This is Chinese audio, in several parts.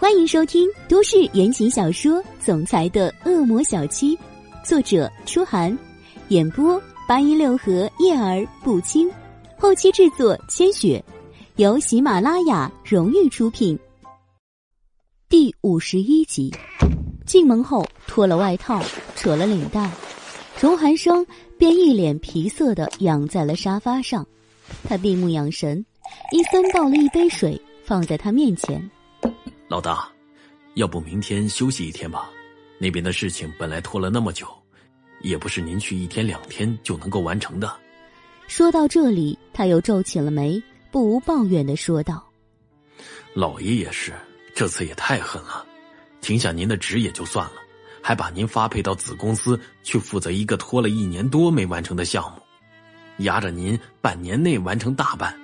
欢迎收听都市言情小说《总裁的恶魔小七》，作者：初寒，演播：八一六和叶儿不轻，后期制作：千雪，由喜马拉雅荣誉出品。第五十一集，进门后脱了外套，扯了领带，荣寒生便一脸皮色的仰在了沙发上。他闭目养神，伊森倒了一杯水放在他面前。老大，要不明天休息一天吧？那边的事情本来拖了那么久，也不是您去一天两天就能够完成的。说到这里，他又皱起了眉，不无抱怨的说道：“老爷也是，这次也太狠了，停下您的职也就算了，还把您发配到子公司去负责一个拖了一年多没完成的项目，压着您半年内完成大半。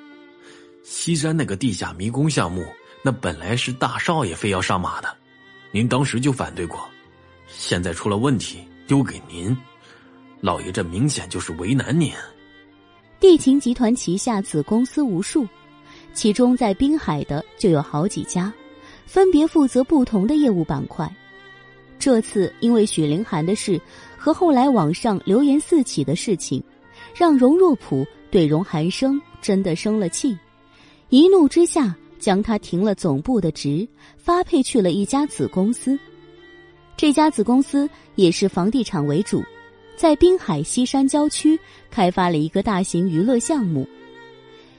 西山那个地下迷宫项目。”那本来是大少爷非要上马的，您当时就反对过，现在出了问题丢给您，老爷这明显就是为难您。地勤集团旗下子公司无数，其中在滨海的就有好几家，分别负责不同的业务板块。这次因为许凌寒的事和后来网上流言四起的事情，让荣若普对荣寒生真的生了气，一怒之下。将他停了总部的职，发配去了一家子公司。这家子公司也是房地产为主，在滨海西山郊区开发了一个大型娱乐项目。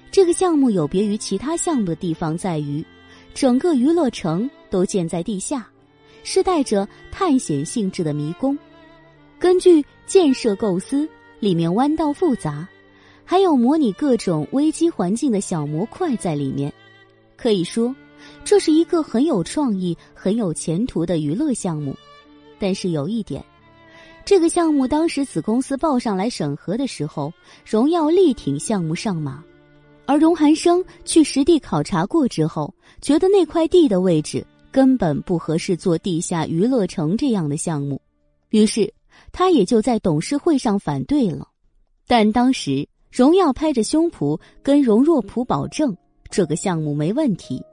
这个项目有别于其他项目的地方在于，整个娱乐城都建在地下，是带着探险性质的迷宫。根据建设构思，里面弯道复杂，还有模拟各种危机环境的小模块在里面。可以说，这是一个很有创意、很有前途的娱乐项目。但是有一点，这个项目当时子公司报上来审核的时候，荣耀力挺项目上马，而荣寒生去实地考察过之后，觉得那块地的位置根本不合适做地下娱乐城这样的项目，于是他也就在董事会上反对了。但当时荣耀拍着胸脯跟荣若普保证。这个项目没问题，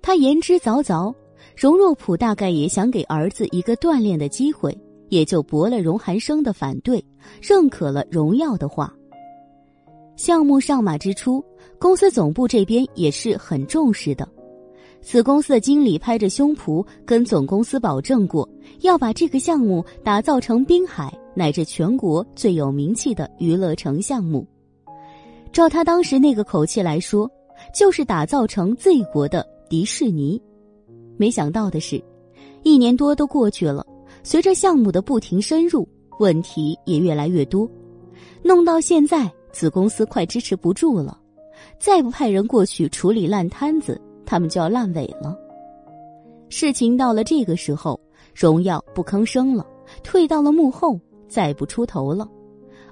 他言之凿凿。荣若普大概也想给儿子一个锻炼的机会，也就驳了荣寒生的反对，认可了荣耀的话。项目上马之初，公司总部这边也是很重视的。子公司的经理拍着胸脯跟总公司保证过，要把这个项目打造成滨海乃至全国最有名气的娱乐城项目。照他当时那个口气来说。就是打造成 Z 国的迪士尼，没想到的是，一年多都过去了，随着项目的不停深入，问题也越来越多，弄到现在子公司快支持不住了，再不派人过去处理烂摊子，他们就要烂尾了。事情到了这个时候，荣耀不吭声了，退到了幕后，再不出头了，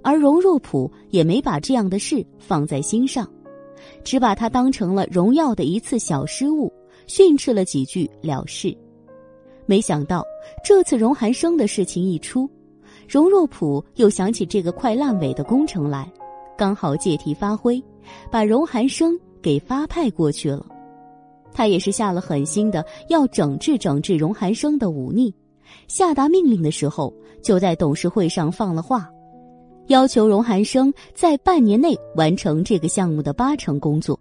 而荣若普也没把这样的事放在心上。只把他当成了荣耀的一次小失误，训斥了几句了事。没想到这次荣寒生的事情一出，荣若普又想起这个快烂尾的工程来，刚好借题发挥，把荣寒生给发派过去了。他也是下了狠心的，要整治整治荣寒生的忤逆。下达命令的时候，就在董事会上放了话。要求荣寒生在半年内完成这个项目的八成工作，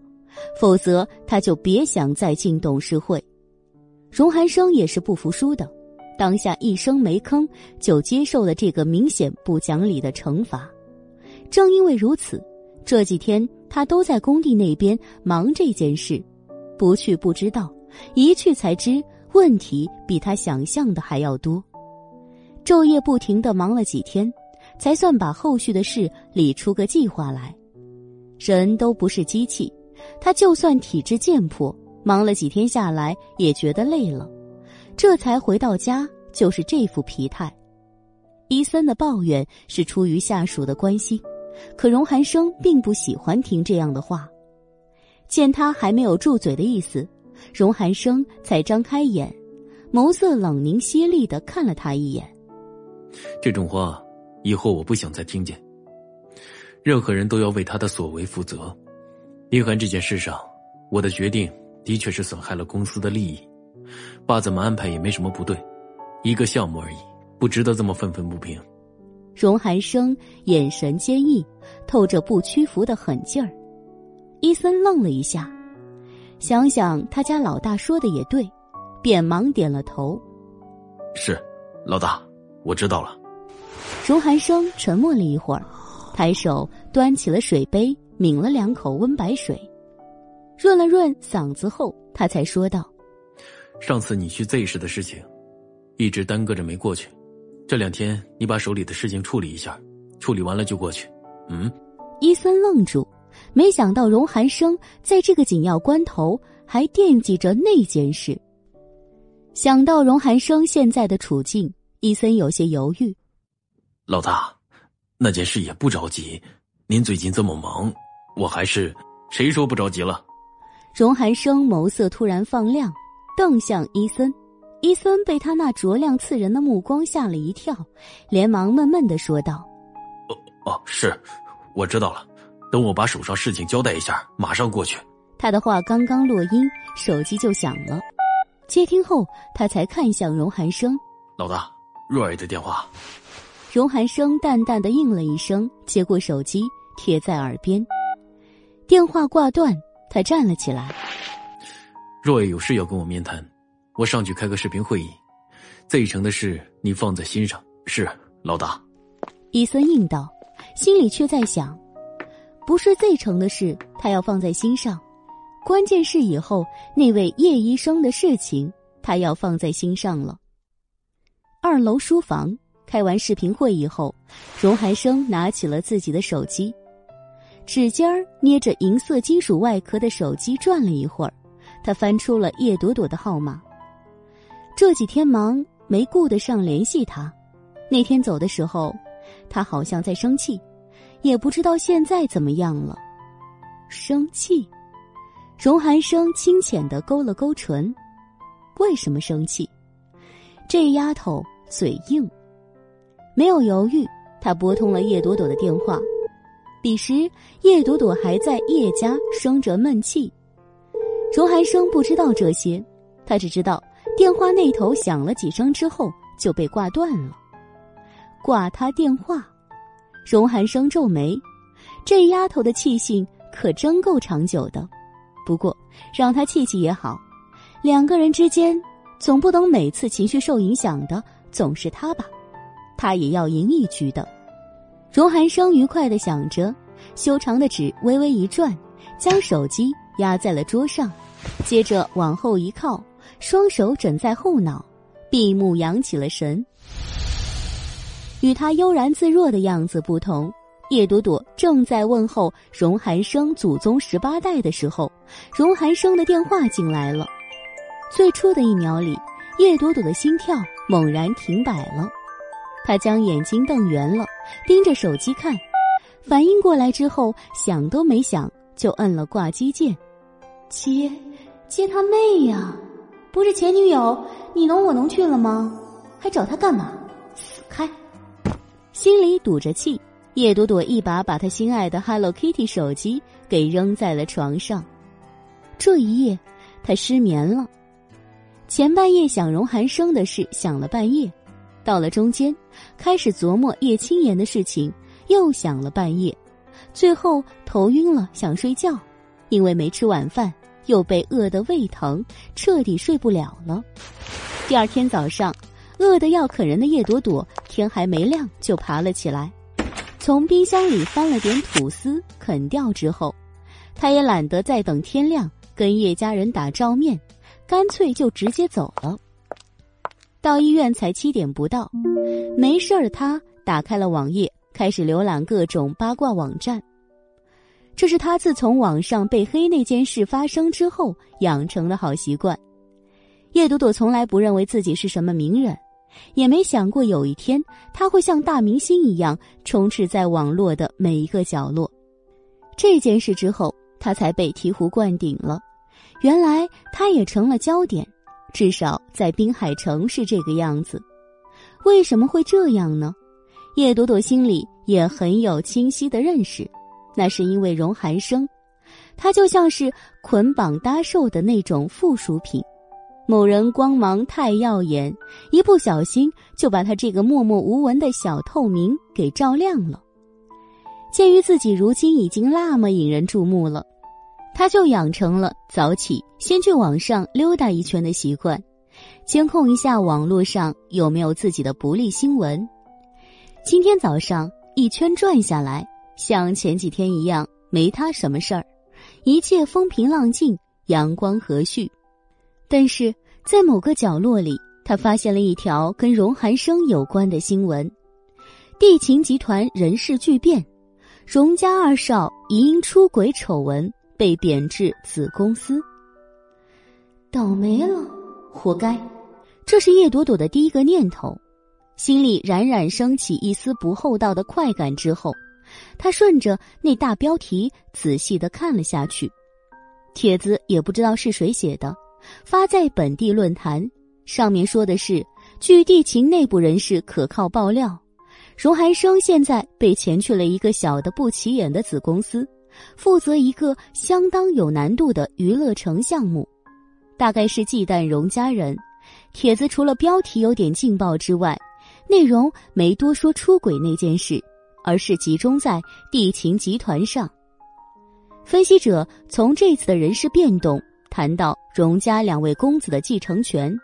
否则他就别想再进董事会。荣寒生也是不服输的，当下一声没吭就接受了这个明显不讲理的惩罚。正因为如此，这几天他都在工地那边忙这件事，不去不知道，一去才知问题比他想象的还要多，昼夜不停的忙了几天。才算把后续的事理出个计划来。人都不是机器，他就算体质健魄，忙了几天下来也觉得累了，这才回到家就是这副疲态。伊森的抱怨是出于下属的关心，可荣寒生并不喜欢听这样的话。见他还没有住嘴的意思，荣寒生才张开眼，眸色冷凝犀利的看了他一眼。这种话。以后我不想再听见。任何人都要为他的所为负责。一涵这件事上，我的决定的确是损害了公司的利益，爸怎么安排也没什么不对，一个项目而已，不值得这么愤愤不平。荣寒生眼神坚毅，透着不屈服的狠劲儿。伊森愣了一下，想想他家老大说的也对，便忙点了头：“是，老大，我知道了。”荣寒生沉默了一会儿，抬手端起了水杯，抿了两口温白水，润了润嗓子后，他才说道：“上次你去 Z 市的事情，一直耽搁着没过去。这两天你把手里的事情处理一下，处理完了就过去。”嗯。伊森愣住，没想到荣寒生在这个紧要关头还惦记着那件事。想到荣寒生现在的处境，伊森有些犹豫。老大，那件事也不着急。您最近这么忙，我还是谁说不着急了？荣寒生眸色突然放亮，瞪向伊森。伊森被他那灼亮刺人的目光吓了一跳，连忙闷闷的说道：“哦哦，是，我知道了。等我把手上事情交代一下，马上过去。”他的话刚刚落音，手机就响了。接听后，他才看向荣寒生：“老大，若儿的电话。”荣寒生淡淡的应了一声，接过手机贴在耳边。电话挂断，他站了起来。若叶有事要跟我面谈，我上去开个视频会议。这一城的事你放在心上，是老大。伊森应道，心里却在想：不是 Z 城的事，他要放在心上；关键是以后那位叶医生的事情，他要放在心上了。二楼书房。开完视频会议后，荣寒生拿起了自己的手机，指尖儿捏着银色金属外壳的手机转了一会儿，他翻出了叶朵朵的号码。这几天忙没顾得上联系他，那天走的时候，他好像在生气，也不知道现在怎么样了。生气？荣寒生清浅的勾了勾唇，为什么生气？这丫头嘴硬。没有犹豫，他拨通了叶朵朵的电话。彼时，叶朵朵还在叶家生着闷气。荣寒生不知道这些，他只知道电话那头响了几声之后就被挂断了。挂他电话，荣寒生皱眉，这丫头的气性可真够长久的。不过，让他气气也好，两个人之间总不能每次情绪受影响的总是他吧。他也要赢一局的，荣寒生愉快的想着，修长的指微微一转，将手机压在了桌上，接着往后一靠，双手枕在后脑，闭目养起了神。与他悠然自若的样子不同，叶朵朵正在问候荣寒生祖宗十八代的时候，荣寒生的电话进来了。最初的一秒里，叶朵朵的心跳猛然停摆了。他将眼睛瞪圆了，盯着手机看，反应过来之后，想都没想就摁了挂机键。接，接他妹呀！不是前女友，你侬我侬去了吗？还找他干嘛？死开！心里堵着气，叶朵朵一把把他心爱的 Hello Kitty 手机给扔在了床上。这一夜，他失眠了。前半夜想荣寒生的事，想了半夜。到了中间，开始琢磨叶青言的事情，又想了半夜，最后头晕了，想睡觉，因为没吃晚饭，又被饿得胃疼，彻底睡不了了。第二天早上，饿得要啃人的叶朵朵，天还没亮就爬了起来，从冰箱里翻了点吐司啃掉之后，他也懒得再等天亮跟叶家人打照面，干脆就直接走了。到医院才七点不到，没事儿的他打开了网页，开始浏览各种八卦网站。这是他自从网上被黑那件事发生之后养成的好习惯。叶朵朵从来不认为自己是什么名人，也没想过有一天他会像大明星一样充斥在网络的每一个角落。这件事之后，他才被醍醐灌顶了。原来他也成了焦点。至少在滨海城是这个样子，为什么会这样呢？叶朵朵心里也很有清晰的认识，那是因为荣寒生，他就像是捆绑搭售的那种附属品，某人光芒太耀眼，一不小心就把他这个默默无闻的小透明给照亮了。鉴于自己如今已经那么引人注目了，他就养成了早起先去网上溜达一圈的习惯，监控一下网络上有没有自己的不利新闻。今天早上一圈转下来，像前几天一样，没他什么事儿，一切风平浪静，阳光和煦。但是在某个角落里，他发现了一条跟荣寒生有关的新闻：地勤集团人事巨变。荣家二少疑因出轨丑闻被贬至子公司，倒霉了，活该！这是叶朵朵的第一个念头，心里冉冉升起一丝不厚道的快感。之后，他顺着那大标题仔细的看了下去。帖子也不知道是谁写的，发在本地论坛，上面说的是：据地勤内部人士可靠爆料。荣寒生现在被遣去了一个小的不起眼的子公司，负责一个相当有难度的娱乐城项目，大概是忌惮荣家人。帖子除了标题有点劲爆之外，内容没多说出轨那件事，而是集中在地勤集团上。分析者从这次的人事变动谈到荣家两位公子的继承权。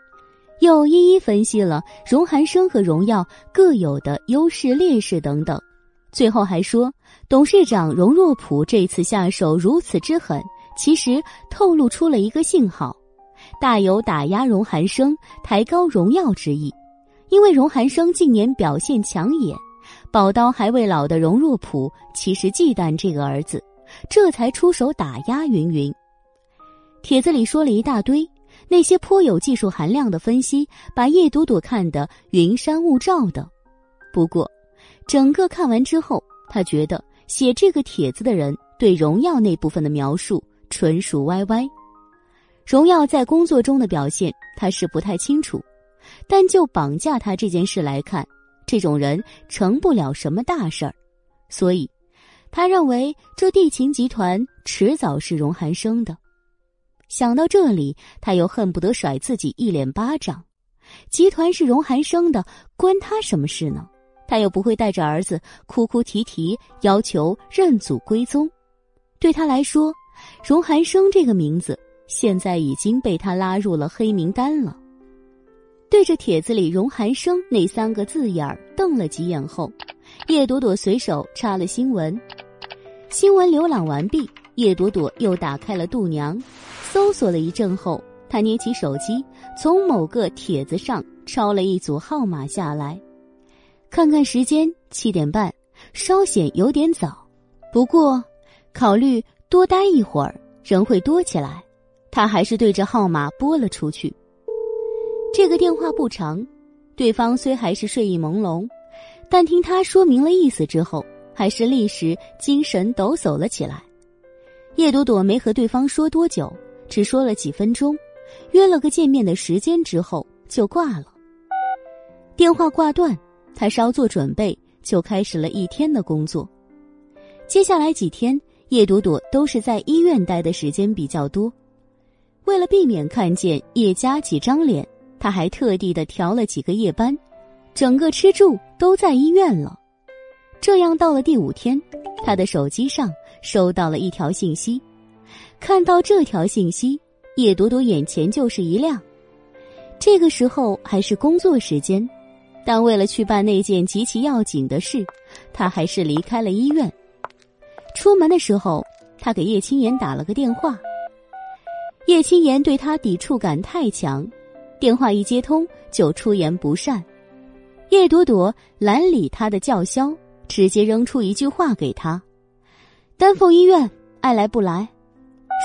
又一一分析了荣寒生和荣耀各有的优势劣势等等，最后还说，董事长荣若普这次下手如此之狠，其实透露出了一个信号，大有打压荣寒生、抬高荣耀之意。因为荣寒生近年表现抢眼，宝刀还未老的荣若普其实忌惮这个儿子，这才出手打压云云。帖子里说了一大堆。那些颇有技术含量的分析，把叶朵朵看得云山雾罩的。不过，整个看完之后，他觉得写这个帖子的人对荣耀那部分的描述纯属歪歪。荣耀在工作中的表现，他是不太清楚。但就绑架他这件事来看，这种人成不了什么大事儿。所以，他认为这地勤集团迟早是荣寒生的。想到这里，他又恨不得甩自己一脸巴掌。集团是荣寒生的，关他什么事呢？他又不会带着儿子哭哭啼啼要求认祖归宗。对他来说，荣寒生这个名字现在已经被他拉入了黑名单了。对着帖子里“荣寒生”那三个字眼儿瞪了几眼后，叶朵朵随手插了新闻。新闻浏览完毕，叶朵朵又打开了度娘。搜索了一阵后，她捏起手机，从某个帖子上抄了一组号码下来，看看时间，七点半，稍显有点早。不过，考虑多待一会儿人会多起来，他还是对着号码拨了出去。这个电话不长，对方虽还是睡意朦胧，但听他说明了意思之后，还是立时精神抖擞了起来。叶朵朵没和对方说多久。只说了几分钟，约了个见面的时间之后就挂了。电话挂断，他稍作准备，就开始了一天的工作。接下来几天，叶朵朵都是在医院待的时间比较多。为了避免看见叶家几张脸，他还特地的调了几个夜班，整个吃住都在医院了。这样到了第五天，他的手机上收到了一条信息。看到这条信息，叶朵朵眼前就是一亮。这个时候还是工作时间，但为了去办那件极其要紧的事，他还是离开了医院。出门的时候，他给叶青言打了个电话。叶青言对他抵触感太强，电话一接通就出言不善。叶朵朵懒理他的叫嚣，直接扔出一句话给他：“丹凤医院，爱来不来？”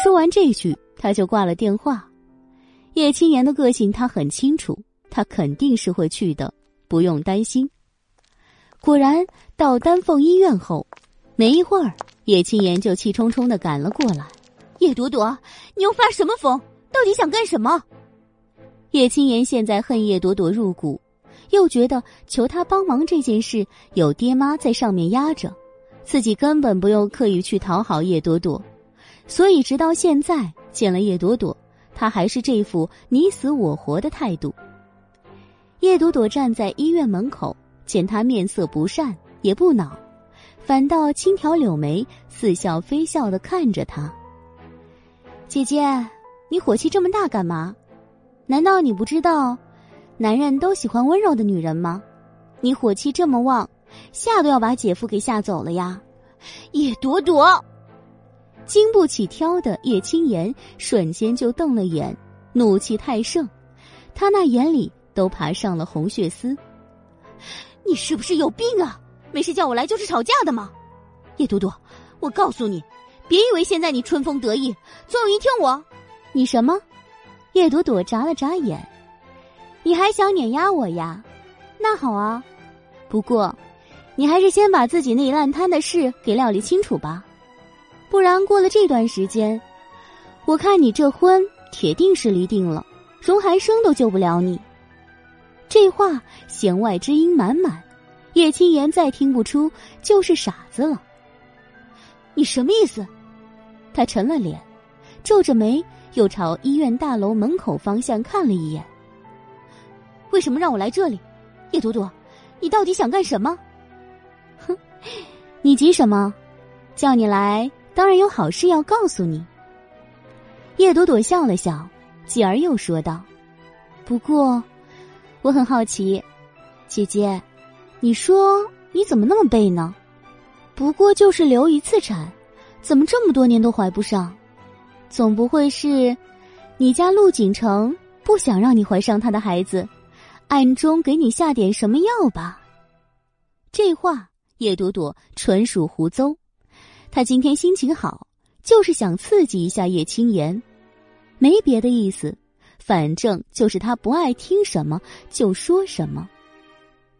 说完这句，他就挂了电话。叶青言的个性他很清楚，他肯定是会去的，不用担心。果然，到丹凤医院后，没一会儿，叶青言就气冲冲的赶了过来。叶朵朵，你又发什么疯？到底想干什么？叶青言现在恨叶朵朵入骨，又觉得求他帮忙这件事有爹妈在上面压着，自己根本不用刻意去讨好叶朵朵。所以，直到现在见了叶朵朵，他还是这副你死我活的态度。叶朵朵站在医院门口，见他面色不善，也不恼，反倒轻挑柳眉，似笑非笑的看着他。姐姐，你火气这么大干嘛？难道你不知道，男人都喜欢温柔的女人吗？你火气这么旺，吓都要把姐夫给吓走了呀！叶朵朵，经不起挑的叶青言瞬间就瞪了眼，怒气太盛，他那眼里都爬上了红血丝。你是不是有病啊？没事叫我来就是吵架的吗？叶朵朵，我告诉你。别以为现在你春风得意，总有一天我，你什么？叶朵朵眨了眨眼，你还想碾压我呀？那好啊，不过，你还是先把自己那烂摊的事给料理清楚吧，不然过了这段时间，我看你这婚铁定是离定了，荣寒生都救不了你。这话弦外之音满满，叶青言再听不出就是傻子了。你什么意思？他沉了脸，皱着眉，又朝医院大楼门口方向看了一眼。为什么让我来这里？叶朵朵，你到底想干什么？哼，你急什么？叫你来，当然有好事要告诉你。叶朵朵笑了笑，继而又说道：“不过，我很好奇，姐姐，你说你怎么那么背呢？不过就是流一次产。”怎么这么多年都怀不上？总不会是，你家陆景成不想让你怀上他的孩子，暗中给你下点什么药吧？这话叶朵朵纯属胡诌。她今天心情好，就是想刺激一下叶青言，没别的意思，反正就是他不爱听什么就说什么。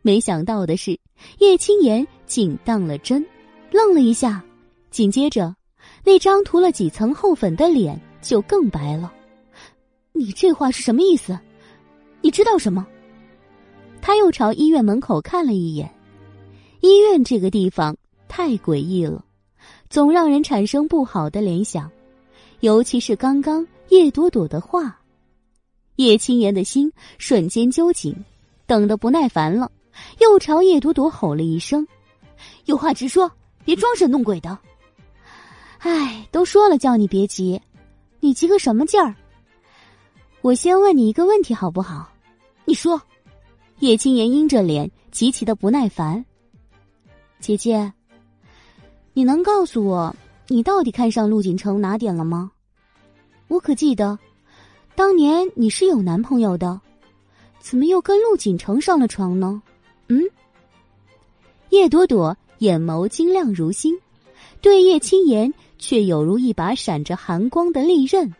没想到的是，叶青言竟当了真，愣了一下。紧接着，那张涂了几层厚粉的脸就更白了。你这话是什么意思？你知道什么？他又朝医院门口看了一眼。医院这个地方太诡异了，总让人产生不好的联想。尤其是刚刚叶朵朵的话，叶青言的心瞬间揪紧，等得不耐烦了，又朝叶朵朵吼了一声：“有话直说，别装神弄鬼的。”唉，都说了叫你别急，你急个什么劲儿？我先问你一个问题好不好？你说。叶青言阴着脸，极其的不耐烦。姐姐，你能告诉我，你到底看上陆锦成哪点了吗？我可记得，当年你是有男朋友的，怎么又跟陆锦成上了床呢？嗯？叶朵朵眼眸晶亮如星，对叶青言。却有如一把闪着寒光的利刃，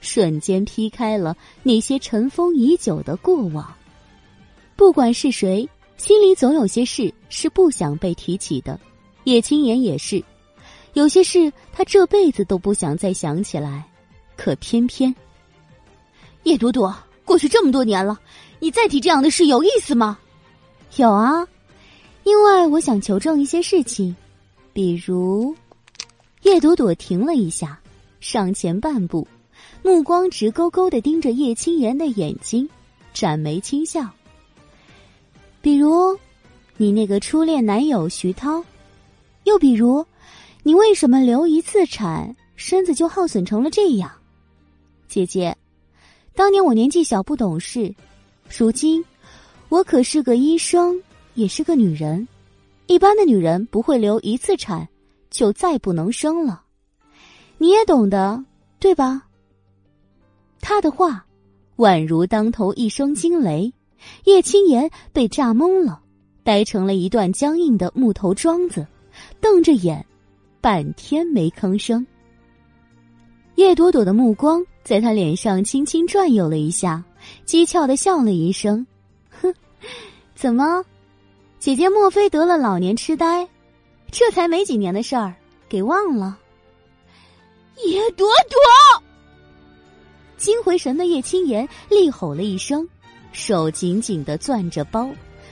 瞬间劈开了那些尘封已久的过往。不管是谁，心里总有些事是不想被提起的。叶青言也是，有些事他这辈子都不想再想起来。可偏偏，叶朵朵，过去这么多年了，你再提这样的事有意思吗？有啊，因为我想求证一些事情，比如。叶朵朵停了一下，上前半步，目光直勾勾的盯着叶青言的眼睛，展眉轻笑。比如，你那个初恋男友徐涛，又比如，你为什么流一次产，身子就耗损成了这样？姐姐，当年我年纪小不懂事，如今我可是个医生，也是个女人，一般的女人不会流一次产。就再不能生了，你也懂得，对吧？他的话宛如当头一声惊雷，叶青言被炸懵了，呆成了一段僵硬的木头桩子，瞪着眼，半天没吭声。叶朵朵的目光在他脸上轻轻转悠了一下，讥诮的笑了一声：“哼，怎么，姐姐莫非得了老年痴呆？”这才没几年的事儿，给忘了。叶朵朵，惊回神的叶青言厉吼了一声，手紧紧的攥着包，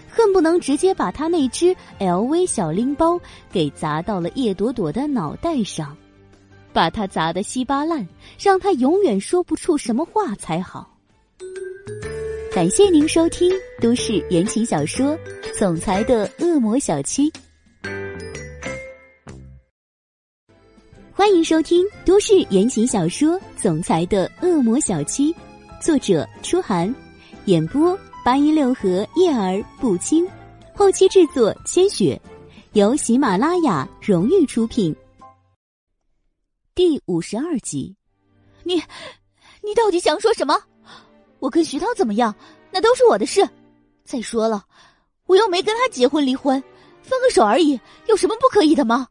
恨不能直接把他那只 LV 小拎包给砸到了叶朵朵的脑袋上。把他砸得稀巴烂，让他永远说不出什么话才好。感谢您收听都市言情小说《总裁的恶魔小七》，欢迎收听都市言情小说《总裁的恶魔小七》，作者：初寒，演播：八一六合叶儿不轻，后期制作：千雪，由喜马拉雅荣誉出品。第五十二集，你，你到底想说什么？我跟徐涛怎么样，那都是我的事。再说了，我又没跟他结婚离婚，分个手而已，有什么不可以的吗？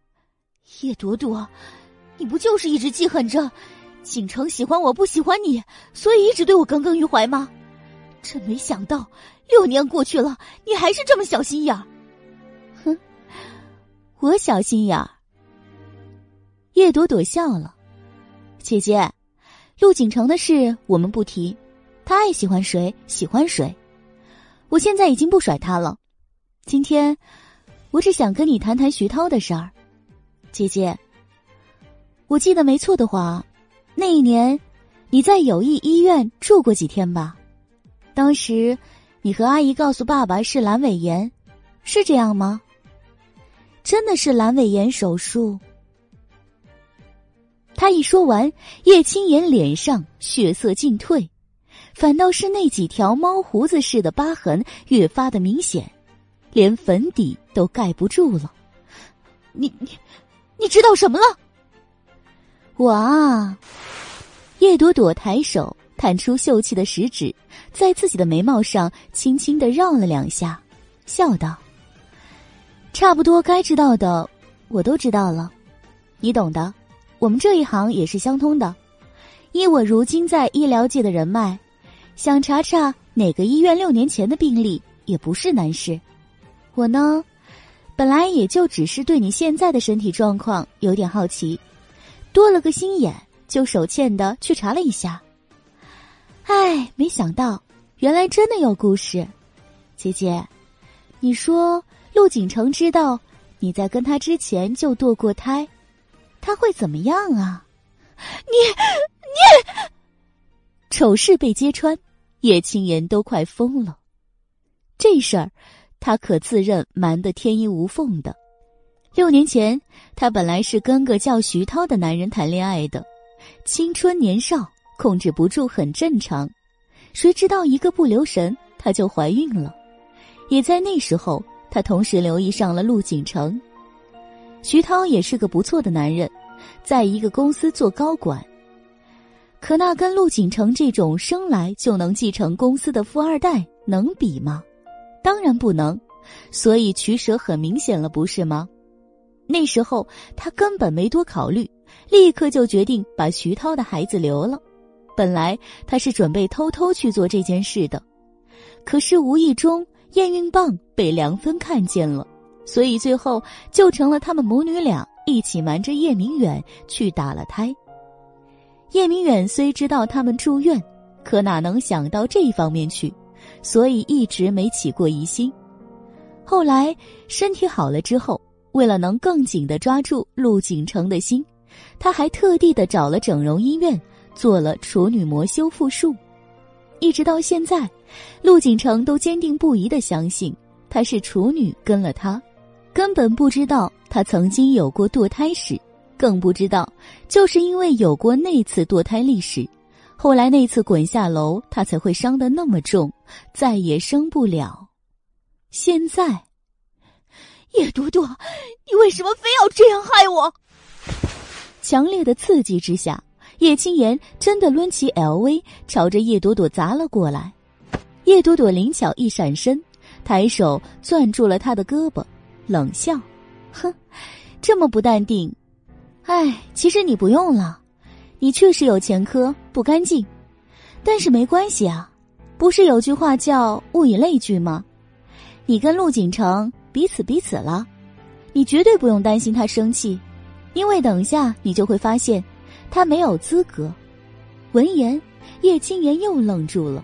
叶朵朵，你不就是一直记恨着锦城喜欢我不喜欢你，所以一直对我耿耿于怀吗？真没想到，六年过去了，你还是这么小心眼。哼，我小心眼。叶朵朵笑了，姐姐，陆景城的事我们不提，他爱喜欢谁喜欢谁。我现在已经不甩他了。今天，我只想跟你谈谈徐涛的事儿。姐姐，我记得没错的话，那一年你在友谊医院住过几天吧？当时你和阿姨告诉爸爸是阑尾炎，是这样吗？真的是阑尾炎手术？他一说完，叶青言脸上血色尽退，反倒是那几条猫胡子似的疤痕越发的明显，连粉底都盖不住了。你你，你知道什么了？我啊，叶朵朵抬手探出秀气的食指，在自己的眉毛上轻轻的绕了两下，笑道：“差不多该知道的，我都知道了，你懂的。”我们这一行也是相通的，依我如今在医疗界的人脉，想查查哪个医院六年前的病例也不是难事。我呢，本来也就只是对你现在的身体状况有点好奇，多了个心眼，就手欠的去查了一下。唉，没想到原来真的有故事。姐姐，你说陆景成知道你在跟他之前就堕过胎？他会怎么样啊？你你，丑事被揭穿，叶青言都快疯了。这事儿，他可自认瞒得天衣无缝的。六年前，他本来是跟个叫徐涛的男人谈恋爱的，青春年少，控制不住很正常。谁知道一个不留神，他就怀孕了。也在那时候，他同时留意上了陆景成。徐涛也是个不错的男人，在一个公司做高管。可那跟陆景成这种生来就能继承公司的富二代能比吗？当然不能，所以取舍很明显了，不是吗？那时候他根本没多考虑，立刻就决定把徐涛的孩子留了。本来他是准备偷偷去做这件事的，可是无意中验孕棒被梁芬看见了。所以最后就成了他们母女俩一起瞒着叶明远去打了胎。叶明远虽知道他们住院，可哪能想到这一方面去，所以一直没起过疑心。后来身体好了之后，为了能更紧的抓住陆景成的心，他还特地的找了整容医院做了处女膜修复术。一直到现在，陆景成都坚定不移的相信她是处女跟了他。根本不知道他曾经有过堕胎史，更不知道就是因为有过那次堕胎历史，后来那次滚下楼，他才会伤得那么重，再也生不了。现在，叶朵朵，你为什么非要这样害我？强烈的刺激之下，叶青言真的抡起 LV 朝着叶朵朵砸了过来。叶朵朵灵巧一闪身，抬手攥住了他的胳膊。冷笑，哼，这么不淡定，哎，其实你不用了，你确实有前科，不干净，但是没关系啊，不是有句话叫物以类聚吗？你跟陆景成彼此彼此了，你绝对不用担心他生气，因为等下你就会发现，他没有资格。闻言，叶青言又愣住了，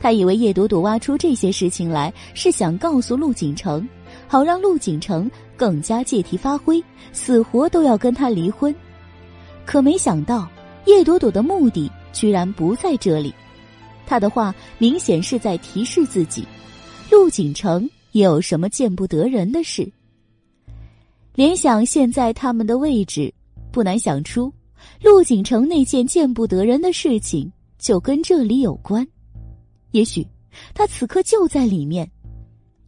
他以为叶朵朵挖出这些事情来是想告诉陆景成。好让陆景成更加借题发挥，死活都要跟他离婚。可没想到，叶朵朵的目的居然不在这里。他的话明显是在提示自己，陆景城也有什么见不得人的事。联想现在他们的位置，不难想出，陆景城那件见不得人的事情就跟这里有关。也许他此刻就在里面。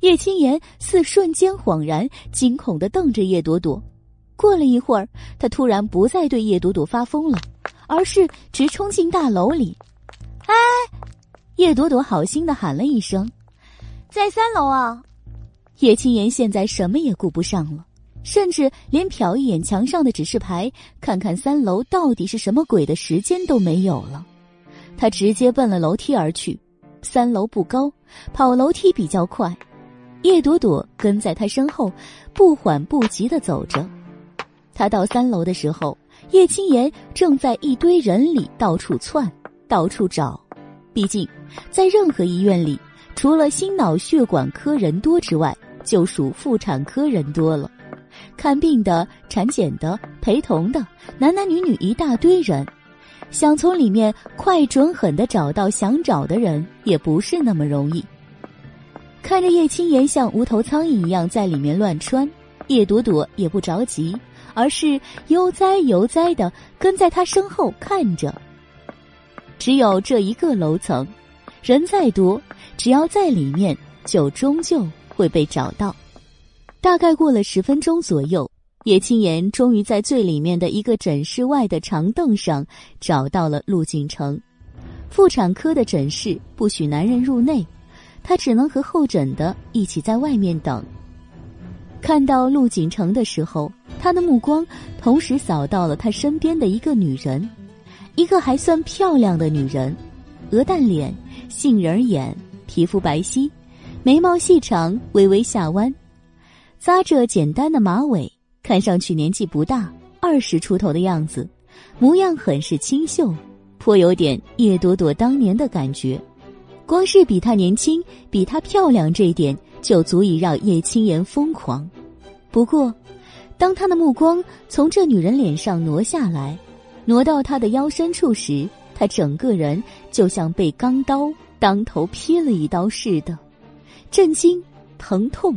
叶青言似瞬间恍然，惊恐的瞪着叶朵朵。过了一会儿，他突然不再对叶朵朵发疯了，而是直冲进大楼里。哎！叶朵朵好心的喊了一声：“在三楼啊！”叶青言现在什么也顾不上了，甚至连瞟一眼墙上的指示牌，看看三楼到底是什么鬼的时间都没有了。他直接奔了楼梯而去。三楼不高，跑楼梯比较快。叶朵朵跟在他身后，不缓不急的走着。他到三楼的时候，叶青言正在一堆人里到处窜，到处找。毕竟，在任何医院里，除了心脑血管科人多之外，就属妇产科人多了。看病的、产检的、陪同的，男男女女一大堆人，想从里面快准狠的找到想找的人，也不是那么容易。看着叶青言像无头苍蝇一样在里面乱窜，叶朵朵也不着急，而是悠哉悠哉的跟在他身后看着。只有这一个楼层，人再多，只要在里面，就终究会被找到。大概过了十分钟左右，叶青言终于在最里面的一个诊室外的长凳上找到了陆景城。妇产科的诊室不许男人入内。他只能和候诊的一起在外面等。看到陆景城的时候，他的目光同时扫到了他身边的一个女人，一个还算漂亮的女人，鹅蛋脸，杏仁眼，皮肤白皙，眉毛细长，微微下弯，扎着简单的马尾，看上去年纪不大，二十出头的样子，模样很是清秀，颇有点叶朵朵当年的感觉。光是比她年轻、比她漂亮这一点，就足以让叶青言疯狂。不过，当他的目光从这女人脸上挪下来，挪到她的腰身处时，他整个人就像被钢刀当头劈了一刀似的，震惊、疼痛，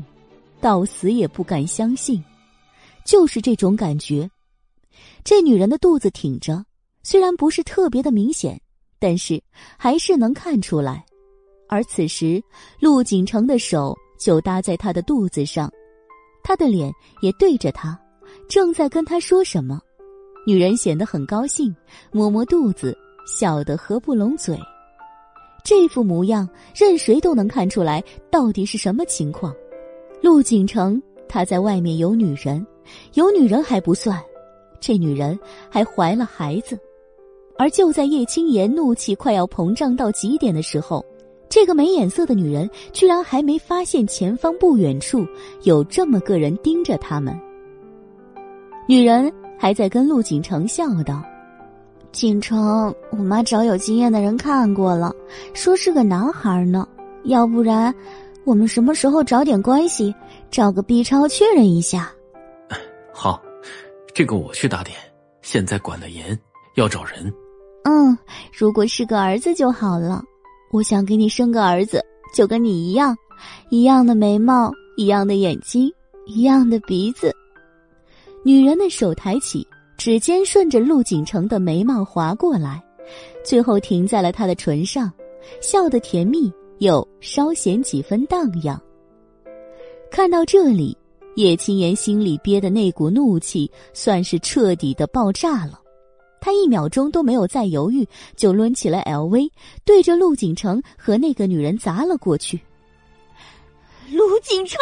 到死也不敢相信，就是这种感觉。这女人的肚子挺着，虽然不是特别的明显，但是还是能看出来。而此时，陆景城的手就搭在他的肚子上，他的脸也对着他，正在跟他说什么。女人显得很高兴，摸摸肚子，笑得合不拢嘴。这副模样，任谁都能看出来到底是什么情况。陆景城他在外面有女人，有女人还不算，这女人还怀了孩子。而就在叶青言怒气快要膨胀到极点的时候。这个没眼色的女人居然还没发现前方不远处有这么个人盯着他们。女人还在跟陆景城笑道：“景城，我妈找有经验的人看过了，说是个男孩呢。要不然，我们什么时候找点关系，找个 B 超确认一下？” 好，这个我去打点。现在管得严，要找人。嗯，如果是个儿子就好了。我想给你生个儿子，就跟你一样，一样的眉毛，一样的眼睛，一样的鼻子。女人的手抬起，指尖顺着陆景城的眉毛划过来，最后停在了他的唇上，笑得甜蜜又稍显几分荡漾。看到这里，叶青言心里憋的那股怒气算是彻底的爆炸了。他一秒钟都没有再犹豫，就抡起了 LV，对着陆景城和那个女人砸了过去。陆景城，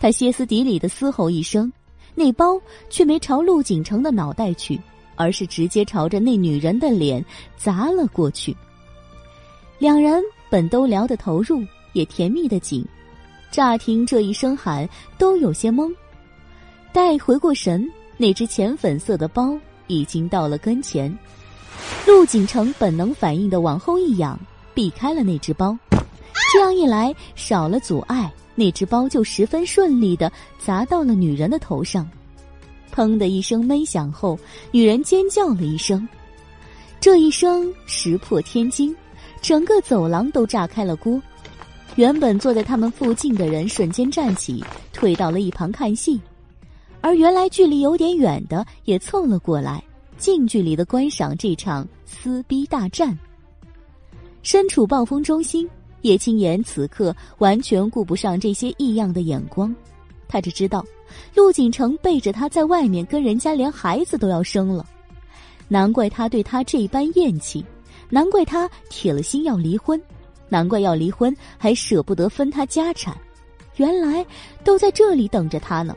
他歇斯底里的嘶吼一声，那包却没朝陆景城的脑袋去，而是直接朝着那女人的脸砸了过去。两人本都聊得投入，也甜蜜的紧，乍听这一声喊，都有些懵。待回过神，那只浅粉色的包。已经到了跟前，陆景城本能反应的往后一仰，避开了那只包。这样一来，少了阻碍，那只包就十分顺利的砸到了女人的头上。砰的一声闷响后，女人尖叫了一声，这一声石破天惊，整个走廊都炸开了锅。原本坐在他们附近的人瞬间站起，退到了一旁看戏，而原来距离有点远的也凑了过来，近距离的观赏这场撕逼大战。身处暴风中心，叶青言此刻完全顾不上这些异样的眼光，他只知道陆景城背着他在外面跟人家连孩子都要生了，难怪他对他这般厌弃，难怪他铁了心要离婚。难怪要离婚还舍不得分他家产，原来都在这里等着他呢！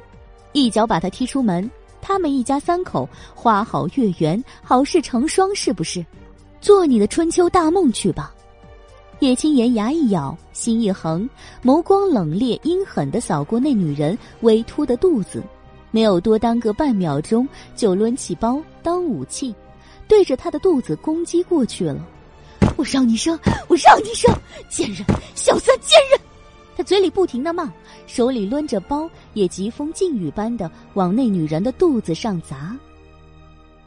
一脚把他踢出门，他们一家三口花好月圆，好事成双，是不是？做你的春秋大梦去吧！叶青言牙一咬，心一横，眸光冷冽阴狠的扫过那女人微凸的肚子，没有多耽搁半秒钟，就抡起包当武器，对着她的肚子攻击过去了。我让你生，我让你生，贱人，小三，贱人！他嘴里不停的骂，手里抡着包，也疾风劲雨般的往那女人的肚子上砸。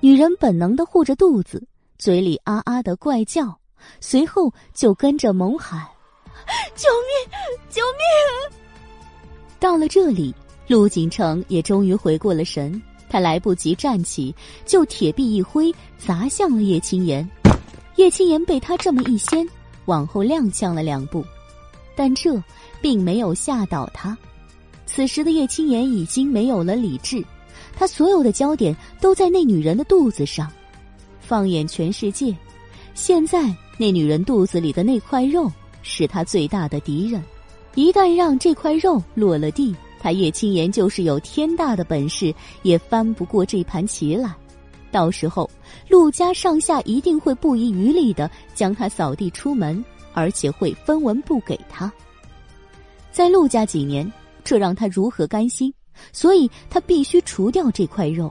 女人本能的护着肚子，嘴里啊啊的怪叫，随后就跟着猛喊：“救命！救命！”到了这里，陆景城也终于回过了神，他来不及站起，就铁臂一挥，砸向了叶青言。叶青言被他这么一掀，往后踉跄了两步，但这并没有吓倒他。此时的叶青言已经没有了理智，他所有的焦点都在那女人的肚子上。放眼全世界，现在那女人肚子里的那块肉是他最大的敌人。一旦让这块肉落了地，他叶青言就是有天大的本事也翻不过这盘棋来。到时候，陆家上下一定会不遗余力的将他扫地出门，而且会分文不给他。在陆家几年，这让他如何甘心？所以他必须除掉这块肉。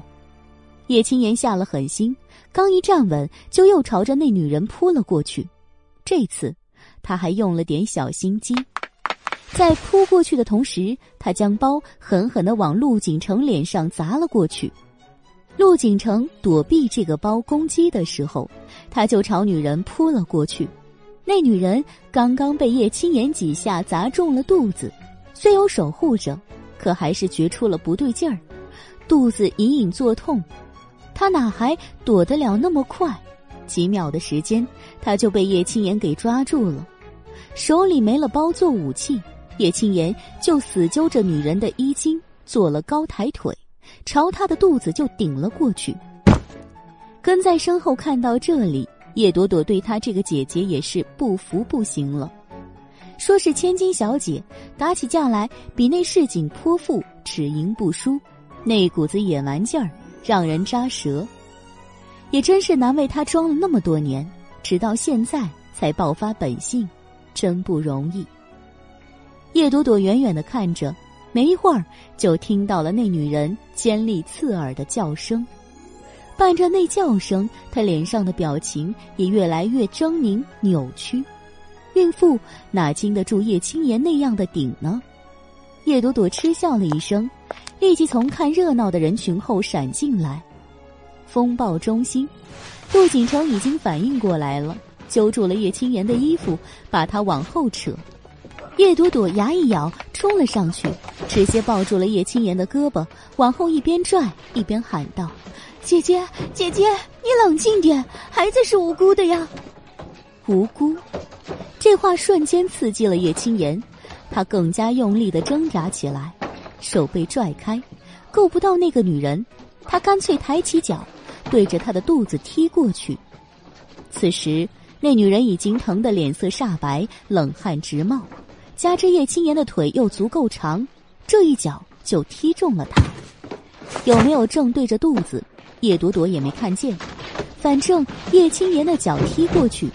叶青言下了狠心，刚一站稳，就又朝着那女人扑了过去。这次，他还用了点小心机，在扑过去的同时，他将包狠狠的往陆景城脸上砸了过去。陆景城躲避这个包攻击的时候，他就朝女人扑了过去。那女人刚刚被叶青言几下砸中了肚子，虽有守护着，可还是觉出了不对劲儿，肚子隐隐作痛。他哪还躲得了那么快？几秒的时间，他就被叶青言给抓住了，手里没了包做武器，叶青言就死揪着女人的衣襟做了高抬腿。朝她的肚子就顶了过去。跟在身后看到这里，叶朵朵对他这个姐姐也是不服不行了。说是千金小姐，打起架来比那市井泼妇只赢不输，那股子野蛮劲儿让人扎舌。也真是难为她装了那么多年，直到现在才爆发本性，真不容易。叶朵朵远远的看着。没一会儿，就听到了那女人尖利刺耳的叫声，伴着那叫声，她脸上的表情也越来越狰狞扭曲。孕妇哪经得住叶青言那样的顶呢？叶朵朵嗤笑了一声，立即从看热闹的人群后闪进来。风暴中心，陆景城已经反应过来了，揪住了叶青言的衣服，把她往后扯。叶朵朵牙一咬，冲了上去，直接抱住了叶青言的胳膊，往后一边拽一边喊道：“姐姐，姐姐，你冷静点，孩子是无辜的呀！”无辜，这话瞬间刺激了叶青言，他更加用力的挣扎起来，手被拽开，够不到那个女人，他干脆抬起脚，对着她的肚子踢过去。此时，那女人已经疼得脸色煞白，冷汗直冒。加之叶青言的腿又足够长，这一脚就踢中了她。有没有正对着肚子，叶朵朵也没看见。反正叶青言的脚踢过去，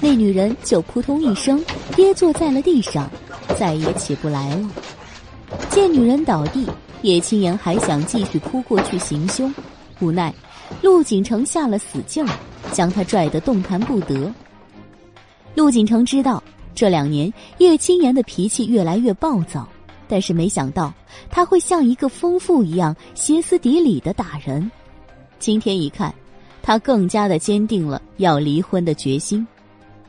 那女人就扑通一声跌坐在了地上，再也起不来了。见女人倒地，叶青言还想继续扑过去行凶，无奈陆景城下了死劲儿，将他拽得动弹不得。陆景城知道。这两年，叶青言的脾气越来越暴躁，但是没想到他会像一个疯妇一样歇斯底里的打人。今天一看，他更加的坚定了要离婚的决心。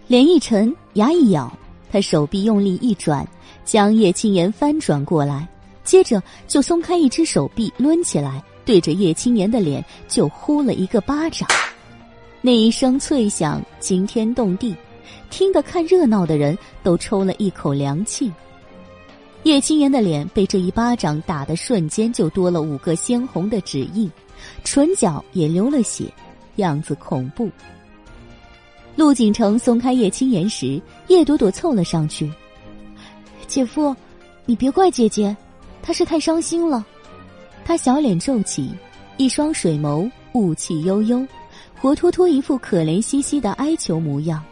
脸一沉，牙一咬，他手臂用力一转，将叶青言翻转过来，接着就松开一只手臂，抡起来，对着叶青言的脸就呼了一个巴掌。那一声脆响惊天动地，听得看热闹的人都抽了一口凉气。叶青言的脸被这一巴掌打的瞬间就多了五个鲜红的指印，唇角也流了血，样子恐怖。陆景成松开叶青言时，叶朵朵凑了上去：“姐夫，你别怪姐姐，她是太伤心了。”她小脸皱起，一双水眸雾气悠悠。活脱脱一副可怜兮兮的哀求模样。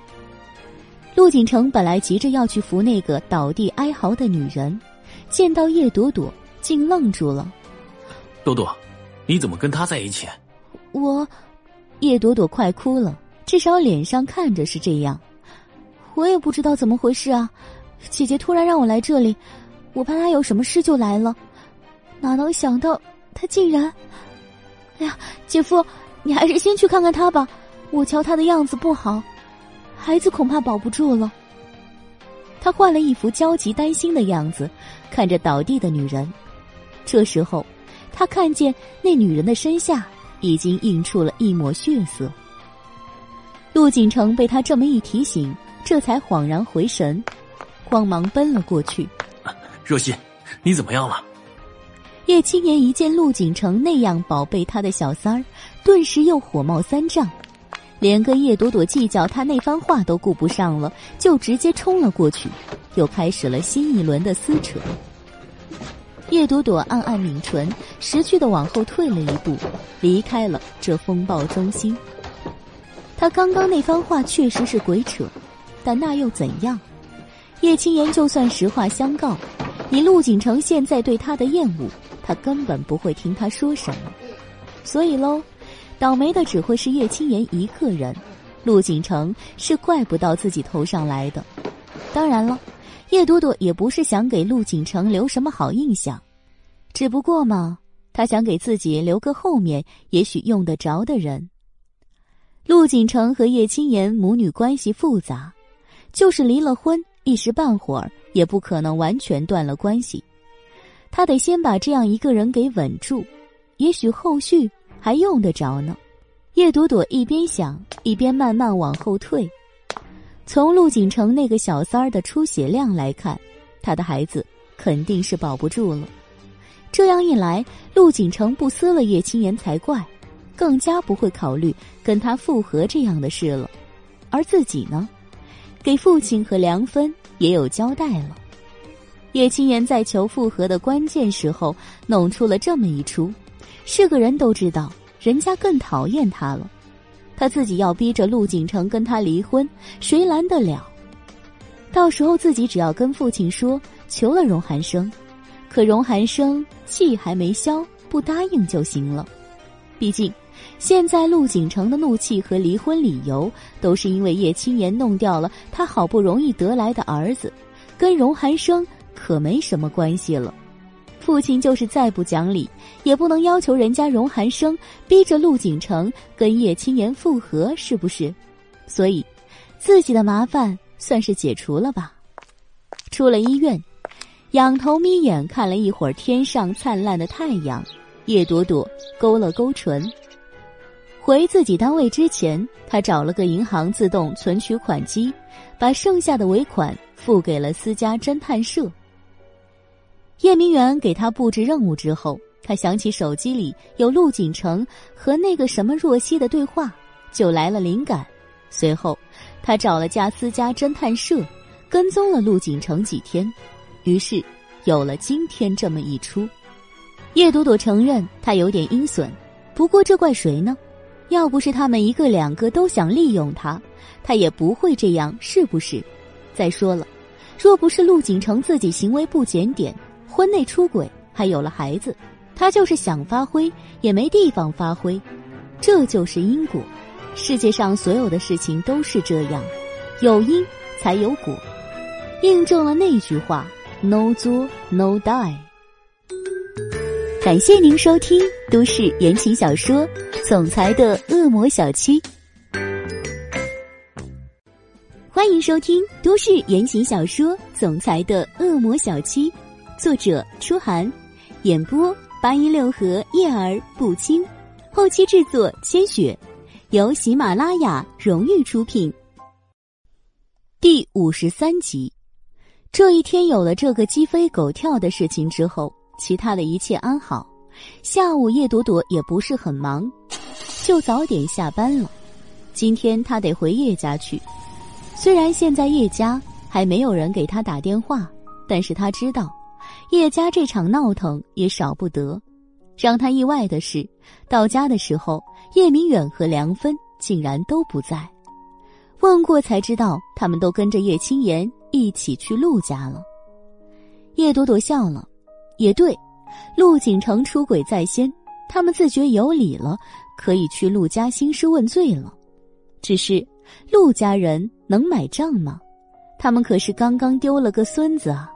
陆景成本来急着要去扶那个倒地哀嚎的女人，见到叶朵朵，竟愣住了。朵朵，你怎么跟他在一起？我，叶朵朵快哭了，至少脸上看着是这样。我也不知道怎么回事啊，姐姐突然让我来这里，我怕她有什么事就来了，哪能想到她竟然……哎呀，姐夫。你还是先去看看她吧，我瞧她的样子不好，孩子恐怕保不住了。他换了一副焦急担心的样子，看着倒地的女人。这时候，他看见那女人的身下已经映出了一抹血色。陆景成被他这么一提醒，这才恍然回神，慌忙奔了过去。若曦，你怎么样了？叶青言一见陆景成那样宝贝他的小三儿，顿时又火冒三丈，连跟叶朵朵计较他那番话都顾不上了，就直接冲了过去，又开始了新一轮的撕扯。叶朵朵暗暗抿唇，识趣的往后退了一步，离开了这风暴中心。他刚刚那番话确实是鬼扯，但那又怎样？叶青言就算实话相告，以陆景成现在对他的厌恶。他根本不会听他说什么，所以喽，倒霉的只会是叶青言一个人，陆景成是怪不到自己头上来的。当然了，叶朵朵也不是想给陆景成留什么好印象，只不过嘛，他想给自己留个后面也许用得着的人。陆景成和叶青言母女关系复杂，就是离了婚，一时半会儿也不可能完全断了关系。他得先把这样一个人给稳住，也许后续还用得着呢。叶朵朵一边想，一边慢慢往后退。从陆景成那个小三儿的出血量来看，他的孩子肯定是保不住了。这样一来，陆景成不撕了叶青言才怪，更加不会考虑跟他复合这样的事了。而自己呢，给父亲和梁芬也有交代了。叶青言在求复合的关键时候弄出了这么一出，是个人都知道，人家更讨厌他了。他自己要逼着陆景成跟他离婚，谁拦得了？到时候自己只要跟父亲说求了荣寒生，可荣寒生气还没消，不答应就行了。毕竟，现在陆景成的怒气和离婚理由都是因为叶青言弄掉了他好不容易得来的儿子，跟荣寒生。可没什么关系了，父亲就是再不讲理，也不能要求人家荣寒生逼着陆景成跟叶青言复合，是不是？所以，自己的麻烦算是解除了吧。出了医院，仰头眯眼看了一会儿天上灿烂的太阳，叶朵朵勾了勾唇。回自己单位之前，他找了个银行自动存取款机，把剩下的尾款付给了私家侦探社。叶明远给他布置任务之后，他想起手机里有陆景成和那个什么若曦的对话，就来了灵感。随后，他找了家私家侦探社，跟踪了陆景成几天，于是有了今天这么一出。叶朵朵承认他有点阴损，不过这怪谁呢？要不是他们一个两个都想利用他，他也不会这样，是不是？再说了，若不是陆景成自己行为不检点。婚内出轨，还有了孩子，他就是想发挥也没地方发挥，这就是因果。世界上所有的事情都是这样，有因才有果，印证了那句话：，no 作 no die。感谢您收听都市言情小说《总裁的恶魔小七》，欢迎收听都市言情小说《总裁的恶魔小七》，作者：初寒，演播：八音六合叶儿不清，后期制作：千雪，由喜马拉雅荣誉出品。第五十三集，这一天有了这个鸡飞狗跳的事情之后，其他的一切安好。下午叶朵朵也不是很忙，就早点下班了。今天她得回叶家去，虽然现在叶家还没有人给她打电话，但是她知道，叶家这场闹腾也少不得。让他意外的是，到家的时候，叶明远和梁芬竟然都不在。问过才知道，他们都跟着叶青言一起去陆家了。叶朵朵笑了，也对，陆景城出轨在先，他们自觉有理了，可以去陆家兴师问罪了。只是陆家人能买账吗？他们可是刚刚丢了个孙子啊，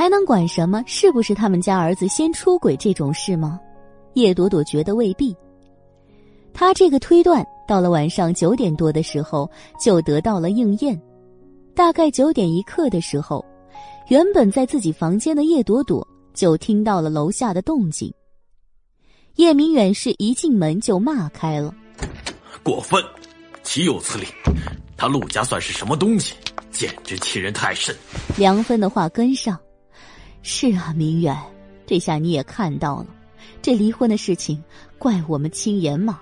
还能管什么是不是他们家儿子先出轨这种事吗？叶朵朵觉得未必。他这个推断。到了晚上九点多的时候，就得到了应验。大概九点一刻的时候，原本在自己房间的叶朵朵就听到了楼下的动静。叶明远是一进门就骂开了：“过分，岂有此理！他陆家算是什么东西？简直欺人太甚！”梁芬的话跟上：“是啊，明远，这下你也看到了，这离婚的事情怪我们青言吗？”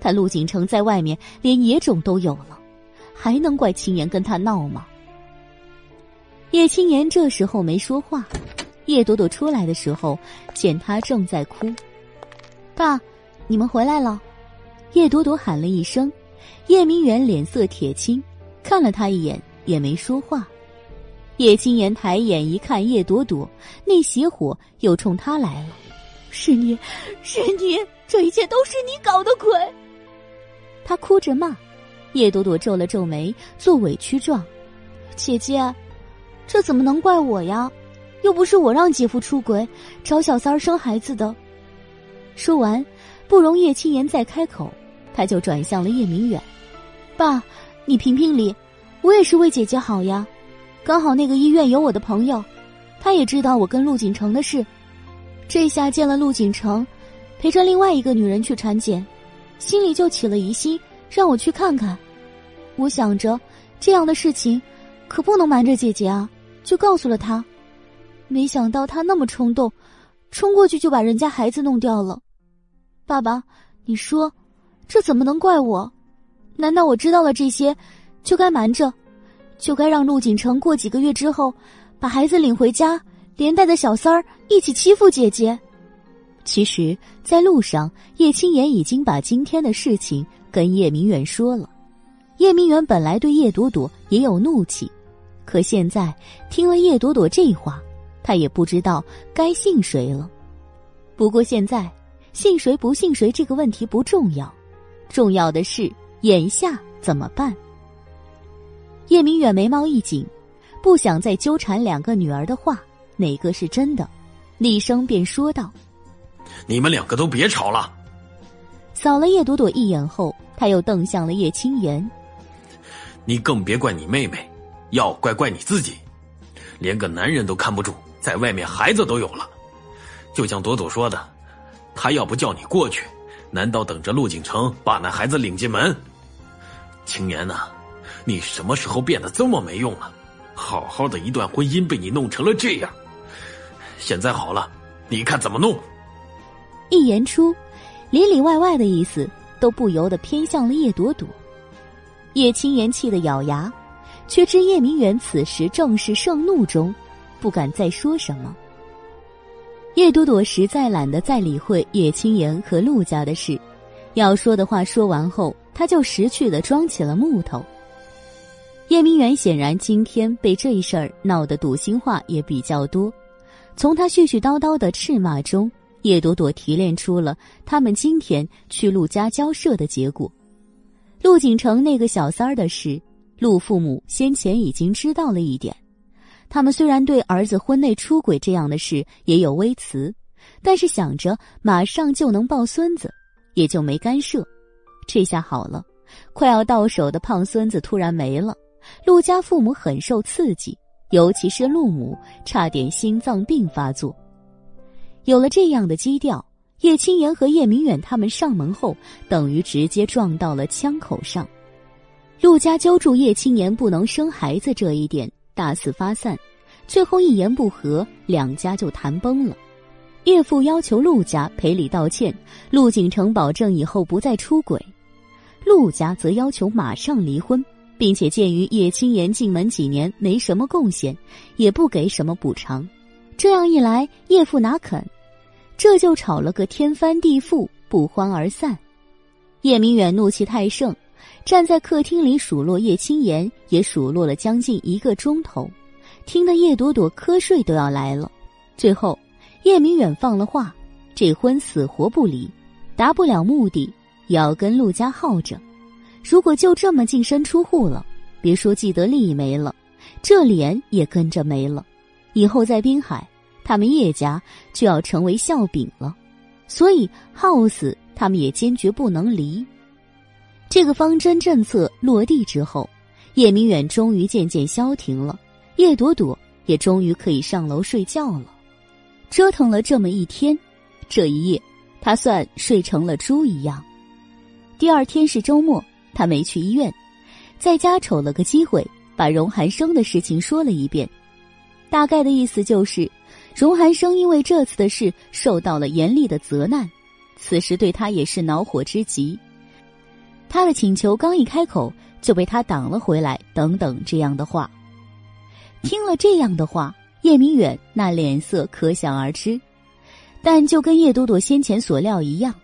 他陆景城在外面连野种都有了，还能怪青言跟他闹吗？叶青言这时候没说话。叶朵朵出来的时候，见他正在哭。爸，你们回来了。叶朵朵喊了一声。叶明远脸色铁青，看了他一眼，也没说话。叶青言抬眼一看叶朵朵，那邪火又冲他来了。是你，是你，这一切都是你搞的鬼！他哭着骂，叶朵朵皱了皱眉，做委屈状：“姐姐，这怎么能怪我呀？又不是我让姐夫出轨，找小三儿生孩子的。”说完，不容叶青言再开口，他就转向了叶明远：“爸，你评评理，我也是为姐姐好呀。刚好那个医院有我的朋友，他也知道我跟陆景城的事，这下见了陆景城，陪着另外一个女人去产检。”心里就起了疑心，让我去看看。我想着，这样的事情可不能瞒着姐姐啊，就告诉了她。没想到她那么冲动，冲过去就把人家孩子弄掉了。爸爸，你说，这怎么能怪我？难道我知道了这些，就该瞒着，就该让陆景城过几个月之后，把孩子领回家，连带着小三儿一起欺负姐姐？其实，在路上，叶青言已经把今天的事情跟叶明远说了。叶明远本来对叶朵朵也有怒气，可现在听了叶朵朵这话，他也不知道该信谁了。不过现在，信谁不信谁这个问题不重要，重要的是眼下怎么办。叶明远眉毛一紧，不想再纠缠两个女儿的话，哪个是真的？厉声便说道。你们两个都别吵了。扫了叶朵朵一眼后，他又瞪向了叶青言。你更别怪你妹妹，要怪怪你自己，连个男人都看不住，在外面孩子都有了。就像朵朵说的，他要不叫你过去，难道等着陆景城把那孩子领进门？青言呐，你什么时候变得这么没用了？好好的一段婚姻被你弄成了这样。现在好了，你看怎么弄？一言出，里里外外的意思都不由得偏向了叶朵朵。叶青言气得咬牙，却知叶明远此时正是盛怒中，不敢再说什么。叶朵朵实在懒得再理会叶青言和陆家的事，要说的话说完后，他就识趣的装起了木头。叶明远显然今天被这一事儿闹得堵心话也比较多，从他絮絮叨叨的斥骂中。叶朵朵提炼出了他们今天去陆家交涉的结果。陆景城那个小三儿的事，陆父母先前已经知道了一点，他们虽然对儿子婚内出轨这样的事也有微词，但是想着马上就能抱孙子，也就没干涉。这下好了，快要到手的胖孙子突然没了，陆家父母很受刺激，尤其是陆母，差点心脏病发作。有了这样的基调，叶青言和叶明远他们上门后，等于直接撞到了枪口上。陆家揪住叶青言不能生孩子这一点，大肆发散，最后一言不合，两家就谈崩了。岳父要求陆家赔礼道歉，陆景成保证以后不再出轨；陆家则要求马上离婚，并且鉴于叶青言进门几年没什么贡献，也不给什么补偿。这样一来，叶父哪肯？这就吵了个天翻地覆，不欢而散。叶明远怒气太盛。站在客厅里数落叶青言，也数落了将近一个钟头，听得叶朵朵瞌睡都要来了。最后，叶明远放了话：这婚死活不离，达不了目的也要跟陆家耗着。如果就这么净身出户了，别说既得利益没了，这脸也跟着没了。以后在滨海，他们叶家就要成为笑柄了。所以耗死他们也坚决不能离。这个方针政策落地之后，叶明远终于渐渐消停了，叶朵朵也终于可以上楼睡觉了。折腾了这么一天，这一夜他算睡成了猪一样。第二天是周末，他没去医院，在家瞅了个机会，把荣寒生的事情说了一遍。大概的意思就是，荣寒生因为这次的事受到了严厉的责难，此时对他也是恼火之极。他的请求刚一开口，就被他挡了回来。等等，这样的话，听了这样的话，叶明远那脸色可想而知。但就跟叶朵朵先前所料一样，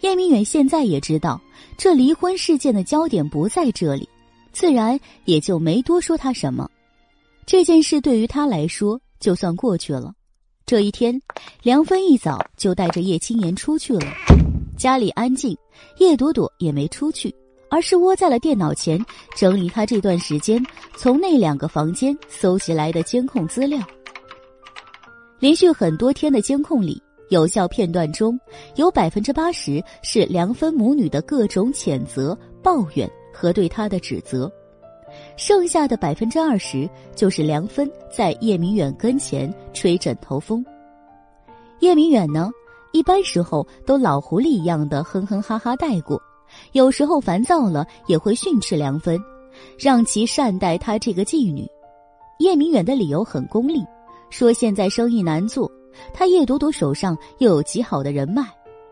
叶明远现在也知道这离婚事件的焦点不在这里，自然也就没多说他什么。这件事对于他来说就算过去了。这一天，梁芬一早就带着叶青言出去了。家里安静，叶朵朵也没出去，而是窝在了电脑前整理她这段时间从那两个房间搜集来的监控资料。连续很多天的监控里，有效片段中有百分之八十是梁芬母女的各种谴责、抱怨和对她的指责，剩下的百分之二十就是梁芬在叶明远跟前吹枕头风。叶明远呢？一般时候都老狐狸一样的哼哼哈哈带过，有时候烦躁了也会训斥梁芬，让其善待他这个妓女。叶明远的理由很功利，说现在生意难做，他叶朵朵手上又有极好的人脉，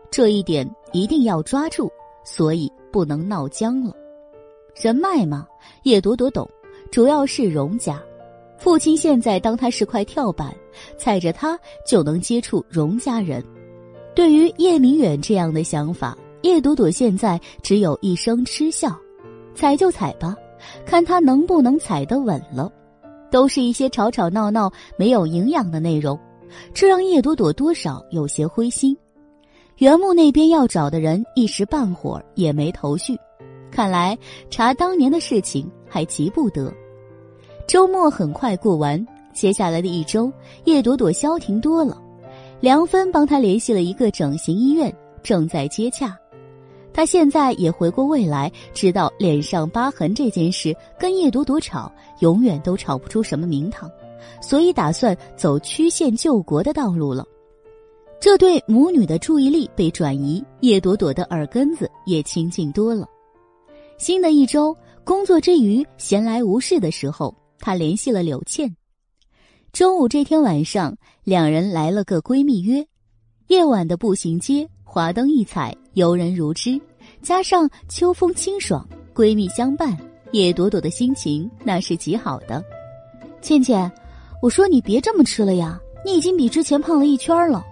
这一点一定要抓住，所以不能闹僵了。人脉嘛，叶朵朵懂，主要是荣家，父亲现在当他是块跳板，踩着他就能接触荣家人。对于叶明远这样的想法，叶朵朵现在只有一声嗤笑：“踩就踩吧，看他能不能踩得稳了。”都是一些吵吵闹闹、没有营养的内容，这让叶朵朵多少有些灰心。原木那边要找的人一时半会儿也没头绪，看来查当年的事情还急不得。周末很快过完，接下来的一周，叶朵朵消停多了。梁芬帮他联系了一个整形医院，正在接洽。他现在也回过味来，知道脸上疤痕这件事跟叶朵朵吵，永远都吵不出什么名堂，所以打算走曲线救国的道路了。这对母女的注意力被转移，叶朵朵的耳根子也清静多了。新的一周工作之余闲来无事的时候，她联系了柳倩。中午这天晚上，两人来了个闺蜜约。夜晚的步行街，华灯异彩，游人如织，加上秋风清爽，闺蜜相伴，叶朵朵的心情那是极好的。倩倩，我说你别这么吃了呀，你已经比之前胖了一圈了。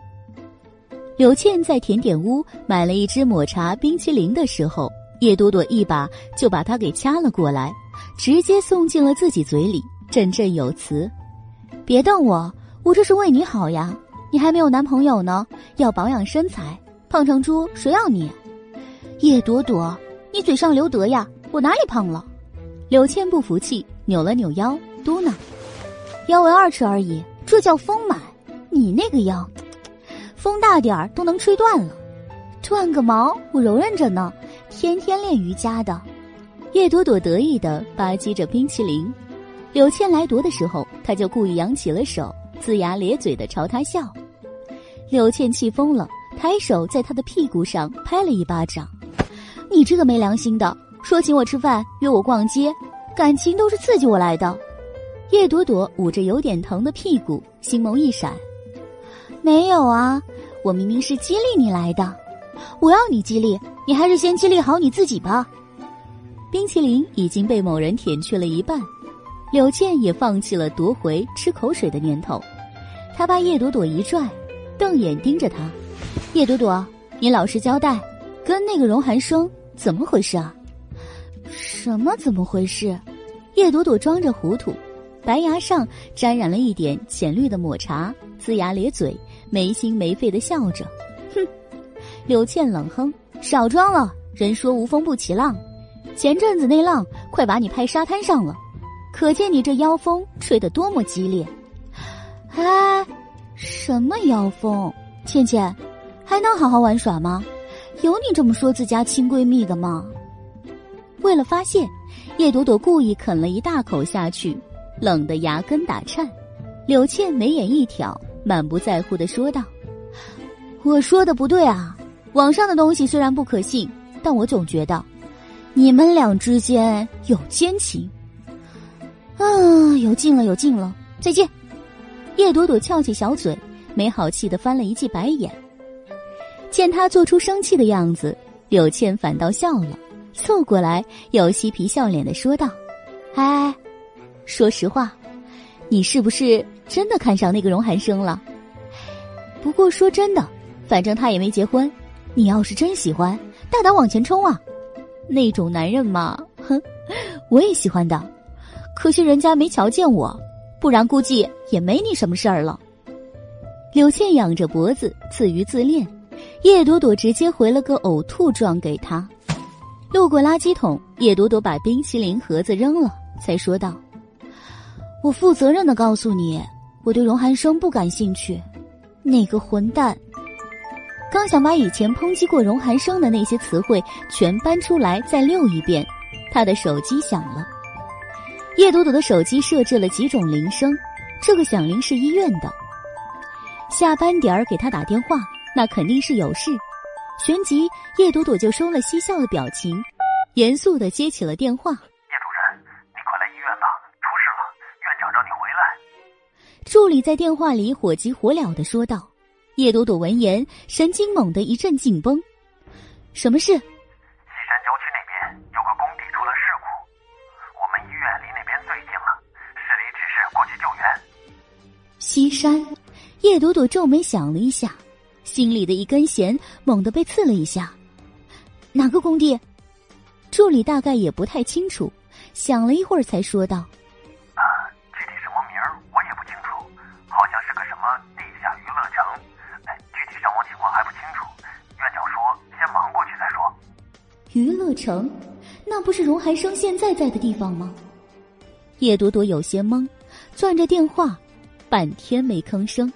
柳倩在甜点屋买了一只抹茶冰淇淋的时候，叶朵朵一把就把它给掐了过来，直接送进了自己嘴里，振振有词。别瞪我，我这是为你好呀！你还没有男朋友呢，要保养身材，胖成猪谁要你？叶朵朵，你嘴上留德呀！我哪里胖了？柳倩不服气，扭了扭腰，嘟囔：“腰围二尺而已，这叫丰满。你那个腰，风大点儿都能吹断了。断个毛，我柔韧着呢，天天练瑜伽的。叶朵朵得意的吧唧着冰淇淋。柳倩来夺的时候，他就故意扬起了手，龇牙咧嘴的朝他笑。柳倩气疯了，抬手在他的屁股上拍了一巴掌：“你这个没良心的，说请我吃饭，约我逛街，感情都是刺激我来的。”叶朵朵捂着有点疼的屁股，心眸一闪：“没有啊，我明明是激励你来的。我要你激励，你还是先激励好你自己吧。”冰淇淋已经被某人舔去了一半，柳倩也放弃了夺回吃口水的念头，她把叶朵朵一拽。瞪眼盯着他，叶朵朵，你老实交代，跟那个荣寒生怎么回事啊？什么怎么回事？叶朵朵装着糊涂，白牙上沾染了一点浅绿的抹茶，龇牙咧嘴，没心没肺的笑着。哼，柳倩冷哼，少装了。人说无风不起浪，前阵子那浪快把你拍沙滩上了，可见你这妖风吹得多么激烈。哎。什么妖风，倩倩，还能好好玩耍吗？有你这么说自家亲闺蜜的吗？为了发泄，叶朵朵故意啃了一大口下去，冷得牙根打颤。柳倩眉眼一挑，满不在乎的说道：“我说的不对啊，网上的东西虽然不可信，但我总觉得你们俩之间有奸情。啊，有劲了，有劲了，再见。”叶朵朵翘起小嘴，没好气的翻了一记白眼。见他做出生气的样子，柳倩反倒笑了，凑过来又嬉皮笑脸的说道：“哎，说实话，你是不是真的看上那个荣寒生了？不过说真的，反正他也没结婚，你要是真喜欢，大胆往前冲啊！那种男人嘛，哼，我也喜欢的，可惜人家没瞧见我。”不然估计也没你什么事儿了。柳倩仰着脖子自娱自恋，叶朵朵直接回了个呕吐状给他。路过垃圾桶，叶朵朵把冰淇淋盒子扔了，才说道：“我负责任的告诉你，我对荣寒生不感兴趣。那个混蛋。”刚想把以前抨击过荣寒生的那些词汇全搬出来再溜一遍，他的手机响了。叶朵朵的手机设置了几种铃声，这个响铃是医院的。下班点儿给他打电话，那肯定是有事。旋即，叶朵朵就收了嬉笑的表情，严肃的接起了电话：“助理在电话里火急火燎的说道。叶朵朵闻言，神经猛地一阵紧绷：“什么事？”西山，叶朵朵皱眉想了一下，心里的一根弦猛地被刺了一下。哪个工地？助理大概也不太清楚，想了一会儿才说道：“娱乐城，那不是荣寒生现在在的地方吗？叶朵朵有些懵，攥着电话。半天没吭声，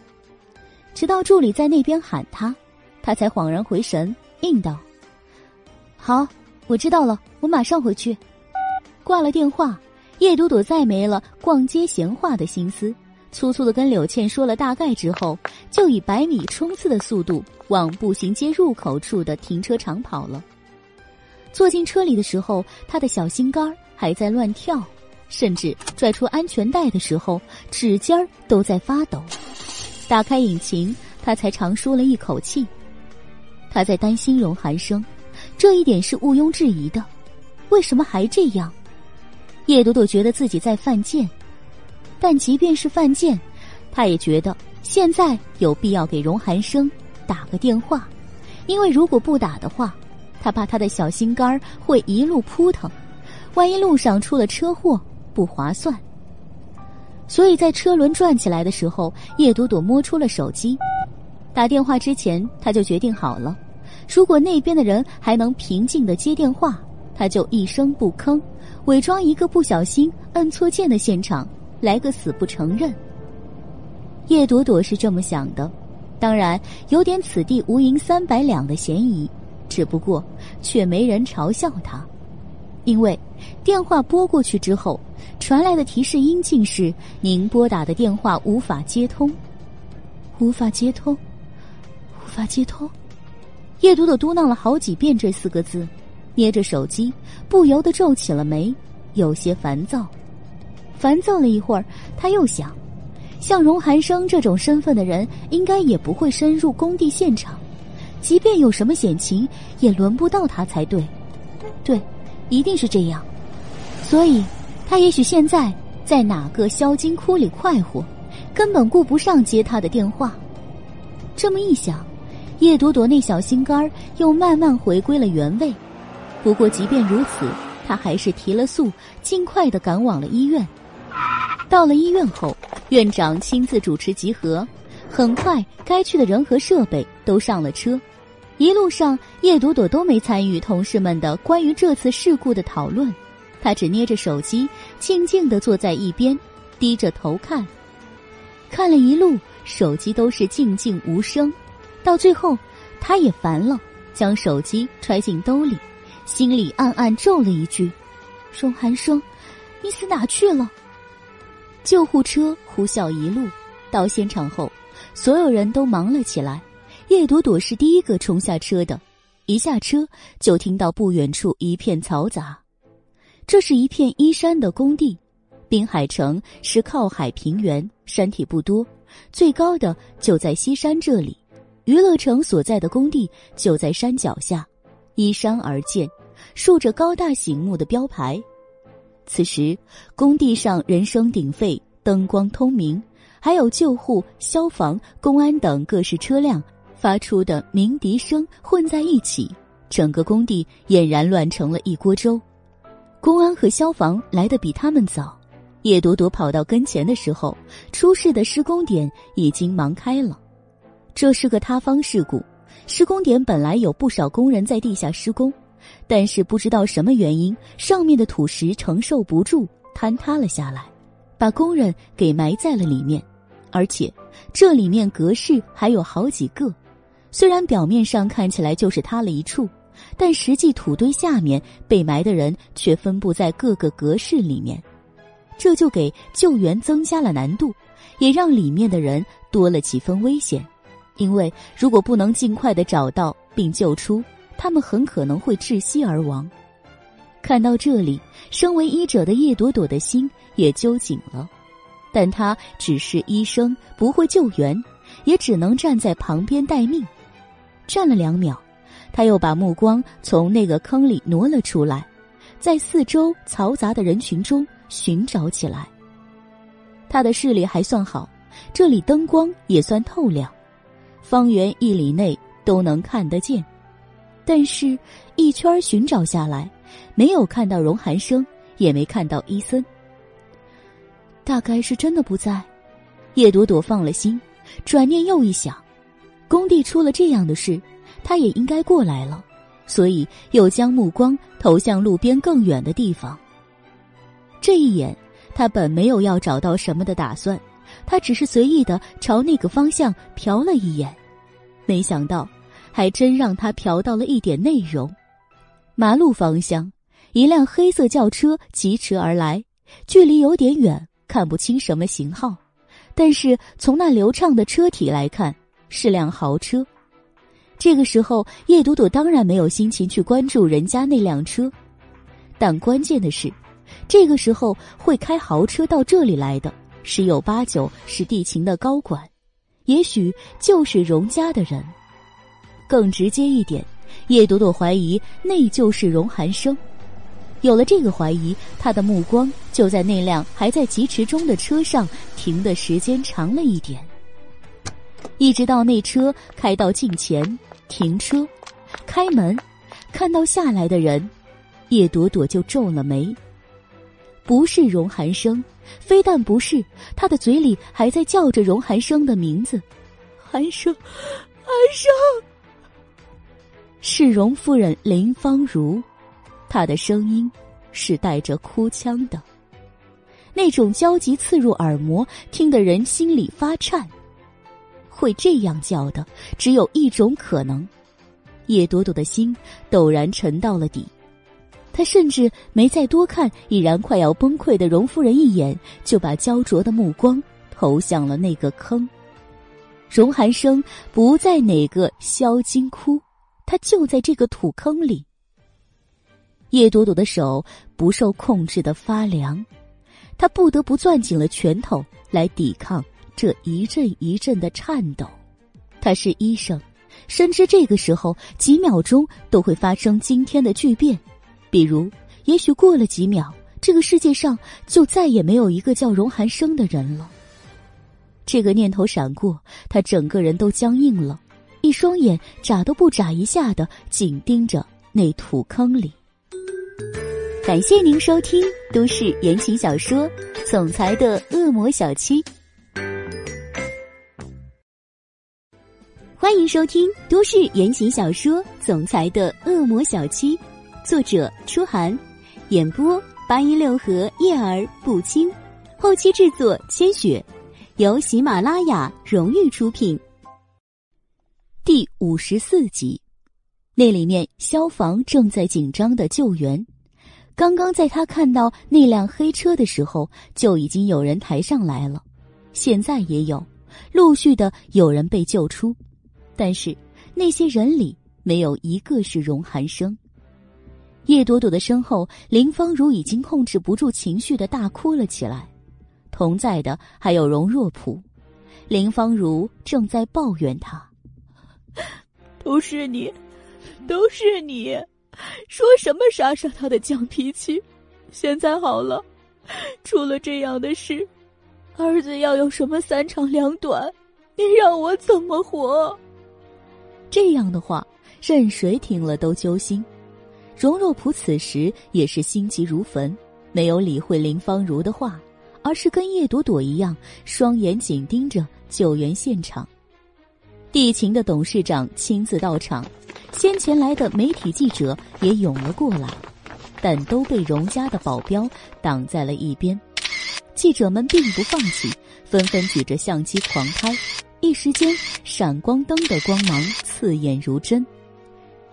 直到助理在那边喊他，他才恍然回神，应道：“好，我知道了，我马上回去。”挂了电话，叶朵朵再没了逛街闲话的心思，粗粗的跟柳倩说了大概之后，就以百米冲刺的速度往步行街入口处的停车场跑了。坐进车里的时候，他的小心肝还在乱跳。甚至拽出安全带的时候，指尖都在发抖。打开引擎，他才长舒了一口气。他在担心荣寒生，这一点是毋庸置疑的。为什么还这样？叶朵朵觉得自己在犯贱，但即便是犯贱，他也觉得现在有必要给荣寒生打个电话，因为如果不打的话，他怕他的小心肝儿会一路扑腾，万一路上出了车祸。不划算，所以在车轮转起来的时候，叶朵朵摸出了手机。打电话之前，他就决定好了，如果那边的人还能平静的接电话，他就一声不吭，伪装一个不小心摁错键的现场，来个死不承认。叶朵朵是这么想的，当然有点此地无银三百两的嫌疑，只不过却没人嘲笑他，因为电话拨过去之后，传来的提示音竟是“您拨打的电话无法接通”，无法接通，无法接通。叶朵朵嘟囔了好几遍这四个字，捏着手机，不由得皱起了眉，有些烦躁。烦躁了一会儿，他又想，像荣寒生这种身份的人，应该也不会深入工地现场，即便有什么险情，也轮不到他才对。对，一定是这样。所以，他也许现在在哪个销金窟里快活，根本顾不上接他的电话。这么一想。叶朵朵那小心肝儿又慢慢回归了原位，不过即便如此，她还是提了速，尽快的赶往了医院。到了医院后，院长亲自主持集合，很快该去的人和设备都上了车。一路上，叶朵朵都没参与同事们的关于这次事故的讨论，她只捏着手机，静静的坐在一边，低着头看。看了一路，手机都是静静无声。到最后，他也烦了，将手机揣进兜里，心里暗暗咒了一句：“荣寒生，你死哪去了？”救护车呼啸一路到现场后，所有人都忙了起来。叶朵朵是第一个冲下车的，一下车就听到不远处一片嘈杂。这是一片依山的工地，滨海城是靠海平原，山体不多，最高的就在西山这里。娱乐城所在的工地就在山脚下，依山而建，竖着高大醒目的标牌。此时，工地上人声鼎沸，灯光通明，还有救护、消防、公安等各式车辆发出的鸣笛声混在一起，整个工地俨然乱成了一锅粥。公安和消防来的比他们早，叶朵朵跑到跟前的时候，出事的施工点已经忙开了。这是个塌方事故，施工点本来有不少工人在地下施工，但是不知道什么原因，上面的土石承受不住，坍塌了下来，把工人给埋在了里面。而且这里面格室还有好几个，虽然表面上看起来就是塌了一处，但实际土堆下面被埋的人却分布在各个格室里面，这就给救援增加了难度，也让里面的人多了几分危险。因为如果不能尽快的找到并救出，他们很可能会窒息而亡。看到这里，身为医者的叶朵朵的心也揪紧了，但他只是医生，不会救援，也只能站在旁边待命。站了两秒，他又把目光从那个坑里挪了出来，在四周嘈杂的人群中寻找起来。他的视力还算好，这里灯光也算透亮。方圆一里内都能看得见，但是，一圈寻找下来，没有看到荣寒生，也没看到伊森。大概是真的不在。叶朵朵放了心，转念又一想，工地出了这样的事，他也应该过来了，所以又将目光投向路边更远的地方。这一眼，他本没有要找到什么的打算，他只是随意的朝那个方向瞟了一眼。没想到，还真让他瞟到了一点内容。马路方向，一辆黑色轿车疾驰而来，距离有点远，看不清什么型号，但是从那流畅的车体来看，是辆豪车。这个时候，叶朵朵当然没有心情去关注人家那辆车，但关键的是，这个时候会开豪车到这里来的，十有八九是地勤的高管。也许就是荣家的人，更直接一点，叶朵朵怀疑那就是荣寒生。有了这个怀疑，他的目光就在那辆还在疾驰中的车上停的时间长了一点，一直到那车开到近前停车，开门，看到下来的人，叶朵朵就皱了眉。不是荣寒生，非但不是，他的嘴里还在叫着荣寒生的名字，寒生，寒生。是荣夫人林芳如，她的声音是带着哭腔的。那种焦急刺入耳膜，听得人心里发颤。会这样叫的，只有一种可能。叶朵朵的心陡然沉到了底，他甚至没再多看已然快要崩溃的荣夫人一眼，就把焦灼的目光投向了那个坑。荣寒生不在哪个销金窟，他就在这个土坑里。叶朵朵的手不受控制的发凉，他不得不攥紧了拳头来抵抗这一阵一阵的颤抖。他是医生。深知这个时候几秒钟都会发生惊天的巨变，比如，也许过了几秒，这个世界上就再也没有一个叫荣寒生的人了。这个念头闪过，他整个人都僵硬了，一双眼眨都不眨一下的紧盯着那土坑里。感谢您收听都市言情小说《总裁的恶魔小七》。欢迎收听都市言情小说《总裁的恶魔小七》，作者：初寒，演播：八一六和叶儿不轻，后期制作：千雪，由喜马拉雅荣誉出品。第五十四集，那里面消防正在紧张的救援。刚刚在他看到那辆黑车的时候，就已经有人抬上来了，现在也有，陆续的有人被救出。但是那些人里没有一个是荣寒生。叶朵朵的身后，林芳如已经控制不住情绪的大哭了起来。同在的还有荣若普，林芳如正在抱怨他：“ 都是你，都是你，说什么杀杀他的犟脾气，现在好了，出了这样的事，儿子要有什么三长两短，你让我怎么活？”这样的话，任谁听了都揪心。荣若普此时也是心急如焚，没有理会林芳如的话，而是跟叶朵朵一样，双眼紧盯着救援现场。地勤的董事长亲自到场，先前来的媒体记者也涌了过来，但都被荣家的保镖挡在了一边。记者们并不放弃，纷纷举着相机狂拍。一时间，闪光灯的光芒刺眼如针。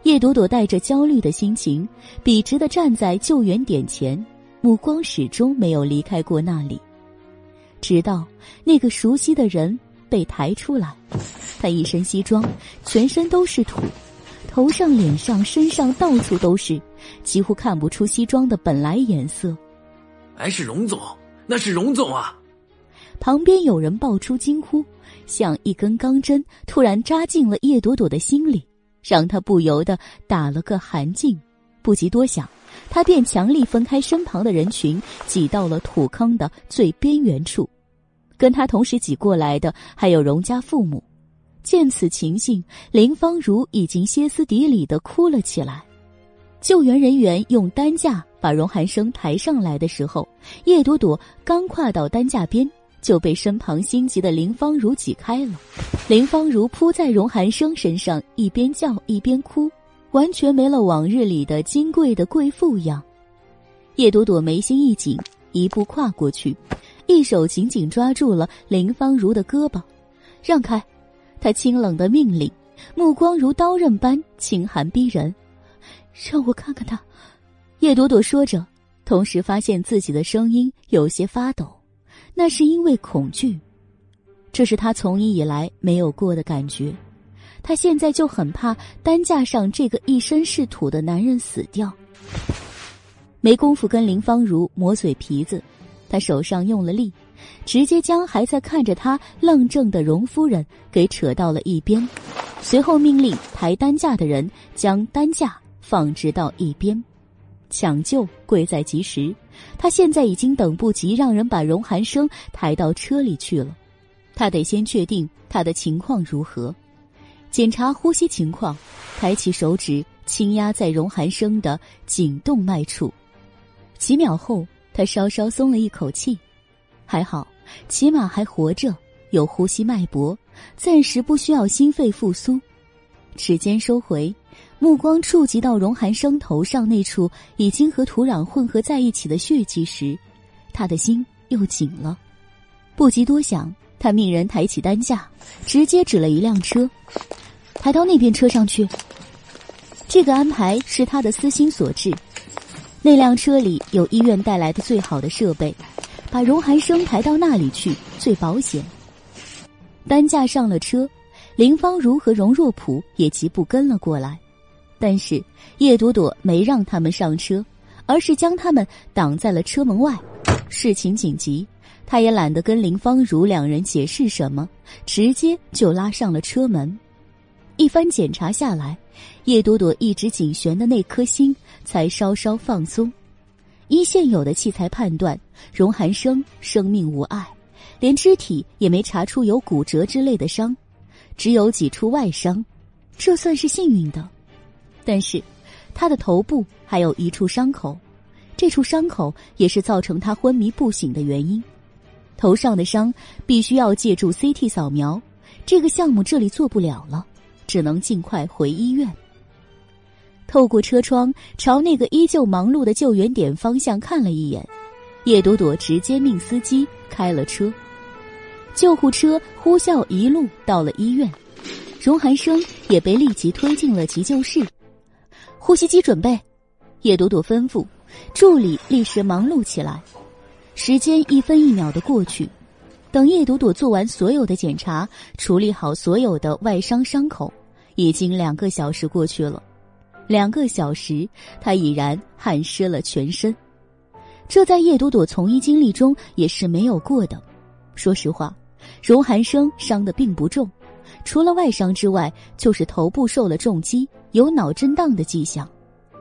叶朵朵带着焦虑的心情，笔直的站在救援点前，目光始终没有离开过那里。直到那个熟悉的人被抬出来，他一身西装，全身都是土，头上、脸上、身上到处都是，几乎看不出西装的本来颜色。还是荣总，那是荣总啊！旁边有人爆出惊呼。像一根钢针，突然扎进了叶朵朵的心里，让她不由得打了个寒噤。不及多想，她便强力分开身旁的人群，挤到了土坑的最边缘处。跟她同时挤过来的还有荣家父母。见此情形，林芳如已经歇斯底里的哭了起来。救援人员用担架把荣寒生抬上来的时候，叶朵朵刚跨到担架边。就被身旁心急的林芳如挤开了，林芳如扑在荣寒生身上，一边叫一边哭，完全没了往日里的金贵的贵妇样。叶朵朵眉心一紧，一步跨过去，一手紧紧抓住了林芳如的胳膊，让开！他清冷的命令，目光如刀刃般清寒逼人，让我看看他。叶朵朵说着，同时发现自己的声音有些发抖。那是因为恐惧，这是他从医以来没有过的感觉。他现在就很怕担架上这个一身是土的男人死掉。没工夫跟林芳如磨嘴皮子，他手上用了力，直接将还在看着他愣怔的荣夫人给扯到了一边，随后命令抬担架的人将担架放置到一边。抢救贵在及时，他现在已经等不及让人把荣寒生抬到车里去了。他得先确定他的情况如何，检查呼吸情况，抬起手指轻压在荣寒生的颈动脉处。几秒后，他稍稍松了一口气，还好，起码还活着，有呼吸脉搏，暂时不需要心肺复苏。指尖收回。目光触及到荣寒生头上那处已经和土壤混合在一起的血迹时，他的心又紧了。不及多想，他命人抬起担架，直接指了一辆车，抬到那边车上去。这个安排是他的私心所致。那辆车里有医院带来的最好的设备，把荣寒生抬到那里去最保险。担架上了车，林芳如和荣若普也急步跟了过来，但是叶朵朵没让他们上车，而是将他们挡在了车门外。事情紧急，他也懒得跟林芳如两人解释什么，直接就拉上了车门。一番检查下来，叶朵朵一直紧悬的那颗心才稍稍放松。依现有的器材判断，荣寒生生命无碍，连肢体也没查出有骨折之类的伤，只有几处外伤，这算是幸运的。但是，他的头部还有一处伤口，这处伤口也是造成他昏迷不醒的原因。头上的伤必须要借助 CT 扫描，这个项目这里做不了了。只能尽快回医院。透过车窗朝那个依旧忙碌的救援点方向看了一眼，叶朵朵直接命司机开了车。救护车呼啸一路到了医院，荣寒生也被立即推进了急救室。呼吸机准备，叶朵朵吩咐，助理立时忙碌起来。时间一分一秒的过去。等叶朵朵做完所有的检查，处理好所有的外伤伤口，已经两个小时过去了。两个小时，她已然汗湿了全身。这在叶朵朵从医经历中也是没有过的。说实话，荣寒生伤的并不重，除了外伤之外，就是头部受了重击，有脑震荡的迹象。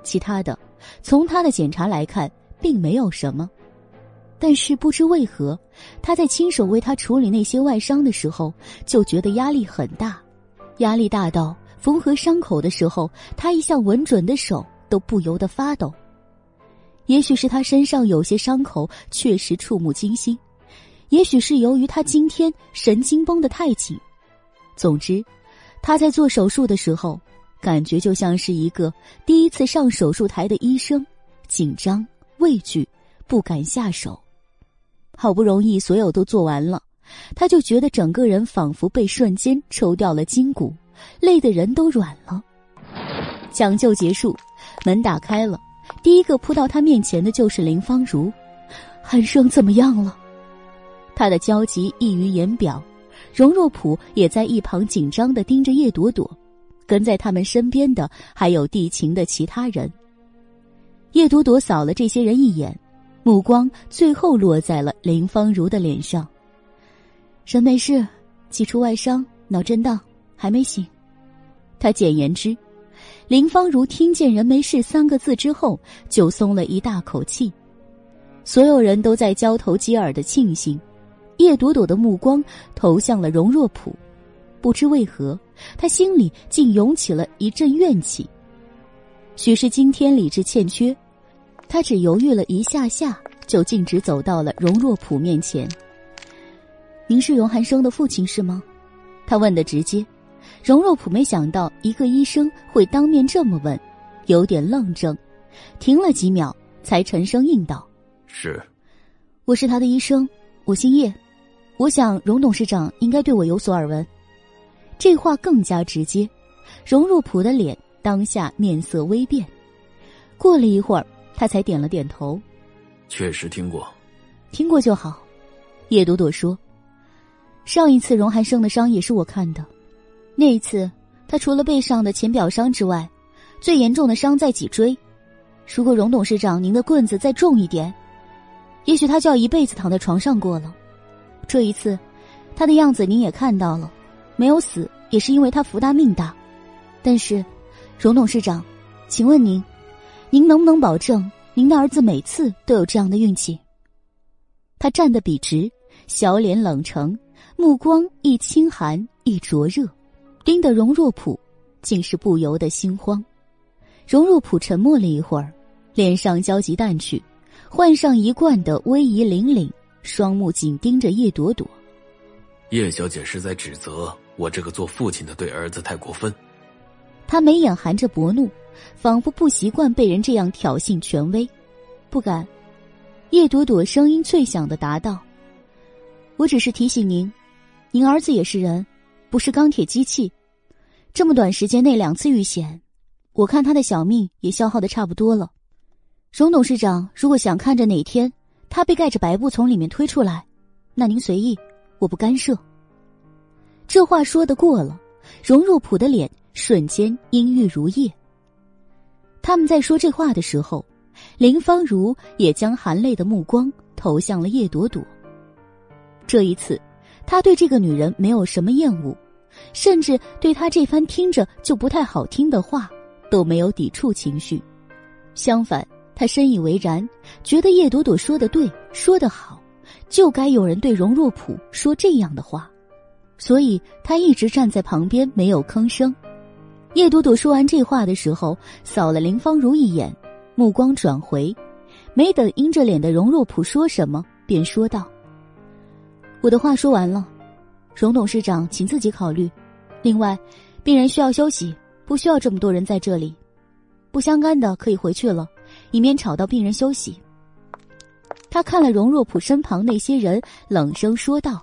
其他的，从他的检查来看，并没有什么。但是不知为何，他在亲手为他处理那些外伤的时候，就觉得压力很大，压力大到缝合伤口的时候，他一向稳准的手都不由得发抖。也许是他身上有些伤口确实触目惊心，也许是由于他今天神经绷得太紧。总之，他在做手术的时候，感觉就像是一个第一次上手术台的医生，紧张、畏惧，不敢下手。好不容易所有都做完了，他就觉得整个人仿佛被瞬间抽掉了筋骨，累得人都软了。抢救结束，门打开了，第一个扑到他面前的就是林芳如。寒生怎么样了？他的焦急溢于言表。荣若普也在一旁紧张的盯着叶朵朵，跟在他们身边的还有地勤的其他人。叶朵朵扫了这些人一眼。目光最后落在了林芳如的脸上。人没事，几处外伤，脑震荡，还没醒。他简言之。林芳如听见“人没事”三个字之后，就松了一大口气。所有人都在交头接耳的庆幸。叶朵朵的目光投向了荣若普，不知为何，他心里竟涌起了一阵怨气。许是今天理智欠缺。他只犹豫了一下下，就径直走到了荣若普面前。“您是荣寒生的父亲是吗？”他问的直接。荣若普没想到一个医生会当面这么问，有点愣怔，停了几秒，才沉声应道：“是，我是他的医生，我姓叶，我想荣董事长应该对我有所耳闻。”这话更加直接，荣若普的脸当下面色微变。过了一会儿。他才点了点头，确实听过，听过就好。叶朵朵说：“上一次荣寒生的伤也是我看的，那一次他除了背上的浅表伤之外，最严重的伤在脊椎。如果荣董事长您的棍子再重一点，也许他就要一辈子躺在床上过了。这一次，他的样子您也看到了，没有死也是因为他福大命大。但是，荣董事长，请问您？”您能不能保证您的儿子每次都有这样的运气？他站得笔直，小脸冷沉，目光一清寒一灼热，盯得荣若普竟是不由得心慌。荣若普沉默了一会儿，脸上焦急淡去，换上一贯的威仪凛凛，双目紧盯着叶朵朵。叶小姐是在指责我这个做父亲的对儿子太过分。他眉眼含着薄怒。仿佛不习惯被人这样挑衅权威，不敢。叶朵朵声音脆响的答道：“我只是提醒您，您儿子也是人，不是钢铁机器。这么短时间内两次遇险，我看他的小命也消耗的差不多了。荣董事长如果想看着哪天他被盖着白布从里面推出来，那您随意，我不干涉。”这话说得过了，荣若普的脸瞬间阴郁如夜。他们在说这话的时候，林芳如也将含泪的目光投向了叶朵朵。这一次，他对这个女人没有什么厌恶，甚至对她这番听着就不太好听的话都没有抵触情绪。相反，他深以为然，觉得叶朵朵说的对，说的好，就该有人对荣若普说这样的话。所以他一直站在旁边，没有吭声。叶朵朵说完这话的时候，扫了林芳如一眼，目光转回，没等阴着脸的荣若普说什么，便说道：“我的话说完了，荣董事长，请自己考虑。另外，病人需要休息，不需要这么多人在这里。不相干的可以回去了，以免吵到病人休息。”他看了荣若普身旁那些人，冷声说道。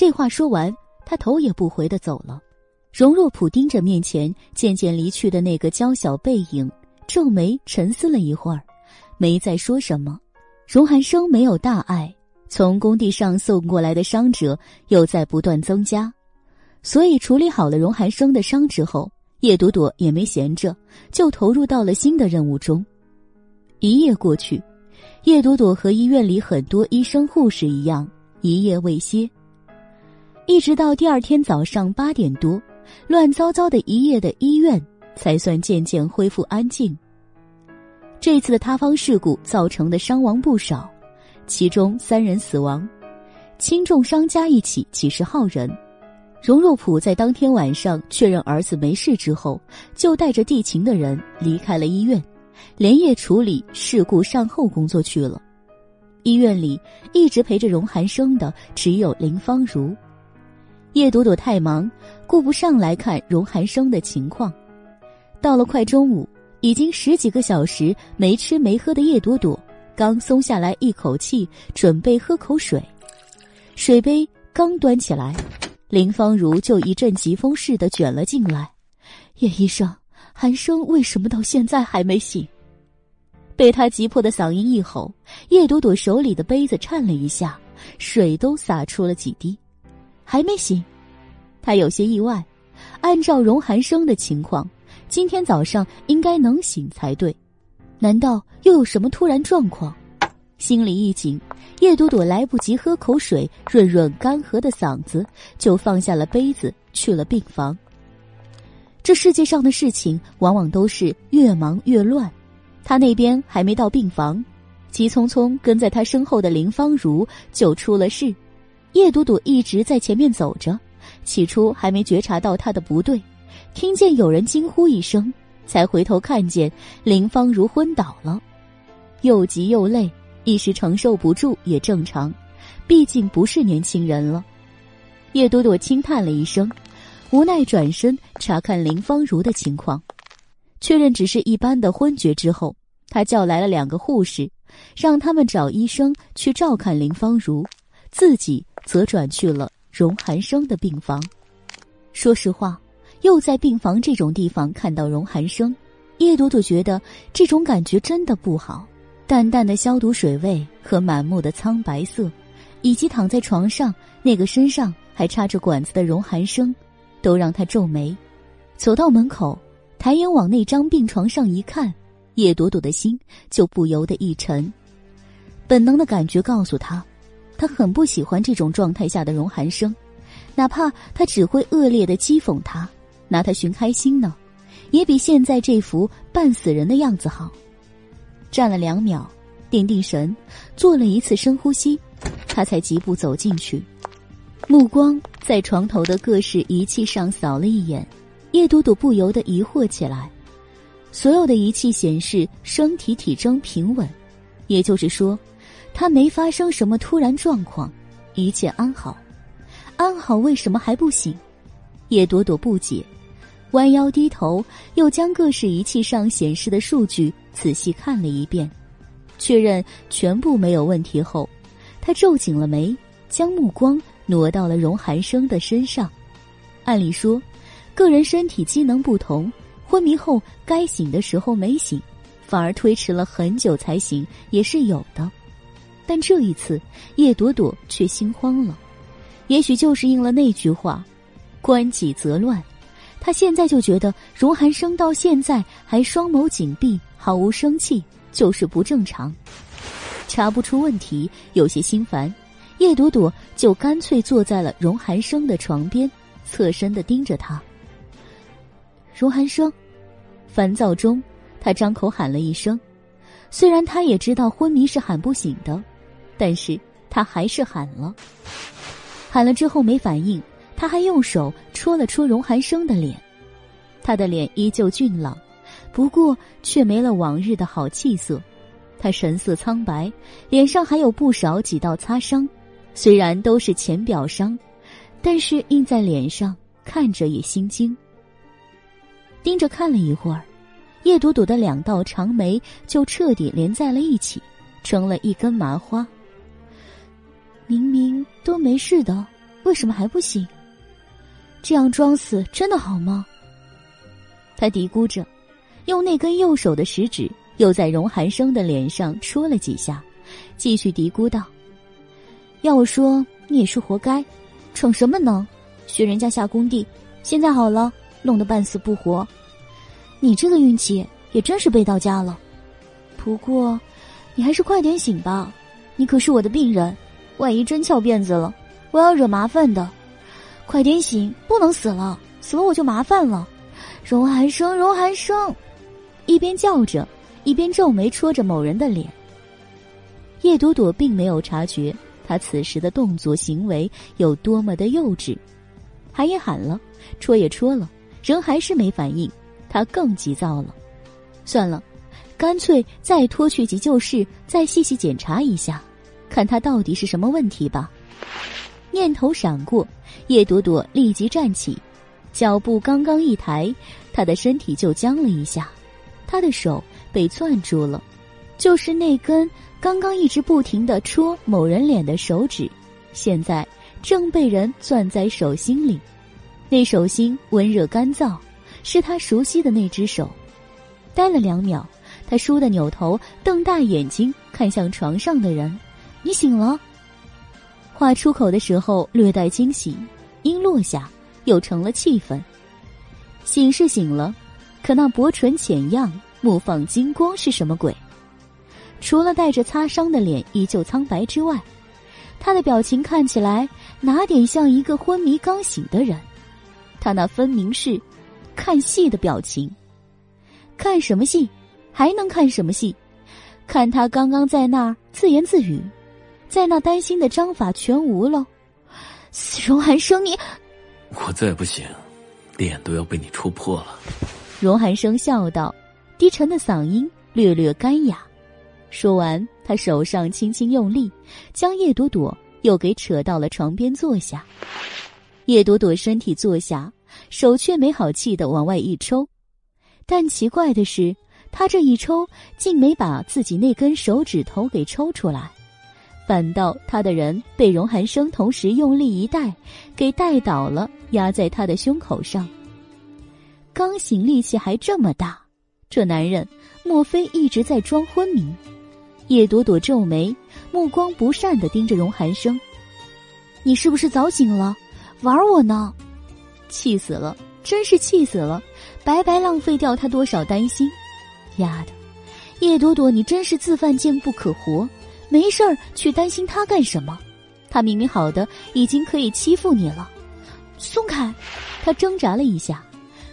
这话说完，他头也不回的走了。荣若普盯着面前渐渐离去的那个娇小背影，皱眉沉思了一会儿，没再说什么。荣寒生没有大碍，从工地上送过来的伤者又在不断增加，所以处理好了荣寒生的伤之后，叶朵朵也没闲着，就投入到了新的任务中。一夜过去，叶朵朵和医院里很多医生护士一样，一夜未歇。一直到第二天早上八点多，乱糟糟的一夜的医院才算渐渐恢复安静。这次的塌方事故造成的伤亡不少，其中三人死亡，轻重伤加一起几十号人。荣若普在当天晚上确认儿子没事之后，就带着地勤的人离开了医院，连夜处理事故善后工作去了。医院里一直陪着荣寒生的只有林芳如。叶朵朵太忙，顾不上来看荣寒生的情况。到了快中午，已经十几个小时没吃没喝的叶朵朵，刚松下来一口气，准备喝口水。水杯刚端起来，林芳如就一阵疾风似的卷了进来。叶医生，寒生为什么到现在还没醒？被他急迫的嗓音一吼，叶朵朵手里的杯子颤了一下，水都洒出了几滴。还没醒，他有些意外。按照荣寒生的情况，今天早上应该能醒才对，难道又有什么突然状况？心里一紧，叶朵朵来不及喝口水润润干涸的嗓子，就放下了杯子，去了病房。这世界上的事情往往都是越忙越乱，他那边还没到病房，急匆匆跟在他身后的林芳如就出了事。叶朵朵一直在前面走着，起初还没觉察到他的不对，听见有人惊呼一声，才回头看见林芳如昏倒了，又急又累，一时承受不住也正常，毕竟不是年轻人了。叶朵朵轻叹了一声，无奈转身查看林芳如的情况，确认只是一般的昏厥之后，他叫来了两个护士，让他们找医生去照看林芳如，自己。则转去了荣寒生的病房。说实话，又在病房这种地方看到荣寒生，叶朵朵觉得这种感觉真的不好。淡淡的消毒水味和满目的苍白色，以及躺在床上那个身上还插着管子的荣寒生，都让他皱眉。走到门口，抬眼往那张病床上一看，叶朵朵的心就不由得一沉。本能的感觉告诉他。他很不喜欢这种状态下的荣寒生，哪怕他只会恶劣的讥讽他，拿他寻开心呢，也比现在这副半死人的样子好。站了两秒，定定神，做了一次深呼吸，他才疾步走进去，目光在床头的各式仪器上扫了一眼，叶朵朵不由得疑惑起来。所有的仪器显示身体体征平稳，也就是说。他没发生什么突然状况，一切安好。安好，为什么还不醒？叶朵朵不解，弯腰低头，又将各式仪器上显示的数据仔细看了一遍，确认全部没有问题后，他皱紧了眉，将目光挪到了荣寒生的身上。按理说，个人身体机能不同，昏迷后该醒的时候没醒，反而推迟了很久才醒，也是有的。但这一次，叶朵朵却心慌了。也许就是应了那句话：“关己则乱。”他现在就觉得荣寒生到现在还双眸紧闭，毫无生气，就是不正常。查不出问题，有些心烦，叶朵朵就干脆坐在了荣寒生的床边，侧身的盯着他。荣寒生，烦躁中，他张口喊了一声。虽然他也知道昏迷是喊不醒的，但是他还是喊了。喊了之后没反应。他还用手戳了戳荣寒生的脸，他的脸依旧俊朗，不过却没了往日的好气色。他神色苍白，脸上还有不少几道擦伤，虽然都是浅表伤，但是印在脸上，看着也心惊。盯着看了一会儿，叶朵朵的两道长眉就彻底连在了一起，成了一根麻花。明明都没事的，为什么还不醒？这样装死真的好吗？他嘀咕着，用那根右手的食指又在荣寒生的脸上戳了几下，继续嘀咕道：“要我说，你也是活该，逞什么能？学人家下工地，现在好了，弄得半死不活。你这个运气也真是背到家了。不过，你还是快点醒吧，你可是我的病人，万一真翘辫子了，我要惹麻烦的。”快点醒，不能死了，死了我就麻烦了。荣寒生，荣寒生，一边叫着，一边皱眉戳着某人的脸。叶朵朵并没有察觉他此时的动作行为有多么的幼稚，喊也喊了，戳也戳了，人还是没反应，他更急躁了。算了，干脆再拖去急救室，再细细检查一下，看他到底是什么问题吧。念头闪过，叶朵朵立即站起，脚步刚刚一抬，她的身体就僵了一下，她的手被攥住了，就是那根刚刚一直不停的戳某人脸的手指，现在正被人攥在手心里，那手心温热干燥，是他熟悉的那只手。呆了两秒，他倏地扭头，瞪大眼睛看向床上的人：“你醒了。”话出口的时候略带惊喜，音落下又成了气愤。醒是醒了，可那薄唇浅漾、目放金光是什么鬼？除了带着擦伤的脸依旧苍白之外，他的表情看起来哪点像一个昏迷刚醒的人？他那分明是看戏的表情。看什么戏？还能看什么戏？看他刚刚在那儿自言自语。在那担心的章法全无了，荣寒生，你，我再不行，脸都要被你戳破了。荣寒生笑道，低沉的嗓音略略干哑。说完，他手上轻轻用力，将叶朵朵又给扯到了床边坐下。叶朵朵身体坐下，手却没好气的往外一抽，但奇怪的是，他这一抽，竟没把自己那根手指头给抽出来。反倒他的人被荣寒生同时用力一带，给带倒了，压在他的胸口上。刚醒力气还这么大，这男人莫非一直在装昏迷？叶朵朵皱眉，目光不善的盯着荣寒生：“你是不是早醒了？玩我呢？气死了！真是气死了！白白浪费掉他多少担心！丫的，叶朵朵，你真是自犯贱不可活！”没事儿，去担心他干什么？他明明好的已经可以欺负你了，松开！他挣扎了一下，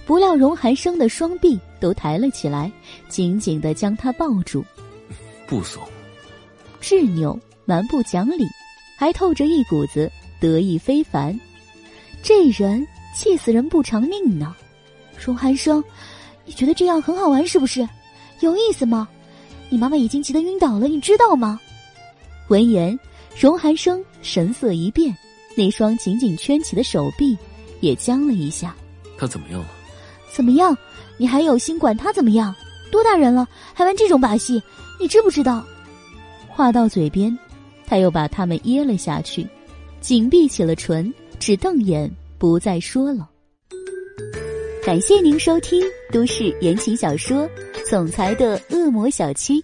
不料荣寒生的双臂都抬了起来，紧紧的将他抱住。不松，执拗、蛮不讲理，还透着一股子得意非凡。这人气死人不偿命呢！荣寒生，你觉得这样很好玩是不是？有意思吗？你妈妈已经急得晕倒了，你知道吗？闻言，荣寒生神色一变，那双紧紧圈起的手臂也僵了一下。他怎么样了？怎么样？你还有心管他怎么样？多大人了，还玩这种把戏？你知不知道？话到嘴边，他又把他们噎了下去，紧闭起了唇，只瞪眼，不再说了。感谢您收听都市言情小说《总裁的恶魔小七》，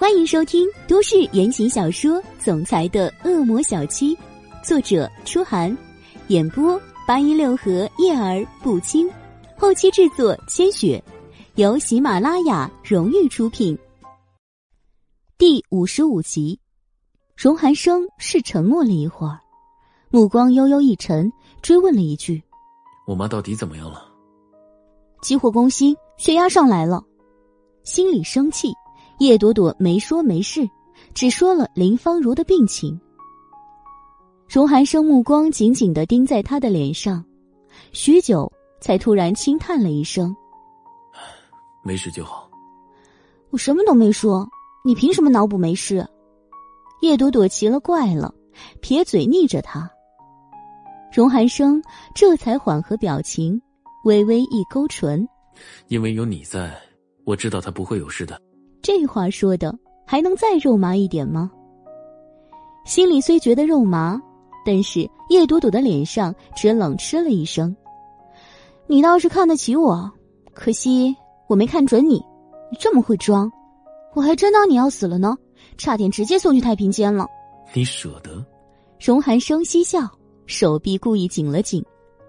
欢迎收听都市言情小说《总裁的恶魔小七》，作者：初寒，演播：八一六合叶儿不清，后期制作：千雪。由喜马拉雅荣誉出品。第五十五集，荣寒生是沉默了一会儿，目光悠悠一沉，追问了一句：“我妈到底怎么样了？”急火攻心，血压上来了。心里生气，叶朵朵没说没事，只说了林芳如的病情。荣寒生目光紧紧的盯在她的脸上，许久，才突然轻叹了一声。没事就好。我什么都没说，你凭什么脑补没事？叶朵朵奇了怪了，撇嘴逆着他。荣寒生这才缓和表情，微微一勾唇。因为有你在，我知道他不会有事的。这话说的还能再肉麻一点吗？心里虽觉得肉麻，但是叶朵朵的脸上只冷嗤了一声：“你倒是看得起我，可惜。”我没看准你，你这么会装，我还真当你要死了呢，差点直接送去太平间了。你舍得？荣寒生嬉笑，手臂故意紧了紧，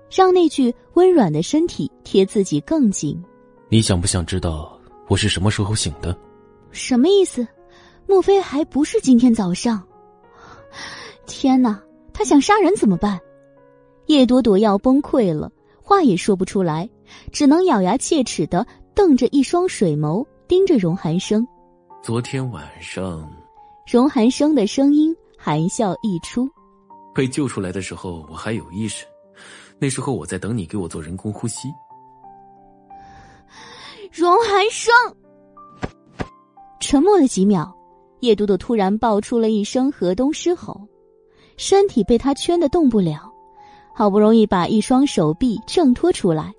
让那具温软的身体贴自己更紧。你想不想知道我是什么时候醒的？什么意思？莫非还不是今天早上？天哪！他想杀人怎么办？叶朵朵要崩溃了，话也说不出来，只能咬牙切齿的。瞪着一双水眸盯着荣寒生。昨天晚上，荣寒生的声音含笑溢出。被救出来的时候，我还有意识。那时候我在等你给我做人工呼吸。荣寒生沉默了几秒，叶朵朵突然爆出了一声河东狮吼，身体被他圈的动不了，好不容易把一双手臂挣脱出来。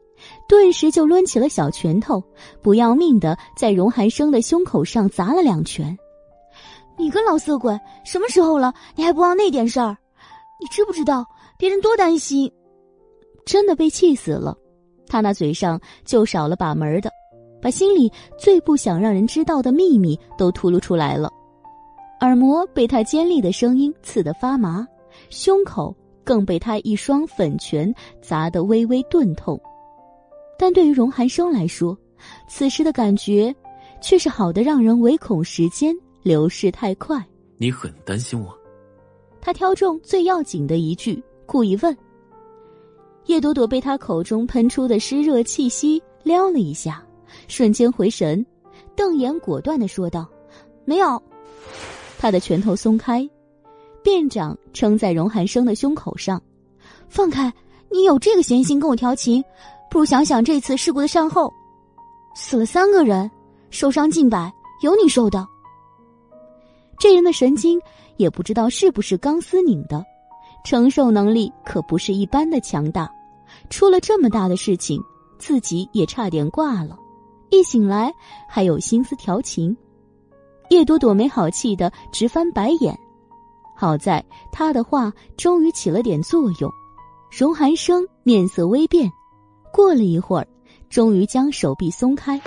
顿时就抡起了小拳头，不要命的在荣寒生的胸口上砸了两拳。你个老色鬼，什么时候了，你还不忘那点事儿？你知不知道别人多担心？真的被气死了，他那嘴上就少了把门的，把心里最不想让人知道的秘密都吐露出来了。耳膜被他尖利的声音刺得发麻，胸口更被他一双粉拳砸得微微钝痛。但对于荣寒生来说，此时的感觉却是好的，让人唯恐时间流逝太快。你很担心我？他挑中最要紧的一句，故意问。叶朵朵被他口中喷出的湿热气息撩了一下，瞬间回神，瞪眼果断的说道：“没有。”他的拳头松开，便掌撑在荣寒生的胸口上，放开！你有这个闲心跟我调情？不如想想这次事故的善后，死了三个人，受伤近百，有你受的。这人的神经也不知道是不是钢丝拧的，承受能力可不是一般的强大。出了这么大的事情，自己也差点挂了。一醒来还有心思调情，叶朵朵没好气的直翻白眼。好在他的话终于起了点作用，荣寒生面色微变。过了一会儿，终于将手臂松开，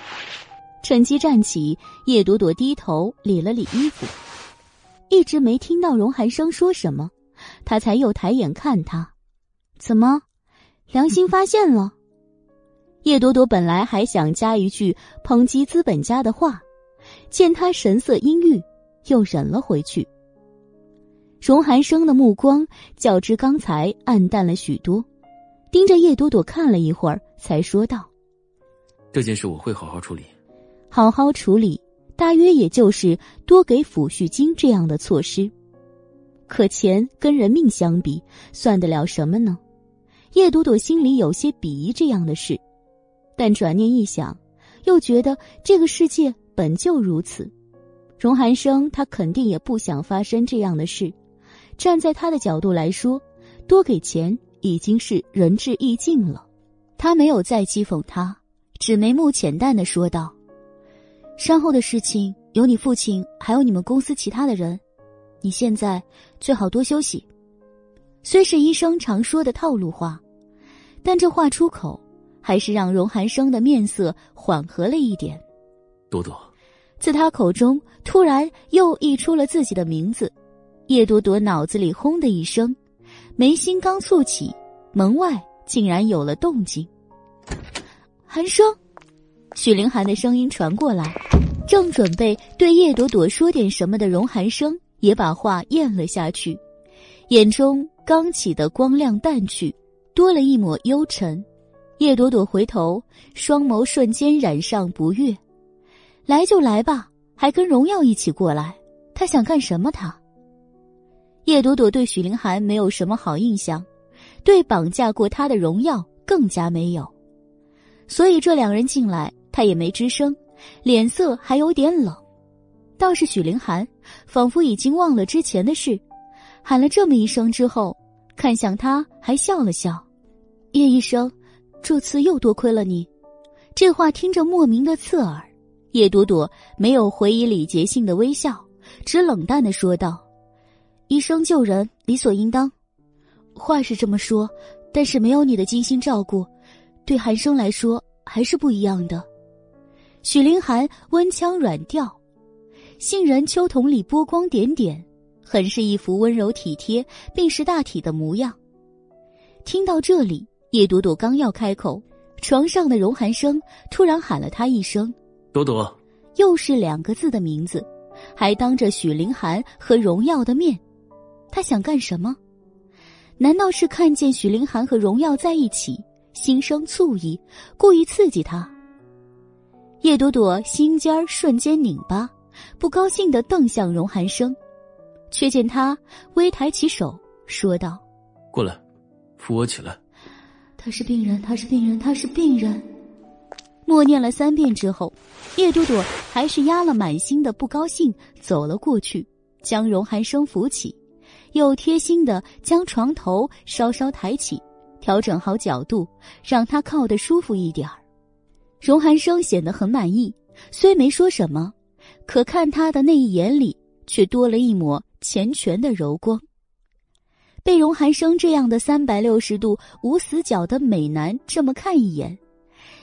趁机站起。叶朵朵低头理了理衣服，一直没听到荣寒生说什么，他才又抬眼看他，怎么，良心发现了？叶朵朵本来还想加一句抨击资本家的话，见他神色阴郁，又忍了回去。荣寒生的目光较之刚才暗淡了许多。盯着叶朵朵看了一会儿，才说道：“这件事我会好好处理。好好处理，大约也就是多给抚恤金这样的措施。可钱跟人命相比，算得了什么呢？”叶朵朵心里有些鄙夷这样的事，但转念一想，又觉得这个世界本就如此。荣寒生他肯定也不想发生这样的事。站在他的角度来说，多给钱。已经是仁至义尽了，他没有再讥讽他，只眉目浅淡的说道：“山后的事情有你父亲，还有你们公司其他的人，你现在最好多休息。虽是医生常说的套路话，但这话出口，还是让荣寒生的面色缓和了一点。朵朵，自他口中突然又溢出了自己的名字，叶朵朵脑子里轰的一声，眉心刚蹙起，门外竟然有了动静。寒生，许凌寒的声音传过来，正准备对叶朵朵说点什么的荣寒生也把话咽了下去，眼中。刚起的光亮淡去，多了一抹幽沉。叶朵朵回头，双眸瞬间染上不悦。来就来吧，还跟荣耀一起过来，他想干什么？他。叶朵朵对许凌寒没有什么好印象，对绑架过他的荣耀更加没有。所以这两人进来，他也没吱声，脸色还有点冷。倒是许凌寒，仿佛已经忘了之前的事。喊了这么一声之后，看向他，还笑了笑。叶医生，这次又多亏了你。这话听着莫名的刺耳。叶朵朵没有回以礼节性的微笑，只冷淡的说道：“医生救人理所应当。话是这么说，但是没有你的精心照顾，对寒生来说还是不一样的。”许凌寒温腔软调，杏仁秋筒里波光点点。很是一副温柔体贴、病识大体的模样。听到这里，叶朵朵刚要开口，床上的荣寒生突然喊了她一声：“朵朵。”又是两个字的名字，还当着许凌寒和荣耀的面。他想干什么？难道是看见许凌寒和荣耀在一起，心生醋意，故意刺激他？叶朵朵心尖儿瞬间拧巴，不高兴的瞪向荣寒生。却见他微抬起手，说道：“过来，扶我起来。”他是病人，他是病人，他是病人。默念了三遍之后，叶朵朵还是压了满心的不高兴，走了过去，将荣寒生扶起，又贴心的将床头稍稍抬起，调整好角度，让他靠得舒服一点儿。荣寒生显得很满意，虽没说什么，可看他的那一眼里却多了一抹。缱绻的柔光，被荣寒生这样的三百六十度无死角的美男这么看一眼，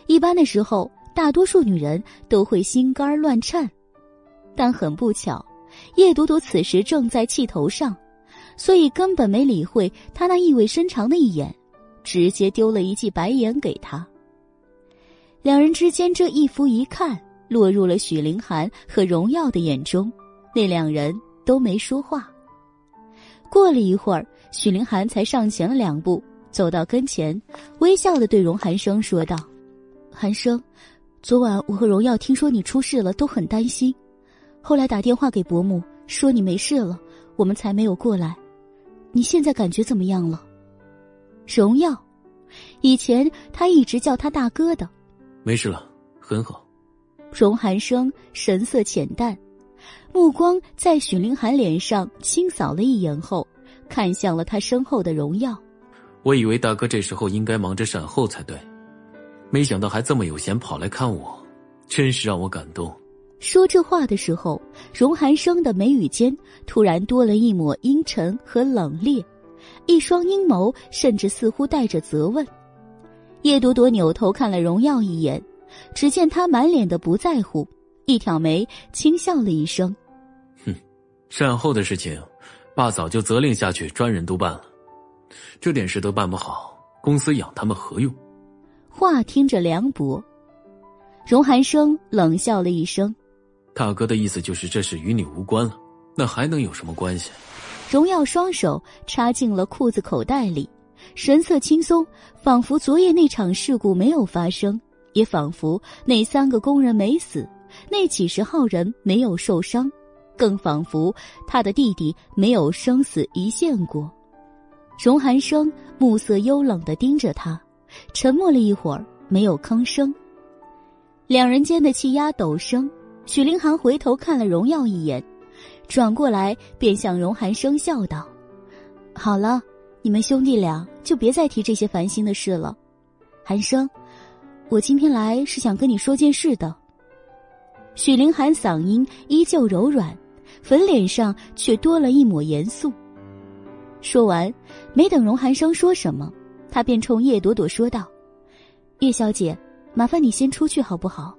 一般的时候，大多数女人都会心肝乱颤。但很不巧，叶朵朵此时正在气头上，所以根本没理会他那意味深长的一眼，直接丢了一记白眼给他。两人之间这一伏一看，落入了许凌寒和荣耀的眼中，那两人。都没说话。过了一会儿，许凌寒才上前了两步，走到跟前，微笑的对荣寒生说道：“寒生，昨晚我和荣耀听说你出事了，都很担心。后来打电话给伯母，说你没事了，我们才没有过来。你现在感觉怎么样了？”荣耀，以前他一直叫他大哥的，没事了，很好。荣寒生神色浅淡。目光在许凌寒脸上轻扫了一眼后，看向了他身后的荣耀。我以为大哥这时候应该忙着善后才对，没想到还这么有闲跑来看我，真是让我感动。说这话的时候，荣寒生的眉宇间突然多了一抹阴沉和冷冽，一双阴眸甚至似乎带着责问。叶朵朵扭头看了荣耀一眼，只见他满脸的不在乎。一挑眉，轻笑了一声：“哼，善后的事情，爸早就责令下去专人督办了。这点事都办不好，公司养他们何用？”话听着凉薄，荣寒生冷笑了一声：“大哥的意思就是这事与你无关了，那还能有什么关系？”荣耀双手插进了裤子口袋里，神色轻松，仿佛昨夜那场事故没有发生，也仿佛那三个工人没死。那几十号人没有受伤，更仿佛他的弟弟没有生死一线过。荣寒生目色幽冷的盯着他，沉默了一会儿，没有吭声。两人间的气压陡升，许凌寒回头看了荣耀一眼，转过来便向荣寒生笑道：“好了，你们兄弟俩就别再提这些烦心的事了。寒生，我今天来是想跟你说件事的。”许凌寒嗓音依旧柔软，粉脸上却多了一抹严肃。说完，没等荣寒生说什么，他便冲叶朵朵说道：“叶小姐，麻烦你先出去好不好？”“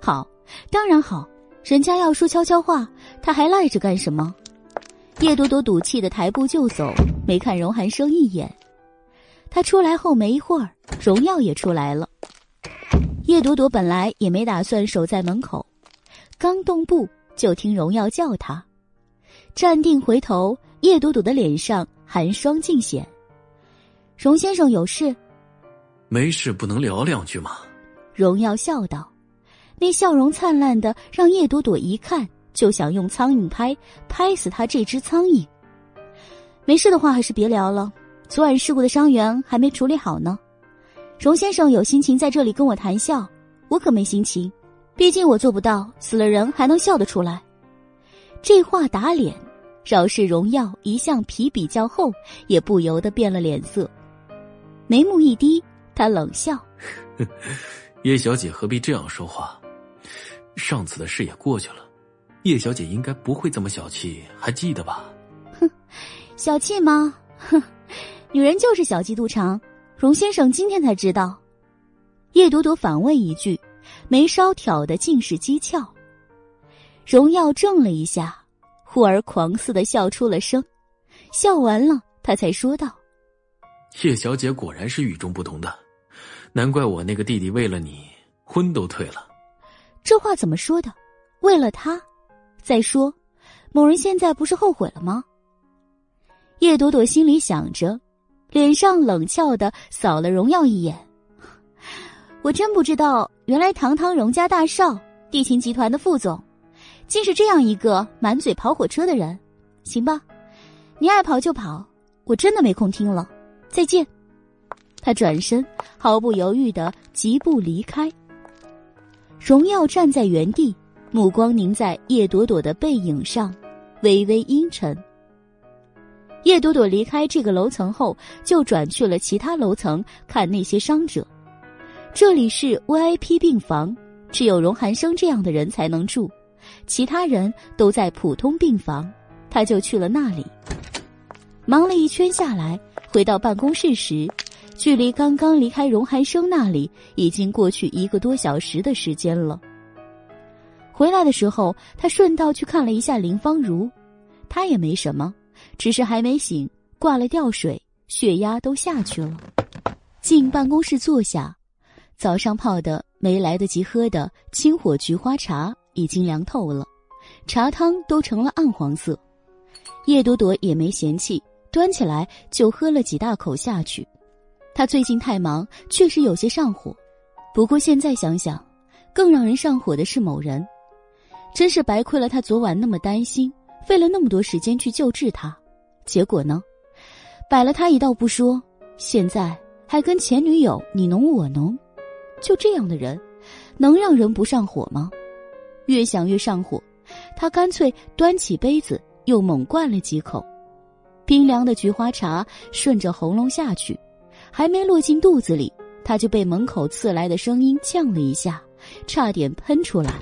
好，当然好。人家要说悄悄话，他还赖着干什么？”叶朵朵赌气的抬步就走，没看荣寒生一眼。他出来后没一会儿，荣耀也出来了。叶朵朵本来也没打算守在门口，刚动步就听荣耀叫他，站定回头，叶朵朵的脸上寒霜尽显。荣先生有事？没事，不能聊两句吗？荣耀笑道，那笑容灿烂的让叶朵朵一看就想用苍蝇拍拍死他这只苍蝇。没事的话，还是别聊了。昨晚事故的伤员还没处理好呢。荣先生有心情在这里跟我谈笑，我可没心情。毕竟我做不到死了人还能笑得出来。这话打脸，饶是荣耀一向皮比较厚，也不由得变了脸色，眉目一低，他冷笑：“ 叶小姐何必这样说话？上次的事也过去了，叶小姐应该不会这么小气，还记得吧？”“哼，小气吗？哼，女人就是小气肚肠。”荣先生今天才知道，叶朵朵反问一句，眉梢挑的尽是讥诮。荣耀怔了一下，忽而狂似的笑出了声，笑完了，他才说道：“叶小姐果然是与众不同的，难怪我那个弟弟为了你婚都退了。”这话怎么说的？为了他？再说，某人现在不是后悔了吗？叶朵朵心里想着。脸上冷俏的扫了荣耀一眼，我真不知道，原来堂堂荣家大少，地勤集团的副总，竟是这样一个满嘴跑火车的人。行吧，你爱跑就跑，我真的没空听了，再见。他转身，毫不犹豫的疾步离开。荣耀站在原地，目光凝在叶朵朵的背影上，微微阴沉。叶朵朵离开这个楼层后，就转去了其他楼层看那些伤者。这里是 VIP 病房，只有荣寒生这样的人才能住，其他人都在普通病房，他就去了那里。忙了一圈下来，回到办公室时，距离刚刚离开荣寒生那里已经过去一个多小时的时间了。回来的时候，他顺道去看了一下林芳如，她也没什么。只是还没醒，挂了吊水，血压都下去了。进办公室坐下，早上泡的没来得及喝的清火菊花茶已经凉透了，茶汤都成了暗黄色。叶朵朵也没嫌弃，端起来就喝了几大口下去。他最近太忙，确实有些上火。不过现在想想，更让人上火的是某人，真是白亏了他昨晚那么担心。费了那么多时间去救治他，结果呢，摆了他一道不说，现在还跟前女友你侬我侬，就这样的人，能让人不上火吗？越想越上火，他干脆端起杯子又猛灌了几口，冰凉的菊花茶顺着喉咙下去，还没落进肚子里，他就被门口刺来的声音呛了一下，差点喷出来。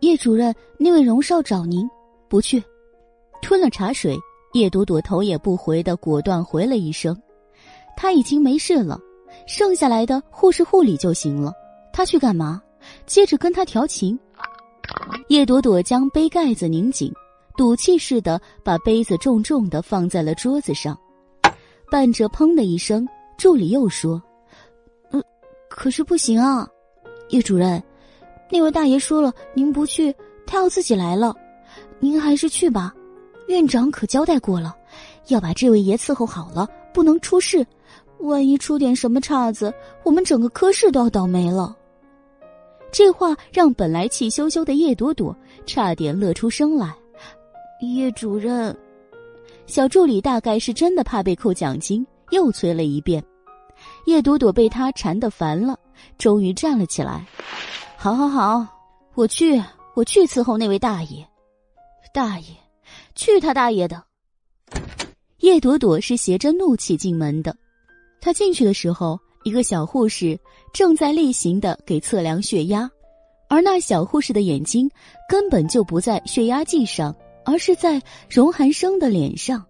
叶主任，那位荣少找您。不去，吞了茶水，叶朵朵头也不回的果断回了一声：“他已经没事了，剩下来的护士护理就行了。他去干嘛？接着跟他调情。”叶朵朵将杯盖子拧紧，赌气似的把杯子重重的放在了桌子上，伴着砰的一声，助理又说：“嗯，可是不行啊，叶主任，那位大爷说了，您不去，他要自己来了。”您还是去吧，院长可交代过了，要把这位爷伺候好了，不能出事。万一出点什么岔子，我们整个科室都要倒霉了。这话让本来气羞羞的叶朵朵差点乐出声来。叶主任，小助理大概是真的怕被扣奖金，又催了一遍。叶朵朵被他缠得烦了，终于站了起来。好好好，我去，我去伺候那位大爷。大爷，去他大爷的！叶朵朵是携着怒气进门的。他进去的时候，一个小护士正在例行的给测量血压。而那小护士的眼睛根本就不在血压计上，而是在荣寒生的脸上。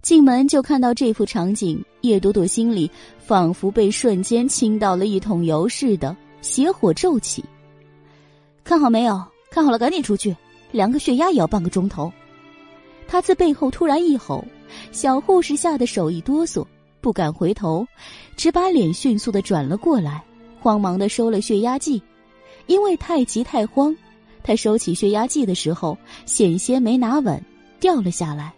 进门就看到这幅场景，叶朵朵心里仿佛被瞬间倾倒了一桶油似的，邪火骤起。看好没有？看好了，赶紧出去，量个血压也要半个钟头。他自背后突然一吼，小护士吓得手一哆嗦，不敢回头，只把脸迅速的转了过来，慌忙的收了血压计。因为太急太慌，他收起血压计的时候险些没拿稳，掉了下来。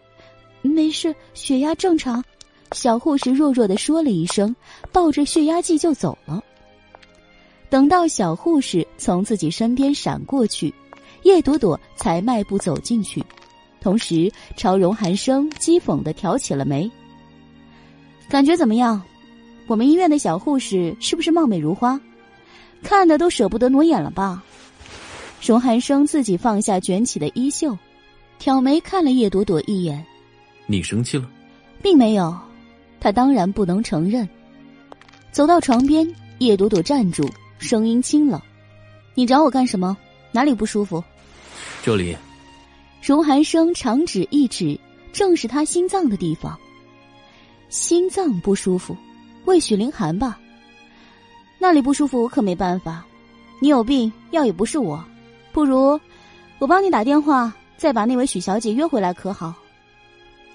没事，血压正常。小护士弱弱的说了一声，抱着血压计就走了。等到小护士从自己身边闪过去，叶朵朵才迈步走进去，同时朝荣寒生讥讽的挑起了眉。感觉怎么样？我们医院的小护士是不是貌美如花？看的都舍不得挪眼了吧？荣寒生自己放下卷起的衣袖，挑眉看了叶朵朵一眼。你生气了，并没有，他当然不能承认。走到床边，叶朵朵站住，声音清冷：“你找我干什么？哪里不舒服？”这里。荣寒生长指一指，正是他心脏的地方。心脏不舒服，为许凌寒吧？那里不舒服，我可没办法。你有病，药也不是我，不如我帮你打电话，再把那位许小姐约回来，可好？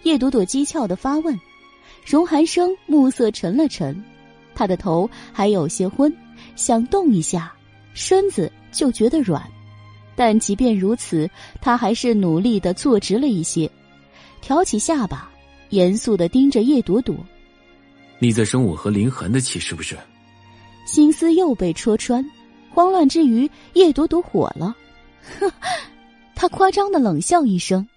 叶朵朵讥诮的发问，荣寒生目色沉了沉，他的头还有些昏，想动一下，身子就觉得软，但即便如此，他还是努力的坐直了一些，挑起下巴，严肃的盯着叶朵朵：“你在生我和林寒的气是不是？”心思又被戳穿，慌乱之余，叶朵朵火了，哼，他夸张的冷笑一声：“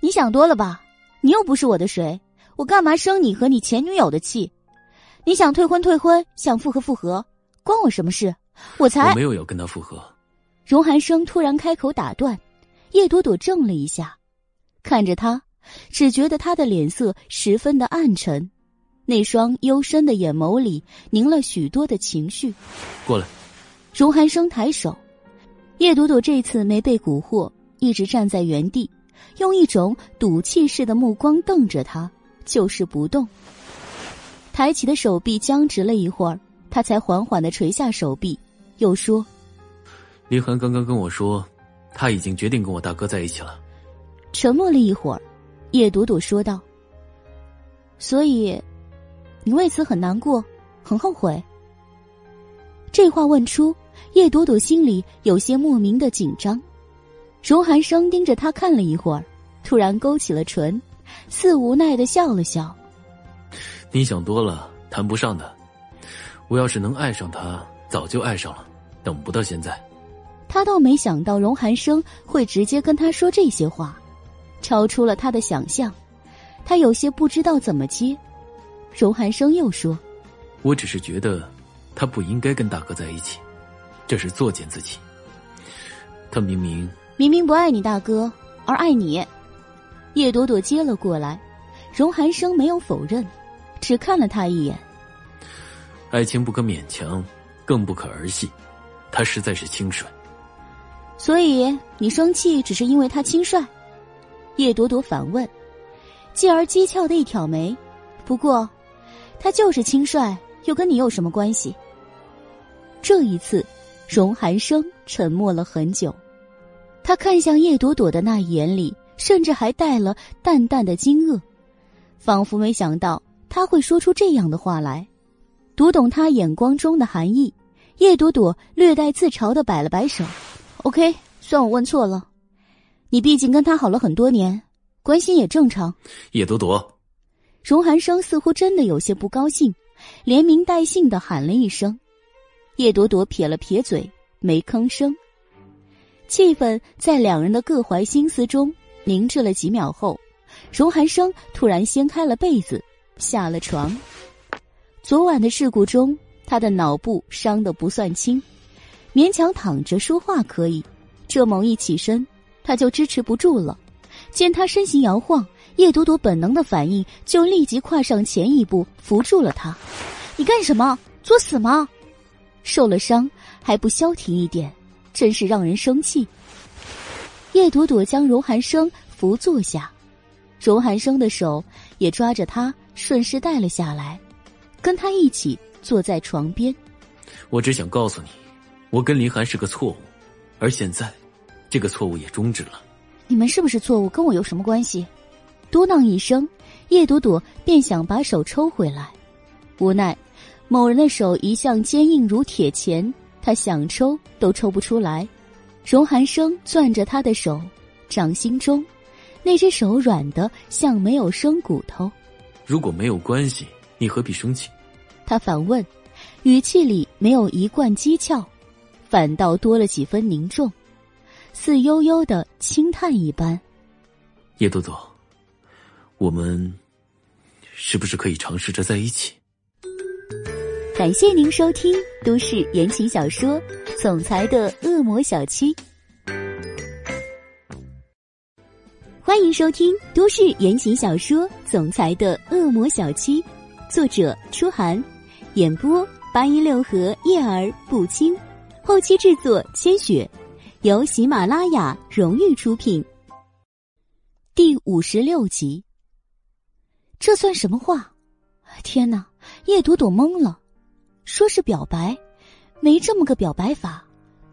你想多了吧？你又不是我的谁，我干嘛生你和你前女友的气？你想退婚退婚，想复合复合，关我什么事？我才……我没有要跟他复合。”荣寒生突然开口打断，叶朵朵怔了一下，看着他，只觉得他的脸色十分的暗沉。那双幽深的眼眸里凝了许多的情绪。过来，荣寒生抬手，叶朵朵这次没被蛊惑，一直站在原地，用一种赌气似的目光瞪着他，就是不动。抬起的手臂僵直了一会儿，他才缓缓的垂下手臂，又说：“林寒刚刚跟我说，他已经决定跟我大哥在一起了。”沉默了一会儿，叶朵朵说道：“所以。”你为此很难过，很后悔。这话问出，叶朵朵心里有些莫名的紧张。荣寒生盯着他看了一会儿，突然勾起了唇，似无奈的笑了笑：“你想多了，谈不上的。我要是能爱上他，早就爱上了，等不到现在。”他倒没想到荣寒生会直接跟他说这些话，超出了他的想象，他有些不知道怎么接。荣寒生又说：“我只是觉得，他不应该跟大哥在一起，这是作践自己。他明明明明不爱你大哥，而爱你。”叶朵朵接了过来，荣寒生没有否认，只看了他一眼。爱情不可勉强，更不可儿戏，他实在是轻率。所以你生气只是因为他轻率？叶朵朵反问，继而讥诮的一挑眉。不过。他就是轻率，又跟你有什么关系？这一次，荣寒生沉默了很久，他看向叶朵朵的那一眼里，甚至还带了淡淡的惊愕，仿佛没想到他会说出这样的话来。读懂他眼光中的含义，叶朵朵略带自嘲的摆了摆手：“OK，算我问错了。你毕竟跟他好了很多年，关心也正常。”叶朵朵。荣寒生似乎真的有些不高兴，连名带姓的喊了一声。叶朵朵撇了撇嘴，没吭声。气氛在两人的各怀心思中凝滞了几秒后，荣寒生突然掀开了被子，下了床。昨晚的事故中，他的脑部伤得不算轻，勉强躺着说话可以，这猛一起身，他就支持不住了。见他身形摇晃。叶朵朵本能的反应就立即跨上前一步扶住了他，你干什么？作死吗？受了伤还不消停一点？真是让人生气。叶朵朵将荣寒生扶坐下，荣寒生的手也抓着他，顺势带了下来，跟他一起坐在床边。我只想告诉你，我跟林寒是个错误，而现在，这个错误也终止了。你们是不是错误，跟我有什么关系？嘟囔一声，叶朵朵便想把手抽回来，无奈，某人的手一向坚硬如铁钳，他想抽都抽不出来。荣寒生攥着他的手，掌心中，那只手软的像没有生骨头。如果没有关系，你何必生气？他反问，语气里没有一贯讥诮，反倒多了几分凝重，似悠悠的轻叹一般。叶朵朵。我们是不是可以尝试着在一起？感谢您收听都市言情小说《总裁的恶魔小七》，欢迎收听都市言情小说《总裁的恶魔小七》，作者：初寒，演播：八一六和叶儿不轻，后期制作：千雪，由喜马拉雅荣誉出品。第五十六集。这算什么话？天哪！叶朵朵懵了。说是表白，没这么个表白法。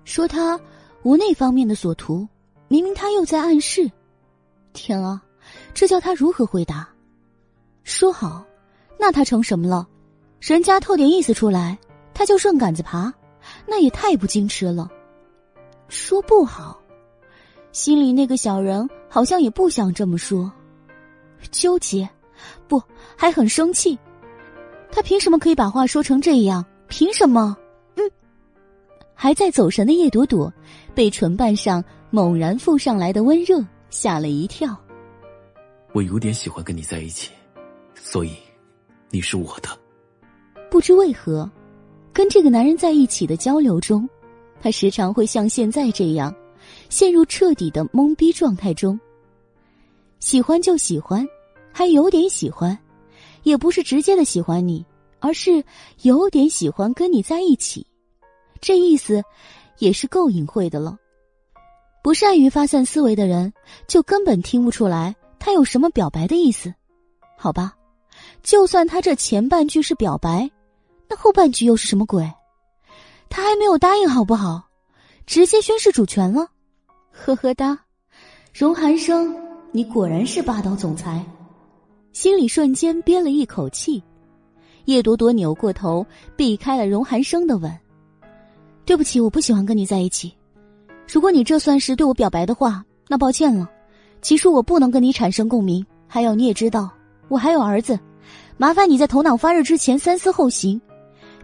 说他无那方面的所图，明明他又在暗示。天啊，这叫他如何回答？说好，那他成什么了？人家透点意思出来，他就顺杆子爬，那也太不矜持了。说不好，心里那个小人好像也不想这么说，纠结。不，还很生气。他凭什么可以把话说成这样？凭什么？嗯。还在走神的叶朵朵，被唇瓣上猛然附上来的温热吓了一跳。我有点喜欢跟你在一起，所以你是我的。不知为何，跟这个男人在一起的交流中，他时常会像现在这样，陷入彻底的懵逼状态中。喜欢就喜欢。还有点喜欢，也不是直接的喜欢你，而是有点喜欢跟你在一起，这意思也是够隐晦的了。不善于发散思维的人，就根本听不出来他有什么表白的意思。好吧，就算他这前半句是表白，那后半句又是什么鬼？他还没有答应，好不好？直接宣誓主权了？呵呵哒，荣寒生，你果然是霸道总裁。心里瞬间憋了一口气，叶朵朵扭过头，避开了荣寒生的吻。对不起，我不喜欢跟你在一起。如果你这算是对我表白的话，那抱歉了。其实我不能跟你产生共鸣。还有，你也知道，我还有儿子。麻烦你在头脑发热之前三思后行。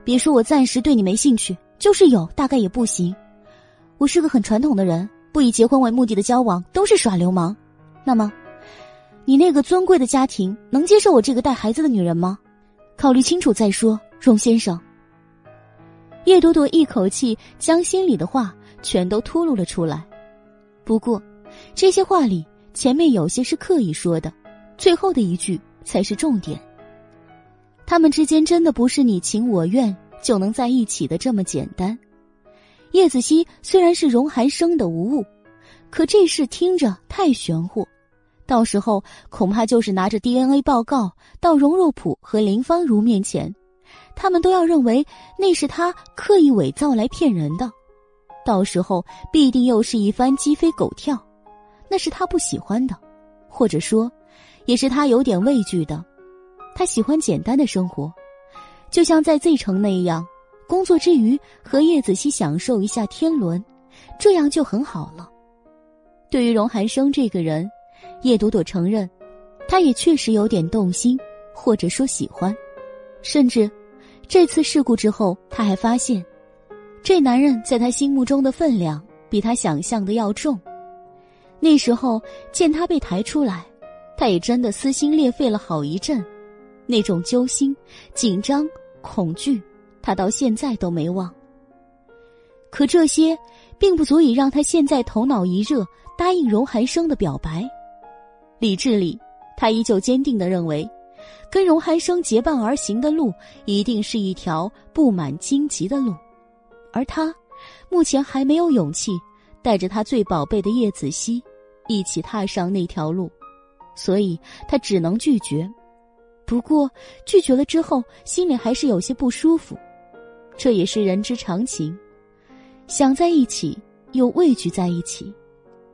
别说我暂时对你没兴趣，就是有，大概也不行。我是个很传统的人，不以结婚为目的的交往都是耍流氓。那么。你那个尊贵的家庭能接受我这个带孩子的女人吗？考虑清楚再说，荣先生。叶朵朵一口气将心里的话全都吐露了出来。不过，这些话里前面有些是刻意说的，最后的一句才是重点。他们之间真的不是你情我愿就能在一起的这么简单。叶子熙虽然是荣寒生的无误，可这事听着太玄乎。到时候恐怕就是拿着 DNA 报告到荣若普和林芳如面前，他们都要认为那是他刻意伪造来骗人的，到时候必定又是一番鸡飞狗跳，那是他不喜欢的，或者说，也是他有点畏惧的。他喜欢简单的生活，就像在 Z 城那样，工作之余和叶子熙享受一下天伦，这样就很好了。对于荣寒生这个人。叶朵朵承认，他也确实有点动心，或者说喜欢，甚至这次事故之后，她还发现，这男人在她心目中的分量比她想象的要重。那时候见他被抬出来，她也真的撕心裂肺了好一阵，那种揪心、紧张、恐惧，他到现在都没忘。可这些并不足以让他现在头脑一热，答应荣寒生的表白。理智里，他依旧坚定的认为，跟荣寒生结伴而行的路，一定是一条布满荆棘的路，而他目前还没有勇气带着他最宝贝的叶子熙一起踏上那条路，所以他只能拒绝。不过拒绝了之后，心里还是有些不舒服，这也是人之常情。想在一起，又畏惧在一起。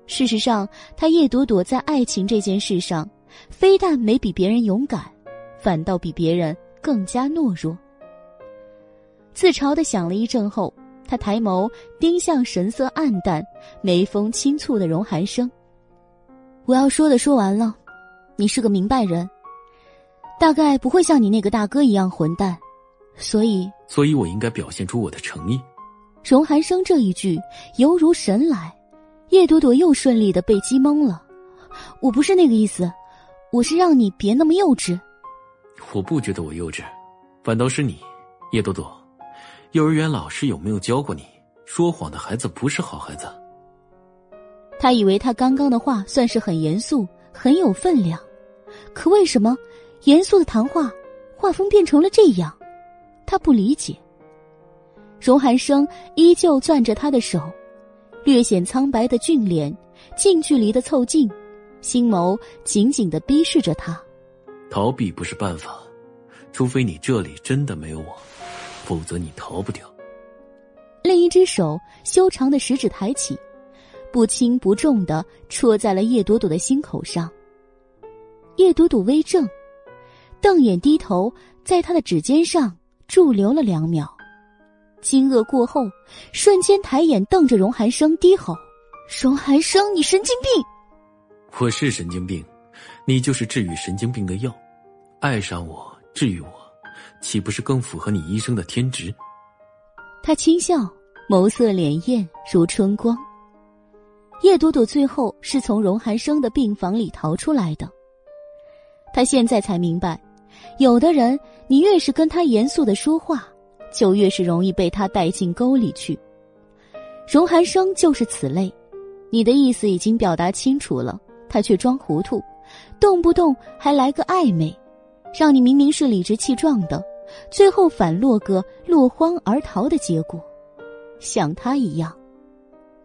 事实上，他叶朵朵在爱情这件事上，非但没比别人勇敢，反倒比别人更加懦弱。自嘲的想了一阵后，他抬眸盯向神色暗淡、眉峰轻蹙的荣寒生。我要说的说完了，你是个明白人，大概不会像你那个大哥一样混蛋，所以，所以我应该表现出我的诚意。荣寒生这一句犹如神来，叶朵朵又顺利的被激懵了。我不是那个意思，我是让你别那么幼稚。我不觉得我幼稚，反倒是你，叶朵朵。幼儿园老师有没有教过你，说谎的孩子不是好孩子？他以为他刚刚的话算是很严肃、很有分量，可为什么严肃的谈话画风变成了这样？他不理解。荣寒生依旧攥着他的手，略显苍白的俊脸近距离的凑近，星眸紧紧的逼视着他。逃避不是办法，除非你这里真的没有我。否则你逃不掉。另一只手修长的食指抬起，不轻不重的戳在了叶朵朵的心口上。叶朵朵微怔，瞪眼低头，在他的指尖上驻留了两秒，惊愕过后，瞬间抬眼瞪着荣寒生低吼：“荣寒生，你神经病！”我是神经病，你就是治愈神经病的药。爱上我，治愈我。岂不是更符合你医生的天职？他轻笑，眸色潋滟如春光。叶朵朵最后是从荣寒生的病房里逃出来的。他现在才明白，有的人，你越是跟他严肃的说话，就越是容易被他带进沟里去。荣寒生就是此类。你的意思已经表达清楚了，他却装糊涂，动不动还来个暧昧，让你明明是理直气壮的。最后反落个落荒而逃的结果，像他一样。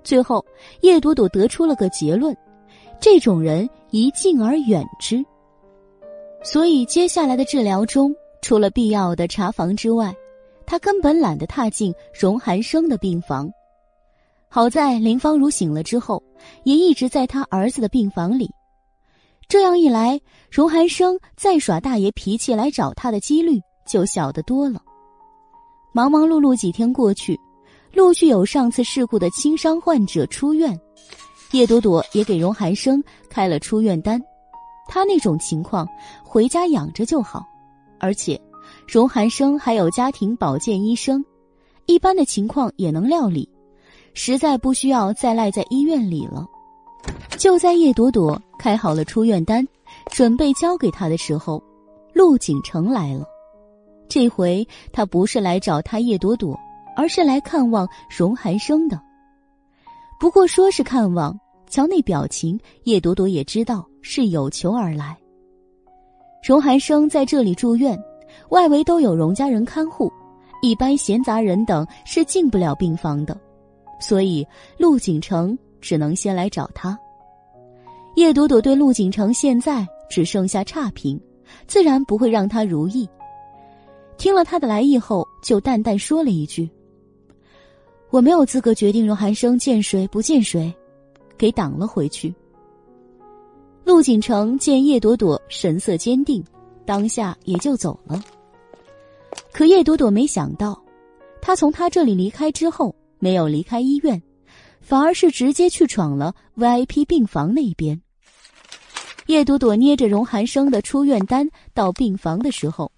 最后，叶朵朵得出了个结论：这种人宜敬而远之。所以，接下来的治疗中，除了必要的查房之外，他根本懒得踏进荣寒生的病房。好在林芳如醒了之后，也一直在他儿子的病房里。这样一来，荣寒生再耍大爷脾气来找他的几率。就小得多了。忙忙碌碌几天过去，陆续有上次事故的轻伤患者出院，叶朵朵也给荣寒生开了出院单。他那种情况，回家养着就好。而且，荣寒生还有家庭保健医生，一般的情况也能料理，实在不需要再赖在医院里了。就在叶朵朵开好了出院单，准备交给他的时候，陆景城来了。这回他不是来找他叶朵朵，而是来看望荣寒生的。不过说是看望，瞧那表情，叶朵朵也知道是有求而来。荣寒生在这里住院，外围都有荣家人看护，一般闲杂人等是进不了病房的，所以陆景城只能先来找他。叶朵朵对陆景城现在只剩下差评，自然不会让他如意。听了他的来意后，就淡淡说了一句：“我没有资格决定荣寒生见谁不见谁，给挡了回去。”陆景成见叶朵朵神色坚定，当下也就走了。可叶朵朵没想到，他从他这里离开之后，没有离开医院，反而是直接去闯了 VIP 病房那边。叶朵朵捏着荣寒生的出院单到病房的时候。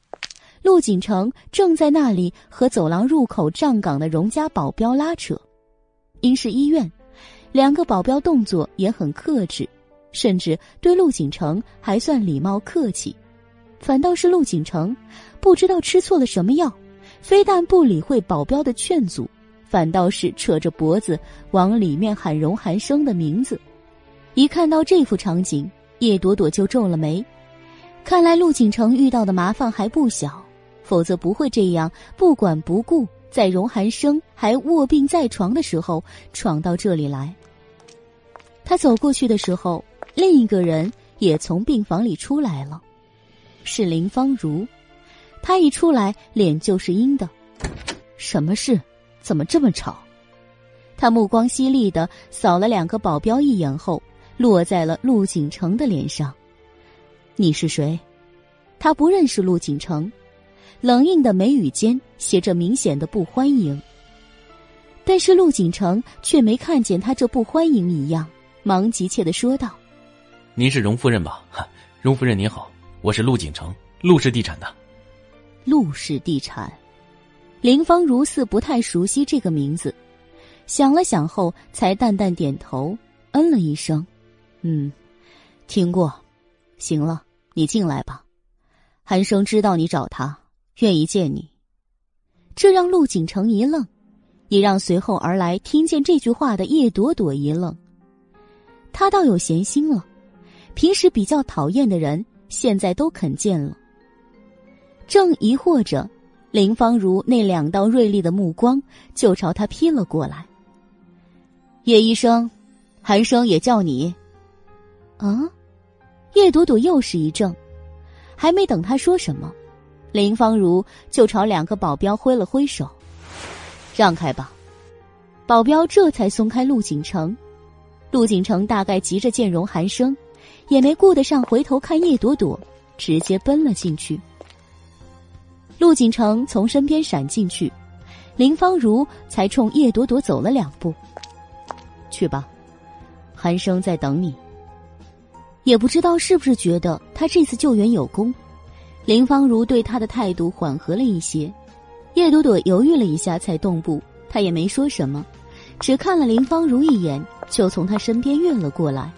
陆锦成正在那里和走廊入口站岗的荣家保镖拉扯，因是医院，两个保镖动作也很克制，甚至对陆锦成还算礼貌客气。反倒是陆锦成，不知道吃错了什么药，非但不理会保镖的劝阻，反倒是扯着脖子往里面喊荣寒生的名字。一看到这幅场景，叶朵朵就皱了眉，看来陆锦成遇到的麻烦还不小。否则不会这样不管不顾在荣寒生还卧病在床的时候闯到这里来。他走过去的时候，另一个人也从病房里出来了，是林芳如。他一出来，脸就是阴的。什么事？怎么这么吵？他目光犀利的扫了两个保镖一眼后，落在了陆景城的脸上。你是谁？他不认识陆景城，冷硬的眉宇间写着明显的不欢迎。但是陆景城却没看见他这不欢迎一样，忙急切的说道：“您是荣夫人吧？荣夫人您好，我是陆景城，陆氏地产的。”陆氏地产，林芳如似不太熟悉这个名字，想了想后，才淡淡点头，嗯了一声：“嗯，听过。行了，你进来吧。韩生知道你找他，愿意见你。”这让陆景城一愣，也让随后而来听见这句话的叶朵朵一愣。他倒有闲心了，平时比较讨厌的人，现在都肯见了。正疑惑着，林芳如那两道锐利的目光就朝他劈了过来。叶医生，寒生也叫你。啊！叶朵朵又是一怔，还没等他说什么，林芳如就朝两个保镖挥了挥手，让开吧。保镖这才松开陆景城。陆景城大概急着见容寒生，也没顾得上回头看叶朵朵，直接奔了进去。陆景城从身边闪进去，林芳如才冲叶朵朵走了两步。去吧，寒生在等你。也不知道是不是觉得他这次救援有功，林芳如对他的态度缓和了一些。叶朵朵犹豫了一下才动步，他也没说什么，只看了林芳如一眼，就从他身边越了过来。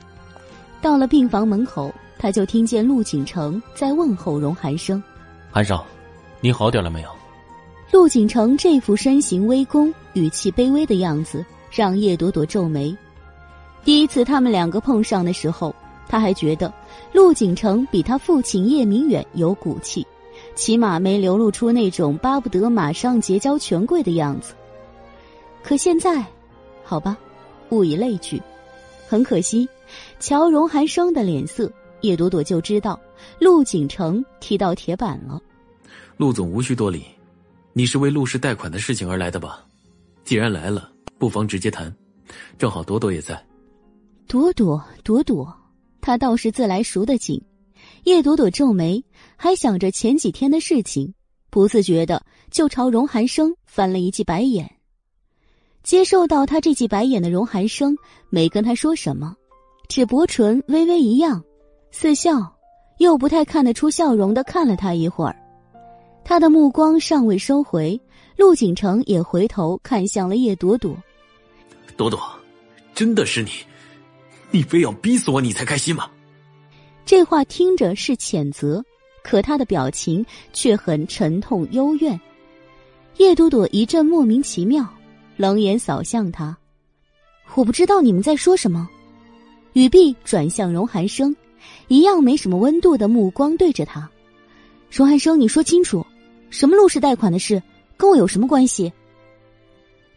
到了病房门口，他就听见陆景城在问候荣寒生：“寒生。”你好点了没有？陆景城这副身形微弓、语气卑微的样子，让叶朵朵皱眉。第一次他们两个碰上的时候，他还觉得陆景城比他父亲叶明远有骨气，起码没流露出那种巴不得马上结交权贵的样子。可现在，好吧，物以类聚。很可惜，乔荣寒生的脸色，叶朵朵就知道陆景城踢到铁板了。陆总无需多礼，你是为陆氏贷款的事情而来的吧？既然来了，不妨直接谈。正好朵朵也在。朵朵，朵朵，他倒是自来熟的紧。叶朵朵皱眉，还想着前几天的事情，不自觉的就朝荣寒生翻了一记白眼。接受到他这记白眼的荣寒生没跟他说什么，只薄唇微微一扬，似笑又不太看得出笑容的看了他一会儿。他的目光尚未收回，陆景城也回头看向了叶朵朵。朵朵，真的是你？你非要逼死我，你才开心吗？这话听着是谴责，可他的表情却很沉痛幽怨。叶朵朵一阵莫名其妙，冷眼扫向他。我不知道你们在说什么。语毕，转向荣寒生，一样没什么温度的目光对着他。荣寒生，你说清楚。什么陆氏贷款的事，跟我有什么关系？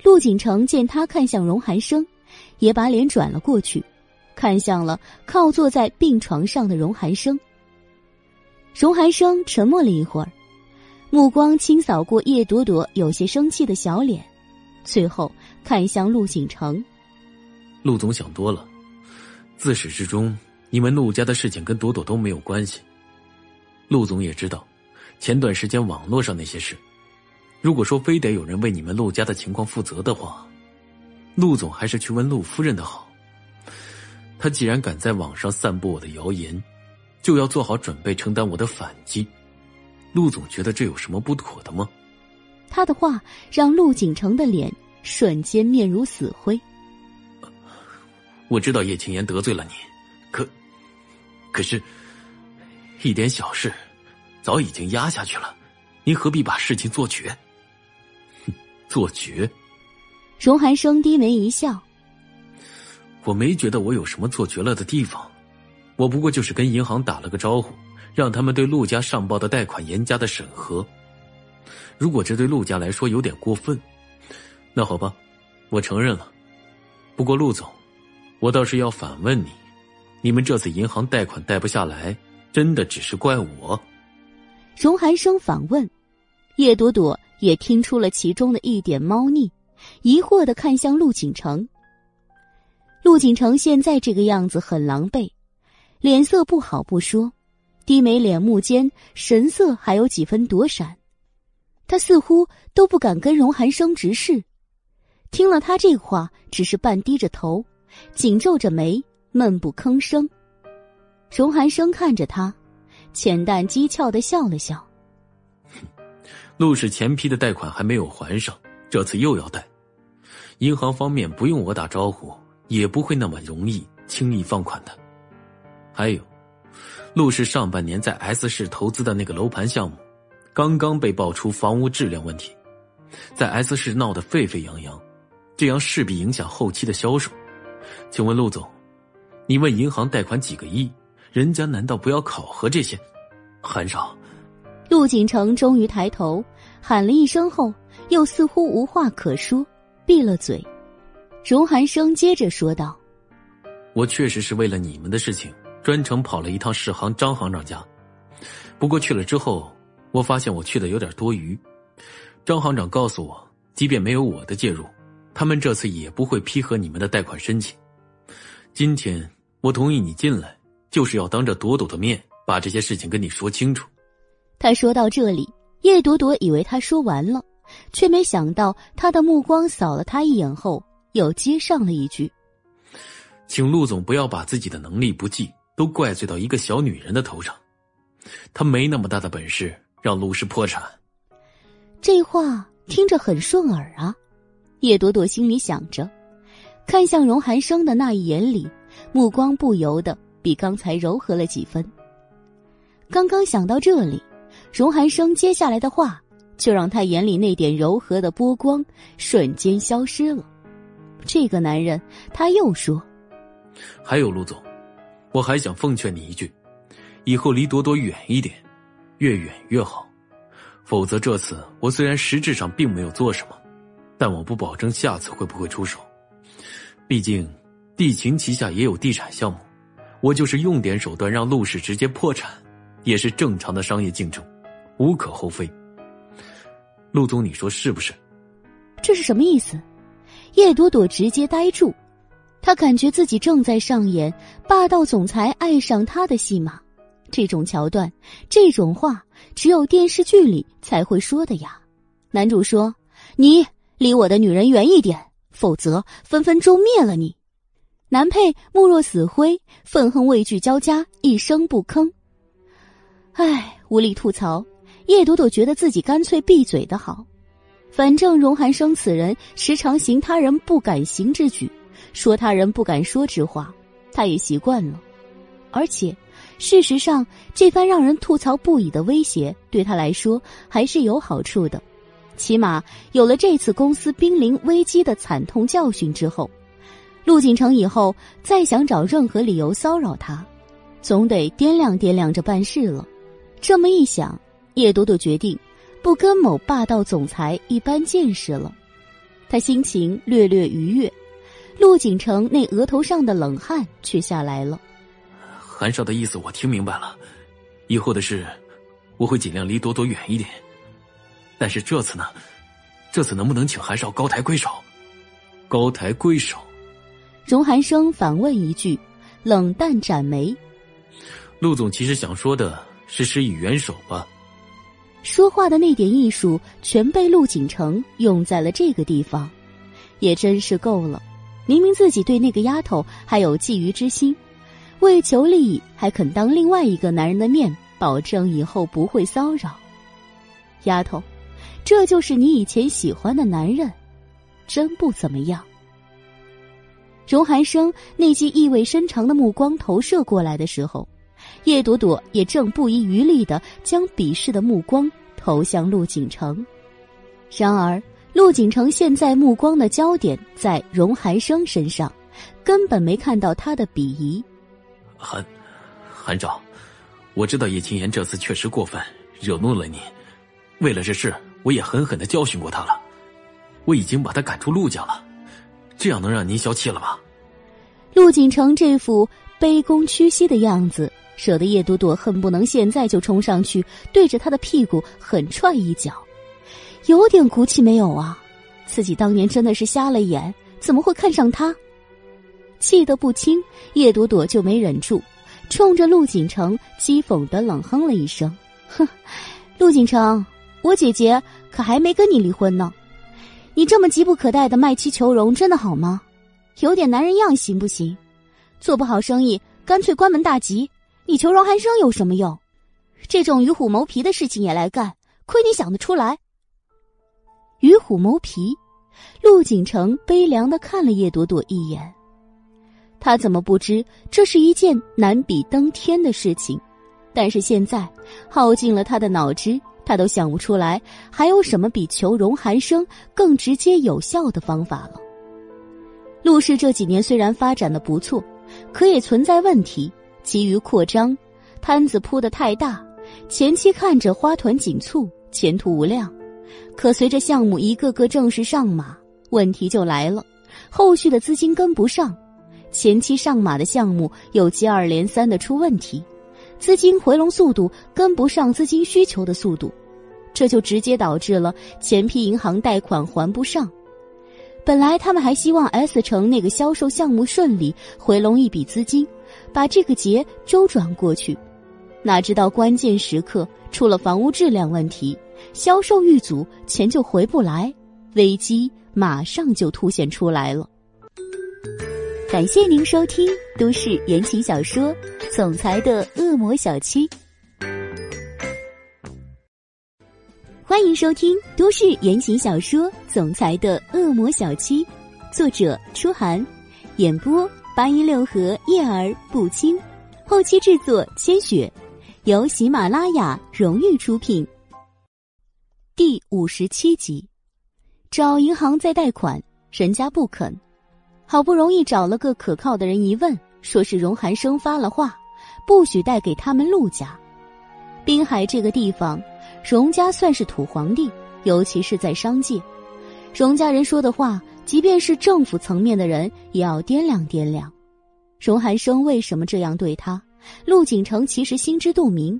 陆景城见他看向荣寒生，也把脸转了过去，看向了靠坐在病床上的荣寒生。荣寒生沉默了一会儿，目光清扫过叶朵朵有些生气的小脸，最后看向陆景城。陆总想多了，自始至终，你们陆家的事情跟朵朵都没有关系。陆总也知道。前段时间网络上那些事，如果说非得有人为你们陆家的情况负责的话，陆总还是去问陆夫人的好。他既然敢在网上散布我的谣言，就要做好准备承担我的反击。陆总觉得这有什么不妥的吗？他的话让陆景城的脸瞬间面如死灰。我知道叶青言得罪了你，可，可是，一点小事。早已经压下去了，您何必把事情做绝？哼，做绝。荣寒生低眉一笑：“我没觉得我有什么做绝了的地方，我不过就是跟银行打了个招呼，让他们对陆家上报的贷款严加的审核。如果这对陆家来说有点过分，那好吧，我承认了。不过陆总，我倒是要反问你：你们这次银行贷款贷不下来，真的只是怪我？荣寒生反问。叶朵朵也听出了其中的一点猫腻，疑惑的看向陆景成。陆景成现在这个样子很狼狈，脸色不好不说，低眉敛目间神色还有几分躲闪。他似乎都不敢跟荣寒生直视，听了他这话，只是半低着头，紧皱着眉，闷不吭声。荣寒生看着他，浅淡讥诮的笑了笑：“陆氏前批的贷款还没有还上，这次又要贷，银行方面不用我打招呼，也不会那么容易轻易放款的。还有，陆氏上半年在 S 市投资的那个楼盘项目。”刚刚被爆出房屋质量问题，在 S 市闹得沸沸扬扬，这样势必影响后期的销售。请问陆总，你问银行贷款几个亿，人家难道不要考核这些？韩少，陆锦城终于抬头喊了一声后，又似乎无话可说，闭了嘴。荣寒生接着说道：“我确实是为了你们的事情，专程跑了一趟世行张行长家，不过去了之后。”我发现我去的有点多余，张行长告诉我，即便没有我的介入，他们这次也不会批核你们的贷款申请。今天我同意你进来，就是要当着朵朵的面把这些事情跟你说清楚。他说到这里，叶朵朵以为他说完了，却没想到他的目光扫了他一眼后，又接上了一句：“请陆总不要把自己的能力不济都怪罪到一个小女人的头上，她没那么大的本事。”让陆氏破产，这话听着很顺耳啊。叶朵朵心里想着，看向荣寒生的那一眼里，目光不由得比刚才柔和了几分。刚刚想到这里，荣寒生接下来的话就让他眼里那点柔和的波光瞬间消失了。这个男人，他又说：“还有陆总，我还想奉劝你一句，以后离朵朵远一点。”越远越好，否则这次我虽然实质上并没有做什么，但我不保证下次会不会出手。毕竟，地勤旗下也有地产项目，我就是用点手段让陆氏直接破产，也是正常的商业竞争，无可厚非。陆总，你说是不是？这是什么意思？叶朵朵直接呆住，她感觉自己正在上演霸道总裁爱上她的戏码。这种桥段，这种话，只有电视剧里才会说的呀。男主说：“你离我的女人远一点，否则分分钟灭了你。”男配目若死灰，愤恨畏惧交加，一声不吭。唉，无力吐槽。叶朵朵觉得自己干脆闭嘴的好，反正荣寒生此人时常行他人不敢行之举，说他人不敢说之话，他也习惯了，而且。事实上，这番让人吐槽不已的威胁对他来说还是有好处的，起码有了这次公司濒临危机的惨痛教训之后，陆景成以后再想找任何理由骚扰他，总得掂量掂量着办事了。这么一想，叶朵朵决定不跟某霸道总裁一般见识了。他心情略略愉悦，陆景成那额头上的冷汗却下来了。韩少的意思我听明白了，以后的事我会尽量离朵朵远一点。但是这次呢，这次能不能请韩少高抬贵手？高抬贵手。荣寒生反问一句，冷淡展眉。陆总其实想说的是施以援手吧？说话的那点艺术全被陆景成用在了这个地方，也真是够了。明明自己对那个丫头还有觊觎之心。为求利益，还肯当另外一个男人的面保证以后不会骚扰。丫头，这就是你以前喜欢的男人，真不怎么样。荣寒生那记意味深长的目光投射过来的时候，叶朵朵也正不遗余力的将鄙视的目光投向陆景成。然而，陆景成现在目光的焦点在荣寒生身上，根本没看到他的鄙夷。韩，韩少，我知道叶青言这次确实过分，惹怒了你。为了这事，我也狠狠的教训过他了，我已经把他赶出陆家了，这样能让您消气了吗？陆景成这副卑躬屈膝的样子，惹得叶朵朵恨不能现在就冲上去，对着他的屁股狠踹一脚。有点骨气没有啊？自己当年真的是瞎了眼，怎么会看上他？气得不轻，叶朵朵就没忍住，冲着陆景成讥讽的冷哼了一声：“哼，陆景成，我姐姐可还没跟你离婚呢，你这么急不可待的卖妻求荣，真的好吗？有点男人样行不行？做不好生意，干脆关门大吉。你求荣寒生有什么用？这种与虎谋皮的事情也来干，亏你想得出来。与虎谋皮，陆景成悲凉的看了叶朵朵一眼。他怎么不知这是一件难比登天的事情？但是现在耗尽了他的脑汁，他都想不出来还有什么比求荣寒生更直接有效的方法了。陆氏这几年虽然发展的不错，可也存在问题，急于扩张，摊子铺的太大，前期看着花团锦簇，前途无量，可随着项目一个个正式上马，问题就来了，后续的资金跟不上。前期上马的项目又接二连三的出问题，资金回笼速度跟不上资金需求的速度，这就直接导致了前批银行贷款还不上。本来他们还希望 S 城那个销售项目顺利回笼一笔资金，把这个结周转过去，哪知道关键时刻出了房屋质量问题，销售遇阻，钱就回不来，危机马上就凸显出来了。感谢您收听都市言情小说《总裁的恶魔小七》，欢迎收听都市言情小说《总裁的恶魔小七》，作者：初寒，演播：八一六和叶儿不轻，后期制作：千雪，由喜马拉雅荣誉出品。第五十七集，找银行再贷款，人家不肯。好不容易找了个可靠的人，一问，说是荣寒生发了话，不许带给他们陆家。滨海这个地方，荣家算是土皇帝，尤其是在商界，荣家人说的话，即便是政府层面的人也要掂量掂量。荣寒生为什么这样对他？陆景成其实心知肚明。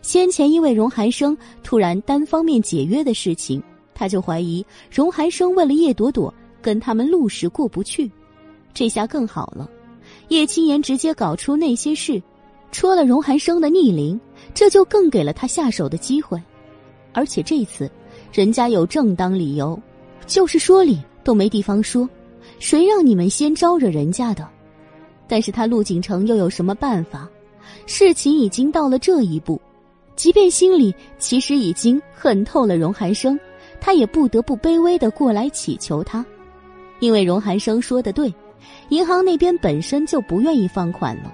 先前因为荣寒生突然单方面解约的事情，他就怀疑荣寒生为了叶朵朵。跟他们陆氏过不去，这下更好了。叶青言直接搞出那些事，戳了荣寒生的逆鳞，这就更给了他下手的机会。而且这次，人家有正当理由，就是说理都没地方说，谁让你们先招惹人家的？但是他陆景成又有什么办法？事情已经到了这一步，即便心里其实已经恨透了荣寒生，他也不得不卑微的过来乞求他。因为荣寒生说的对，银行那边本身就不愿意放款了，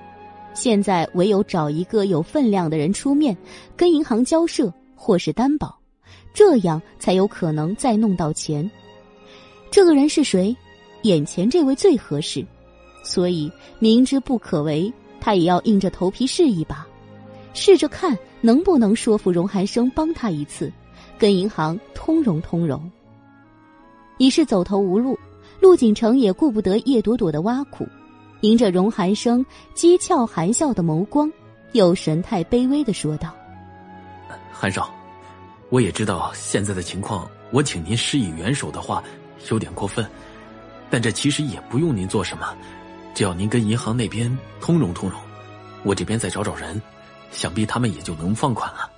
现在唯有找一个有分量的人出面，跟银行交涉或是担保，这样才有可能再弄到钱。这个人是谁？眼前这位最合适，所以明知不可为，他也要硬着头皮试一把，试着看能不能说服荣寒生帮他一次，跟银行通融通融。已是走投无路。陆景成也顾不得叶朵朵的挖苦，迎着荣寒生讥诮含笑的眸光，又神态卑微的说道：“韩少，我也知道现在的情况，我请您施以援手的话有点过分，但这其实也不用您做什么，只要您跟银行那边通融通融，我这边再找找人，想必他们也就能放款了。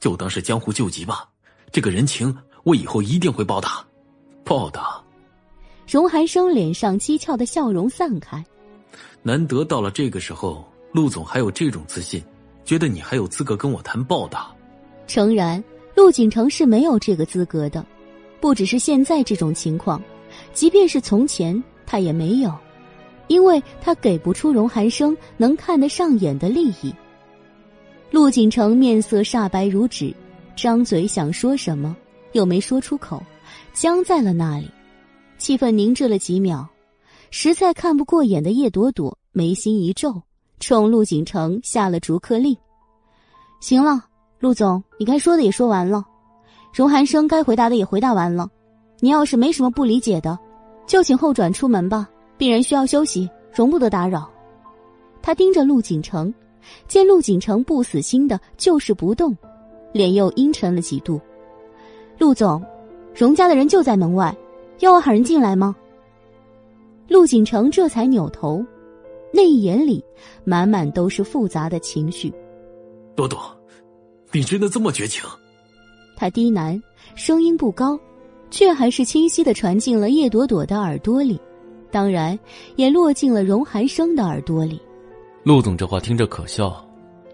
就当是江湖救急吧，这个人情我以后一定会报答，报答。”荣寒生脸上讥诮的笑容散开，难得到了这个时候，陆总还有这种自信，觉得你还有资格跟我谈报答。诚然，陆景成是没有这个资格的，不只是现在这种情况，即便是从前他也没有，因为他给不出荣寒生能看得上眼的利益。陆景成面色煞白如纸，张嘴想说什么，又没说出口，僵在了那里。气氛凝滞了几秒，实在看不过眼的叶朵朵眉心一皱，冲陆景成下了逐客令：“行了，陆总，你该说的也说完了，荣寒生该回答的也回答完了，你要是没什么不理解的，就请后转出门吧。病人需要休息，容不得打扰。他盯着陆景城，见陆景城不死心的就是不动，脸又阴沉了几度。陆总，荣家的人就在门外，要我喊人进来吗？陆景城这才扭头，那一眼里满满都是复杂的情绪。朵朵，你真的这么绝情？他低喃，声音不高，却还是清晰的传进了叶朵朵的耳朵里，当然也落进了荣寒生的耳朵里。陆总这话听着可笑，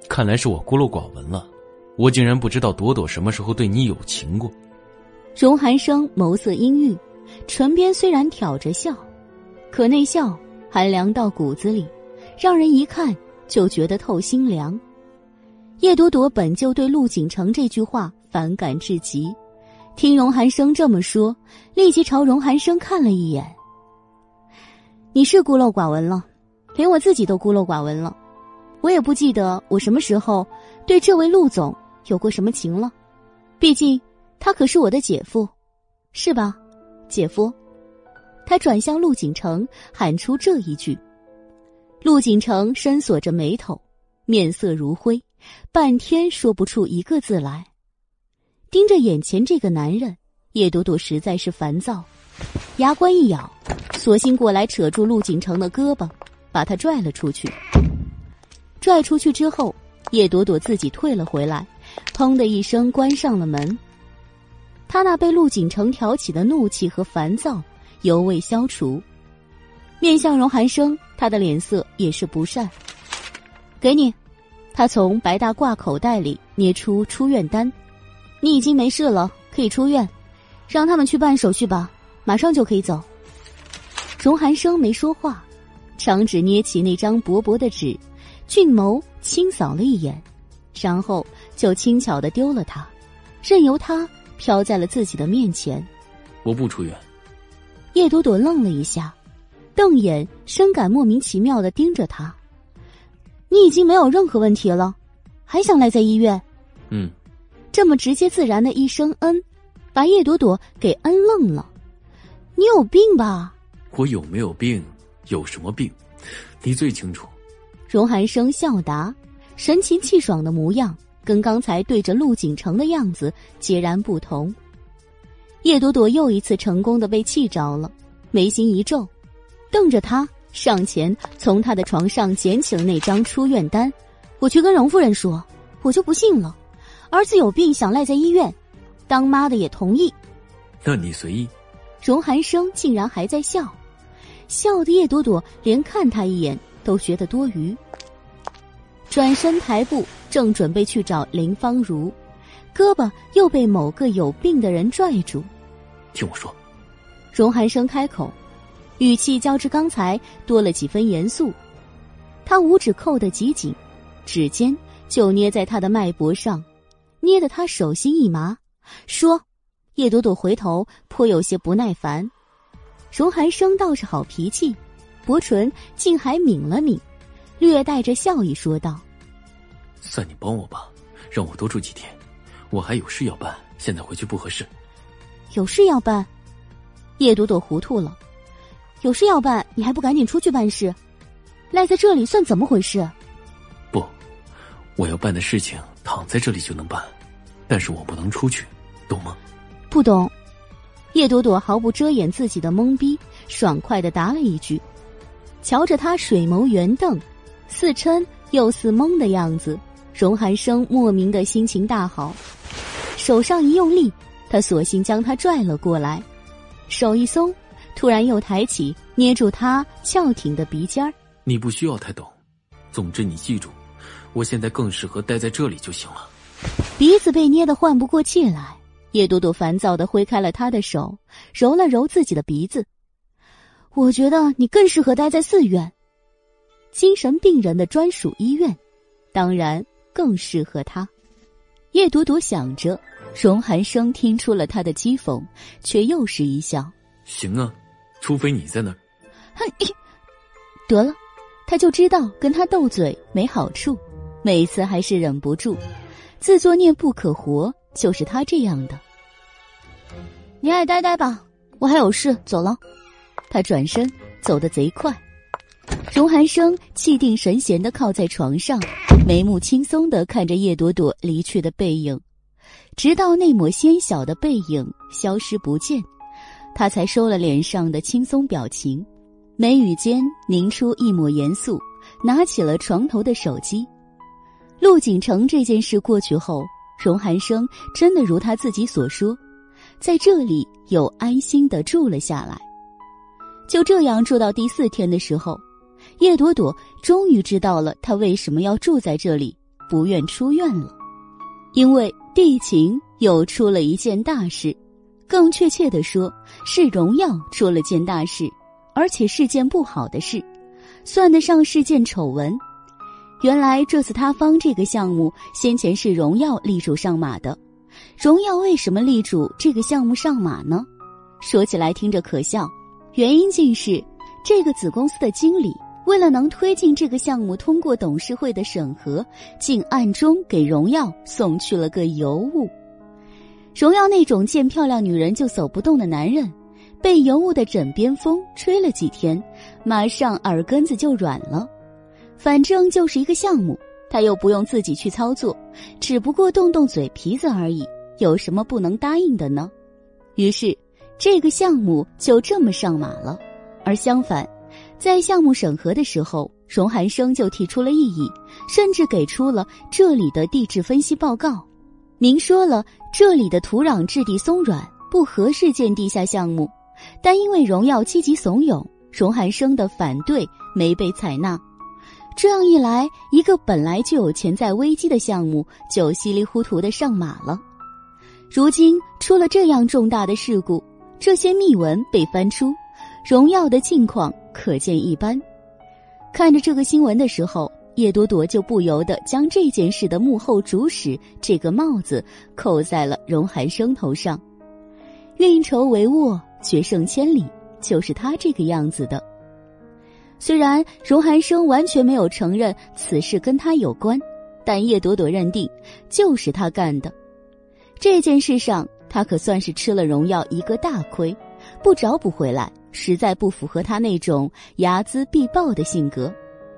看来是我孤陋寡闻了，我竟然不知道朵朵什么时候对你有情过。荣寒生眸色阴郁，唇边虽然挑着笑，可那笑寒凉到骨子里，让人一看就觉得透心凉。叶朵朵本就对陆景城这句话反感至极，听荣寒生这么说，立即朝荣寒生看了一眼。你是孤陋寡闻了。连我自己都孤陋寡闻了，我也不记得我什么时候对这位陆总有过什么情了。毕竟他可是我的姐夫，是吧，姐夫？他转向陆景城，喊出这一句。陆景城深锁着眉头，面色如灰，半天说不出一个字来。盯着眼前这个男人，叶朵朵实在是烦躁，牙关一咬，索性过来扯住陆景城的胳膊。把他拽了出去，拽出去之后，叶朵朵自己退了回来，砰的一声关上了门。他那被陆景城挑起的怒气和烦躁犹未消除，面向荣寒生，他的脸色也是不善。给你，他从白大褂口袋里捏出出院单，你已经没事了，可以出院，让他们去办手续吧，马上就可以走。荣寒生没说话。长指捏起那张薄薄的纸，俊眸轻扫了一眼，然后就轻巧的丢了它，任由它飘在了自己的面前。我不出院。叶朵朵愣了一下，瞪眼深感莫名其妙的盯着他。你已经没有任何问题了，还想赖在医院？嗯，这么直接自然的一声“嗯”，把叶朵朵给嗯愣了。你有病吧？我有没有病？有什么病，你最清楚。荣寒生笑答，神清气爽的模样，跟刚才对着陆景城的样子截然不同。叶朵朵又一次成功的被气着了，眉心一皱，瞪着他上前从他的床上捡起了那张出院单。我去跟荣夫人说，我就不信了，儿子有病想赖在医院，当妈的也同意。那你随意。荣寒生竟然还在笑。笑的叶朵朵连看他一眼都觉得多余，转身抬步，正准备去找林芳如，胳膊又被某个有病的人拽住。听我说，荣寒生开口，语气较之刚才多了几分严肃。他五指扣得极紧，指尖就捏在他的脉搏上，捏得他手心一麻。说，叶朵朵回头颇有些不耐烦。荣寒生倒是好脾气，薄唇竟还抿了抿，略带着笑意说道：“算你帮我吧，让我多住几天，我还有事要办，现在回去不合适。”有事要办，叶朵朵糊涂了。有事要办，你还不赶紧出去办事？赖在这里算怎么回事？不，我要办的事情躺在这里就能办，但是我不能出去，懂吗？不懂。叶朵朵毫不遮掩自己的懵逼，爽快的答了一句。瞧着他水眸圆瞪，似嗔又似懵的样子，荣寒生莫名的心情大好，手上一用力，他索性将他拽了过来，手一松，突然又抬起捏住他翘挺的鼻尖儿。你不需要太懂，总之你记住，我现在更适合待在这里就行了。鼻子被捏得换不过气来。叶朵朵烦躁的挥开了他的手，揉了揉自己的鼻子。我觉得你更适合待在寺院，精神病人的专属医院，当然更适合他。叶朵朵想着，荣寒生听出了他的讥讽，却又是一笑：“行啊，除非你在那儿。”哼，得了，他就知道跟他斗嘴没好处，每次还是忍不住，自作孽不可活。就是他这样的，你爱呆呆吧，我还有事，走了。他转身走得贼快。荣寒生气定神闲的靠在床上，眉目轻松的看着叶朵朵离去的背影，直到那抹纤小的背影消失不见，他才收了脸上的轻松表情，眉宇间凝出一抹严肃，拿起了床头的手机。陆景城这件事过去后，荣寒生真的如他自己所说，在这里又安心的住了下来。就这样住到第四天的时候。叶朵朵终于知道了他为什么要住在这里，不愿出院了，因为地勤又出了一件大事，更确切的说，是荣耀出了件大事，而且是件不好的事，算得上是件丑闻。原来这次他方这个项目先前是荣耀力主上马的，荣耀为什么力主这个项目上马呢？说起来听着可笑，原因竟是这个子公司的经理。为了能推进这个项目通过董事会的审核，竟暗中给荣耀送去了个尤物。荣耀那种见漂亮女人就走不动的男人，被尤物的枕边风吹了几天，马上耳根子就软了。反正就是一个项目，他又不用自己去操作，只不过动动嘴皮子而已，有什么不能答应的呢？于是，这个项目就这么上马了。而相反。在项目审核的时候，荣寒生就提出了异议，甚至给出了这里的地质分析报告，明说了这里的土壤质地松软，不合适建地下项目。但因为荣耀积极怂恿，荣寒生的反对没被采纳。这样一来，一个本来就有潜在危机的项目就稀里糊涂的上马了。如今出了这样重大的事故，这些密文被翻出。荣耀的境况可见一斑。看着这个新闻的时候，叶朵朵就不由得将这件事的幕后主使这个帽子扣在了荣寒生头上。运筹帷幄，决胜千里，就是他这个样子的。虽然荣寒生完全没有承认此事跟他有关，但叶朵朵认定就是他干的。这件事上，他可算是吃了荣耀一个大亏，不找补回来。实在不符合他那种睚眦必报的性格。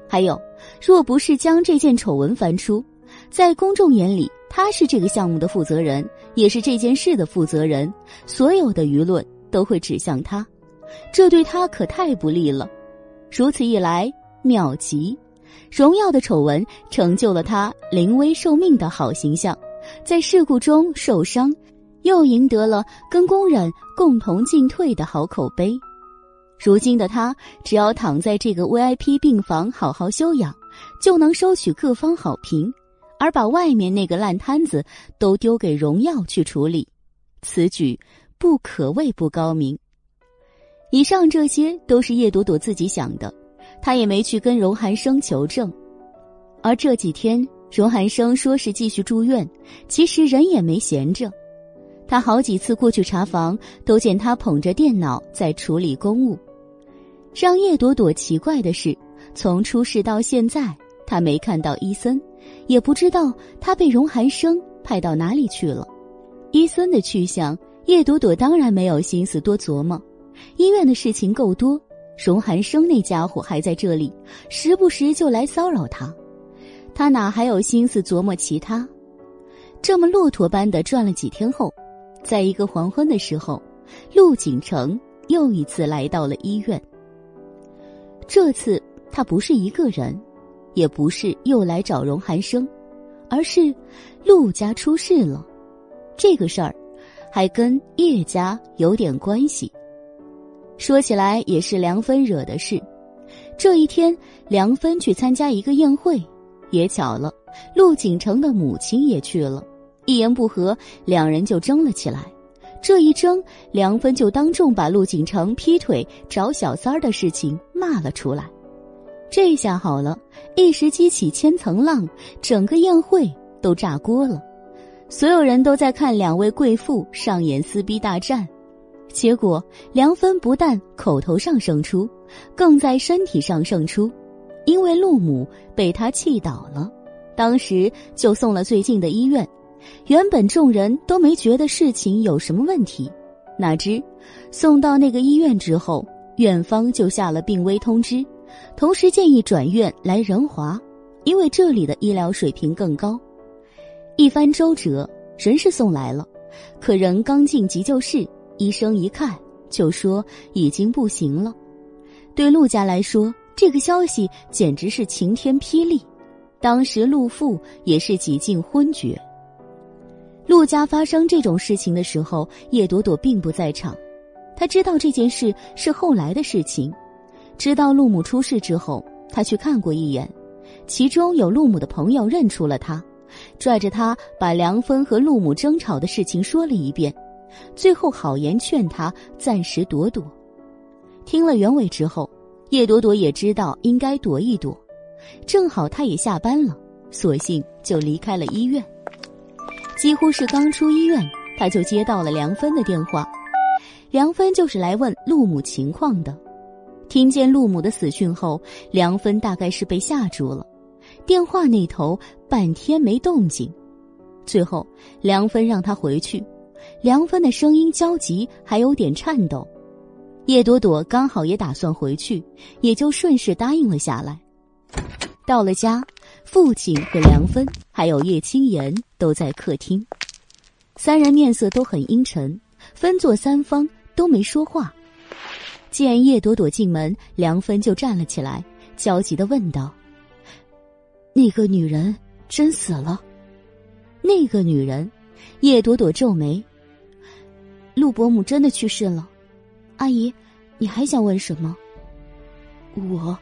还有，若不是将这件丑闻翻出，在公众眼里，他是这个项目的负责人，也是这件事的负责人，所有的舆论都会指向他，这对他可太不利了。如此一来，妙极，荣耀的丑闻成就了他临危受命的好形象，在事故中受伤，又赢得了跟工人共同进退的好口碑。如今的他，只要躺在这个 VIP 病房好好休养，就能收取各方好评，而把外面那个烂摊子都丢给荣耀去处理，此举不可谓不高明。以上这些都是叶朵朵自己想的，她也没去跟荣寒生求证。而这几天，荣寒生说是继续住院，其实人也没闲着，他好几次过去查房，都见他捧着电脑在处理公务。让叶朵朵奇怪的是，从出事到现在，他没看到伊森，也不知道他被荣寒生派到哪里去了。伊森的去向，叶朵朵当然没有心思多琢磨。医院的事情够多，荣寒生那家伙还在这里，时不时就来骚扰他，他哪还有心思琢磨其他？这么骆驼般的转了几天后，在一个黄昏的时候，陆景城又一次来到了医院。这次他不是一个人，也不是又来找荣寒生，而是陆家出事了。这个事儿还跟叶家有点关系。说起来也是梁芬惹的事。这一天，梁芬去参加一个宴会，也巧了，陆景城的母亲也去了。一言不合，两人就争了起来。这一争，梁芬就当众把陆景城劈腿找小三儿的事情骂了出来。这下好了，一时激起千层浪，整个宴会都炸锅了。所有人都在看两位贵妇上演撕逼大战，结果梁芬不但口头上胜出，更在身体上胜出，因为陆母被他气倒了，当时就送了最近的医院。原本众人都没觉得事情有什么问题，哪知送到那个医院之后，院方就下了病危通知，同时建议转院来仁华，因为这里的医疗水平更高。一番周折，人是送来了，可人刚进急救室，医生一看就说已经不行了。对陆家来说，这个消息简直是晴天霹雳。当时陆父也是几近昏厥。陆家发生这种事情的时候，叶朵朵并不在场。他知道这件事是后来的事情，知道陆母出事之后，他去看过一眼，其中有陆母的朋友认出了他，拽着他把梁芬和陆母争吵的事情说了一遍，最后好言劝他暂时躲躲。听了原委之后，叶朵朵也知道应该躲一躲，正好他也下班了，索性就离开了医院。几乎是刚出医院，他就接到了梁芬的电话。梁芬就是来问陆母情况的。听见陆母的死讯后，梁芬大概是被吓住了，电话那头半天没动静。最后，梁芬让他回去。梁芬的声音焦急，还有点颤抖。叶朵朵刚好也打算回去，也就顺势答应了下来。到了家，父亲和梁芬还有叶青言都在客厅，三人面色都很阴沉，分坐三方都没说话。见叶朵朵进门，梁芬就站了起来，焦急的问道：“那个女人真死了？”那个女人，叶朵朵皱眉：“陆伯母真的去世了。”阿姨，你还想问什么？我，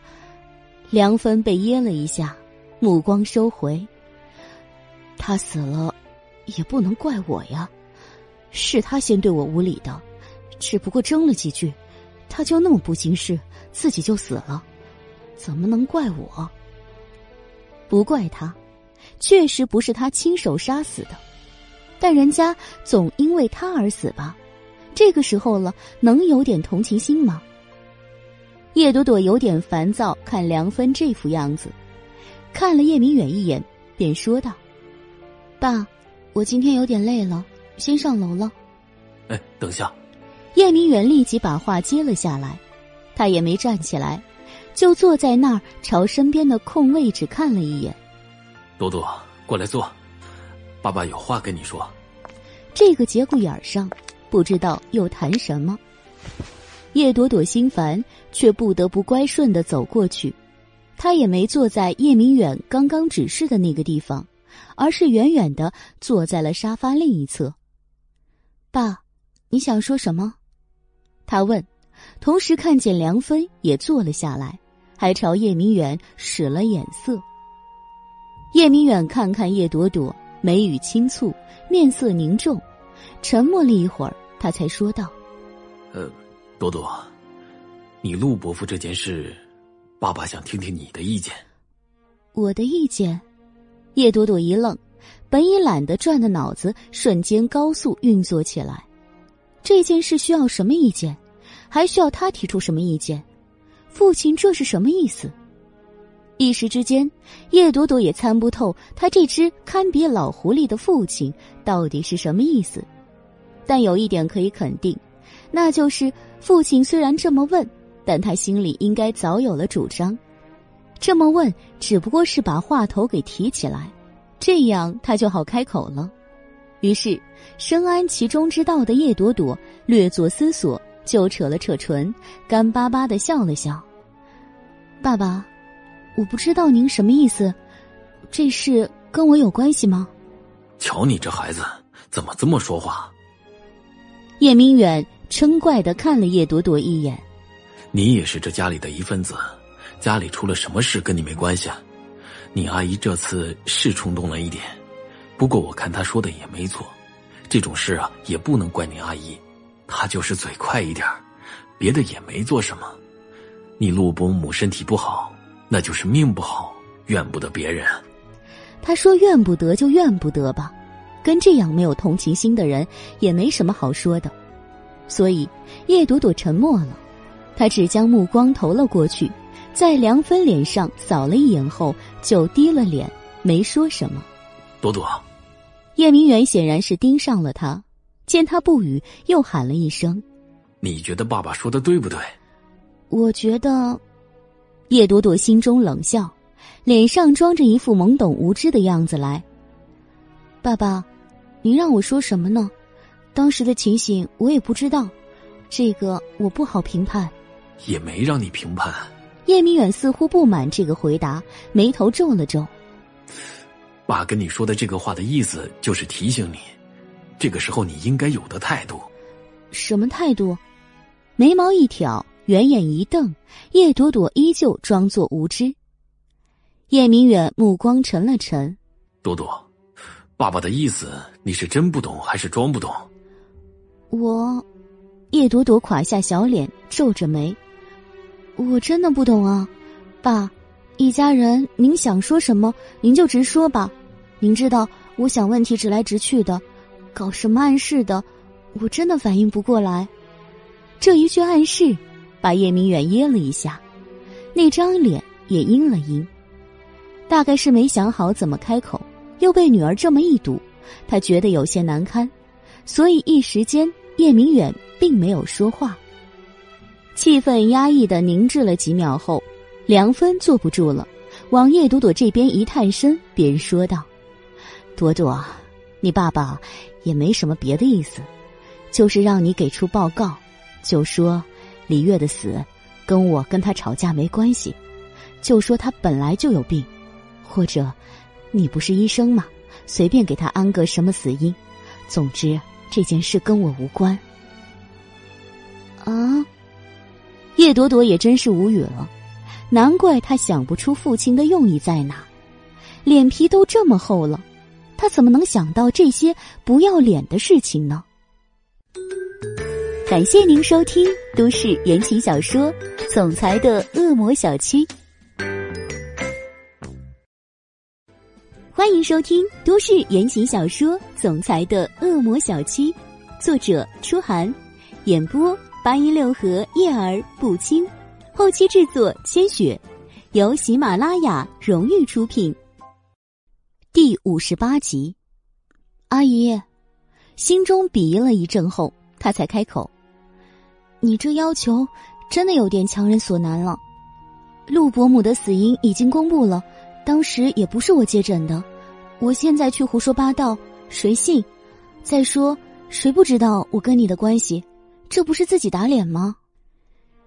梁芬被噎了一下，目光收回。他死了，也不能怪我呀，是他先对我无礼的，只不过争了几句，他就那么不经事，自己就死了，怎么能怪我？不怪他，确实不是他亲手杀死的，但人家总因为他而死吧。这个时候了，能有点同情心吗？叶朵朵有点烦躁，看梁芬这副样子，看了叶明远一眼，便说道：“爸，我今天有点累了，先上楼了。”哎，等下。叶明远立即把话接了下来，他也没站起来，就坐在那儿，朝身边的空位置看了一眼。朵朵，过来坐，爸爸有话跟你说。这个节骨眼上。不知道又谈什么，叶朵朵心烦，却不得不乖顺的走过去。他也没坐在叶明远刚刚指示的那个地方，而是远远的坐在了沙发另一侧。爸，你想说什么？他问，同时看见梁芬也坐了下来，还朝叶明远使了眼色。叶明远看看叶朵朵，眉宇轻蹙，面色凝重。沉默了一会儿，他才说道：“呃，朵朵，你陆伯父这件事，爸爸想听听你的意见。”我的意见？叶朵朵一愣，本已懒得转的脑子瞬间高速运作起来。这件事需要什么意见？还需要他提出什么意见？父亲这是什么意思？一时之间，叶朵朵也参不透他这只堪比老狐狸的父亲到底是什么意思。但有一点可以肯定，那就是父亲虽然这么问，但他心里应该早有了主张。这么问只不过是把话头给提起来，这样他就好开口了。于是，深谙其中之道的叶朵朵略作思索，就扯了扯唇，干巴巴的笑了笑：“爸爸，我不知道您什么意思，这事跟我有关系吗？”瞧你这孩子，怎么这么说话？叶明远嗔怪的看了叶朵朵一眼：“你也是这家里的一份子，家里出了什么事跟你没关系啊？你阿姨这次是冲动了一点，不过我看她说的也没错，这种事啊也不能怪你阿姨，她就是嘴快一点别的也没做什么。你陆伯母身体不好，那就是命不好，怨不得别人。他说怨不得就怨不得吧。”跟这样没有同情心的人也没什么好说的，所以叶朵朵沉默了。她只将目光投了过去，在梁芬脸上扫了一眼后，就低了脸，没说什么。朵朵，叶明远显然是盯上了他，见他不语，又喊了一声：“你觉得爸爸说的对不对？”我觉得，叶朵朵心中冷笑，脸上装着一副懵懂无知的样子来。爸爸，您让我说什么呢？当时的情形我也不知道，这个我不好评判。也没让你评判。叶明远似乎不满这个回答，眉头皱了皱。爸跟你说的这个话的意思，就是提醒你，这个时候你应该有的态度。什么态度？眉毛一挑，圆眼一瞪，叶朵朵依旧装作无知。叶明远目光沉了沉。朵朵，爸爸的意思，你是真不懂还是装不懂？我，叶朵朵垮下小脸，皱着眉。我真的不懂啊，爸，一家人，您想说什么，您就直说吧。您知道，我想问题直来直去的，搞什么暗示的，我真的反应不过来。这一句暗示，把叶明远噎了一下，那张脸也阴了阴。大概是没想好怎么开口，又被女儿这么一堵，他觉得有些难堪，所以一时间叶明远并没有说话。气氛压抑的凝滞了几秒后，梁芬坐不住了，往叶朵朵这边一探身，便说道：“朵朵，你爸爸也没什么别的意思，就是让你给出报告，就说李月的死跟我跟他吵架没关系，就说他本来就有病，或者你不是医生吗？随便给他安个什么死因，总之这件事跟我无关。”啊。叶朵朵也真是无语了，难怪她想不出父亲的用意在哪，脸皮都这么厚了，他怎么能想到这些不要脸的事情呢？感谢您收听都市言情小说《总裁的恶魔小七》，欢迎收听都市言情小说《总裁的恶魔小七》，作者：初寒，演播。八音六合叶儿不清，后期制作千雪，由喜马拉雅荣誉出品。第五十八集，阿姨心中鄙夷了一阵后，他才开口：“你这要求真的有点强人所难了。陆伯母的死因已经公布了，当时也不是我接诊的，我现在去胡说八道，谁信？再说，谁不知道我跟你的关系？”这不是自己打脸吗？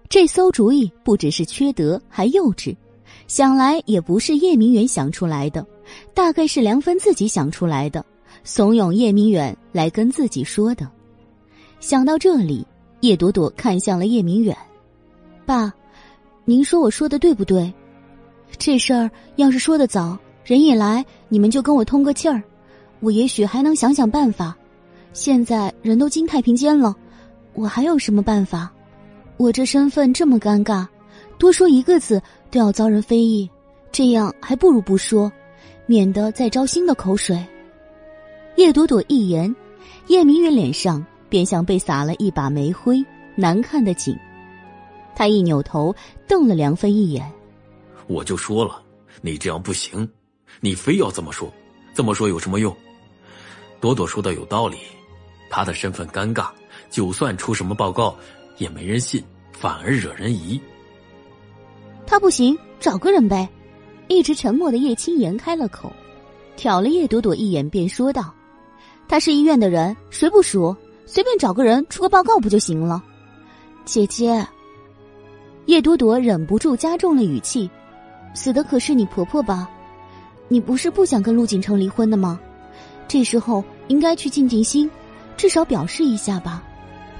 这馊主意不只是缺德，还幼稚。想来也不是叶明远想出来的，大概是梁芬自己想出来的，怂恿叶明远来跟自己说的。想到这里，叶朵朵看向了叶明远：“爸，您说我说的对不对？这事儿要是说的早，人一来，你们就跟我通个气儿，我也许还能想想办法。现在人都进太平间了。”我还有什么办法？我这身份这么尴尬，多说一个字都要遭人非议，这样还不如不说，免得再招新的口水。叶朵朵一言，叶明远脸上便像被撒了一把煤灰，难看的紧。他一扭头瞪了梁芬一眼：“我就说了，你这样不行，你非要这么说，这么说有什么用？”朵朵说的有道理，她的身份尴尬。就算出什么报告，也没人信，反而惹人疑。他不行，找个人呗。一直沉默的叶青言开了口，挑了叶朵朵一眼，便说道：“他是医院的人，谁不熟？随便找个人出个报告不就行了？”姐姐，叶朵朵忍不住加重了语气：“死的可是你婆婆吧？你不是不想跟陆锦成离婚的吗？这时候应该去静静心，至少表示一下吧。”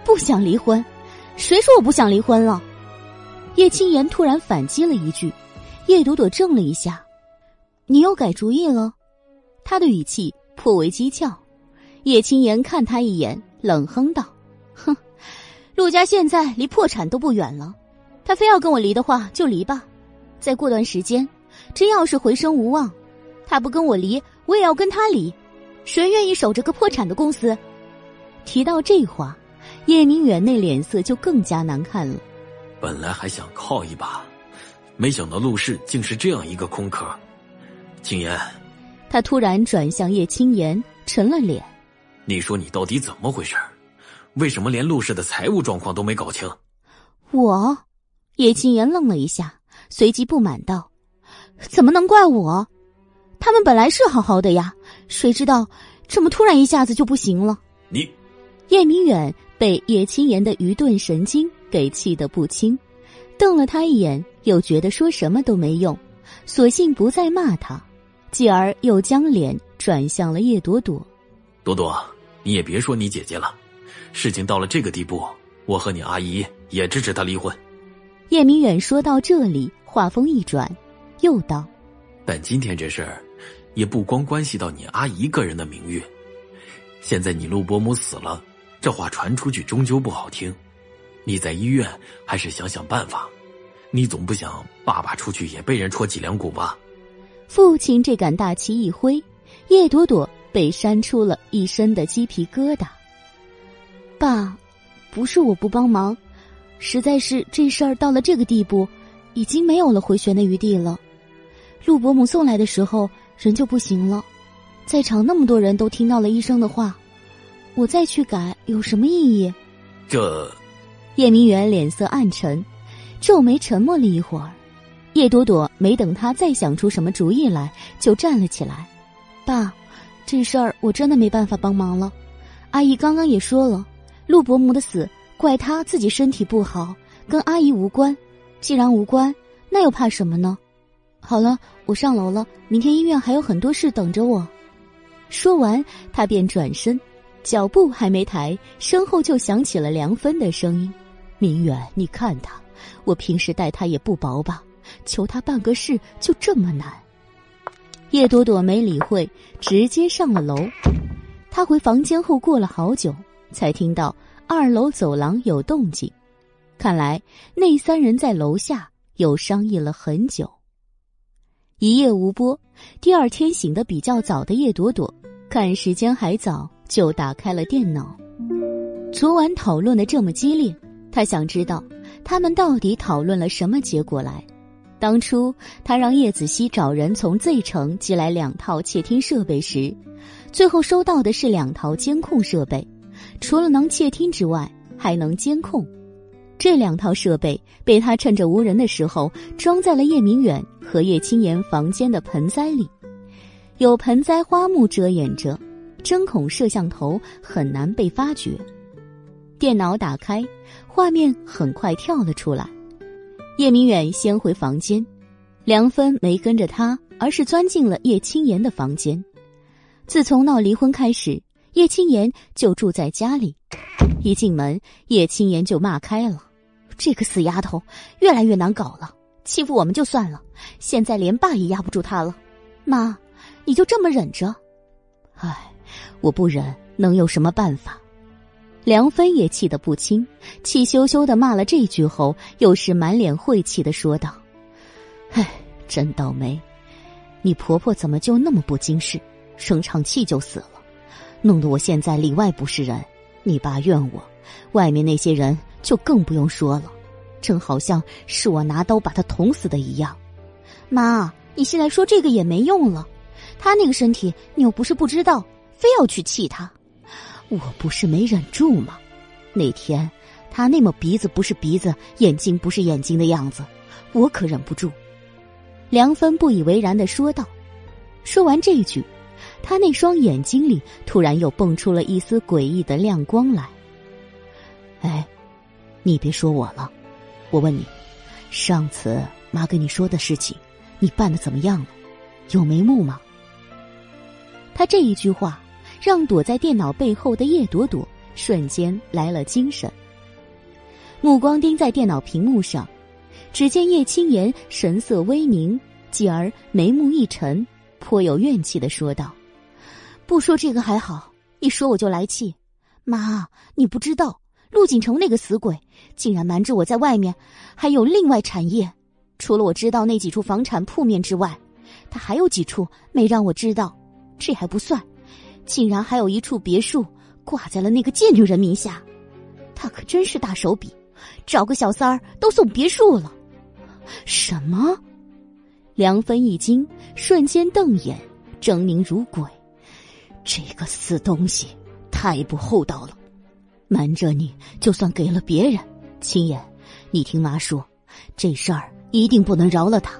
不想离婚，谁说我不想离婚了？叶青言突然反击了一句，叶朵朵怔了一下：“你又改主意了？”他的语气颇为讥诮。叶青言看他一眼，冷哼道：“哼，陆家现在离破产都不远了，他非要跟我离的话就离吧。再过段时间，真要是回声无望，他不跟我离，我也要跟他离。谁愿意守着个破产的公司？”提到这话。叶明远那脸色就更加难看了。本来还想靠一把，没想到陆氏竟是这样一个空壳。青言，他突然转向叶青言，沉了脸：“你说你到底怎么回事？”为什么连陆氏的财务状况都没搞清？我，叶青言愣了一下，随即不满道：“怎么能怪我？他们本来是好好的呀，谁知道这么突然一下子就不行了？”你，叶明远被叶青言的愚钝神经给气得不轻，瞪了他一眼，又觉得说什么都没用，索性不再骂他，继而又将脸转向了叶朵朵。朵朵，你也别说你姐姐了，事情到了这个地步，我和你阿姨也支持他离婚。叶明远说到这里，话锋一转，又道：“但今天这事儿，也不光关系到你阿姨个人的名誉。现在你陆伯母死了，这话传出去终究不好听。你在医院还是想想办法。你总不想爸爸出去也被人戳脊梁骨吧？”父亲这杆大旗一挥，叶朵朵。被扇出了一身的鸡皮疙瘩。爸，不是我不帮忙，实在是这事儿到了这个地步，已经没有了回旋的余地了。陆伯母送来的时候人就不行了，在场那么多人都听到了医生的话，我再去改有什么意义？这，叶明远脸色暗沉，皱眉沉默了一会儿。叶朵朵没等他再想出什么主意来，就站了起来，爸。这事儿我真的没办法帮忙了，阿姨刚刚也说了，陆伯母的死怪她自己身体不好，跟阿姨无关。既然无关，那又怕什么呢？好了，我上楼了，明天医院还有很多事等着我。说完，他便转身，脚步还没抬，身后就响起了梁芬的声音：“明远，你看他，我平时待他也不薄吧，求他办个事就这么难。”叶朵朵没理会，直接上了楼。她回房间后，过了好久，才听到二楼走廊有动静。看来那三人在楼下又商议了很久。一夜无波，第二天醒得比较早的叶朵朵，看时间还早，就打开了电脑。昨晚讨论的这么激烈，他想知道他们到底讨论了什么结果来。当初他让叶子熙找人从 Z 城寄来两套窃听设备时，最后收到的是两套监控设备，除了能窃听之外，还能监控。这两套设备被他趁着无人的时候装在了叶明远和叶青言房间的盆栽里，有盆栽花木遮掩着，针孔摄像头很难被发觉。电脑打开，画面很快跳了出来。叶明远先回房间，梁芬没跟着他，而是钻进了叶青言的房间。自从闹离婚开始，叶青言就住在家里。一进门，叶青言就骂开了：“这个死丫头，越来越难搞了，欺负我们就算了，现在连爸也压不住她了。妈，你就这么忍着？唉，我不忍，能有什么办法？”梁芬也气得不轻，气羞羞的骂了这句后，又是满脸晦气的说道：“唉，真倒霉，你婆婆怎么就那么不经事，生场气就死了，弄得我现在里外不是人。你爸怨我，外面那些人就更不用说了，正好像是我拿刀把他捅死的一样。妈，你现在说这个也没用了，他那个身体你又不是不知道，非要去气他。”我不是没忍住吗？那天他那么鼻子不是鼻子，眼睛不是眼睛的样子，我可忍不住。梁芬不以为然的说道。说完这句，他那双眼睛里突然又蹦出了一丝诡异的亮光来。哎，你别说我了，我问你，上次妈跟你说的事情，你办的怎么样了？有眉目吗？他这一句话。让躲在电脑背后的叶朵朵瞬间来了精神，目光盯在电脑屏幕上，只见叶青言神色微凝，继而眉目一沉，颇有怨气的说道：“不说这个还好，一说我就来气。妈，你不知道陆锦成那个死鬼，竟然瞒着我在外面还有另外产业，除了我知道那几处房产铺面之外，他还有几处没让我知道，这还不算。”竟然还有一处别墅挂在了那个贱女人名下，他可真是大手笔，找个小三儿都送别墅了。什么？梁芬一惊，瞬间瞪眼，狰狞如鬼。这个死东西太不厚道了！瞒着你，就算给了别人，青言，你听妈说，这事儿一定不能饶了他。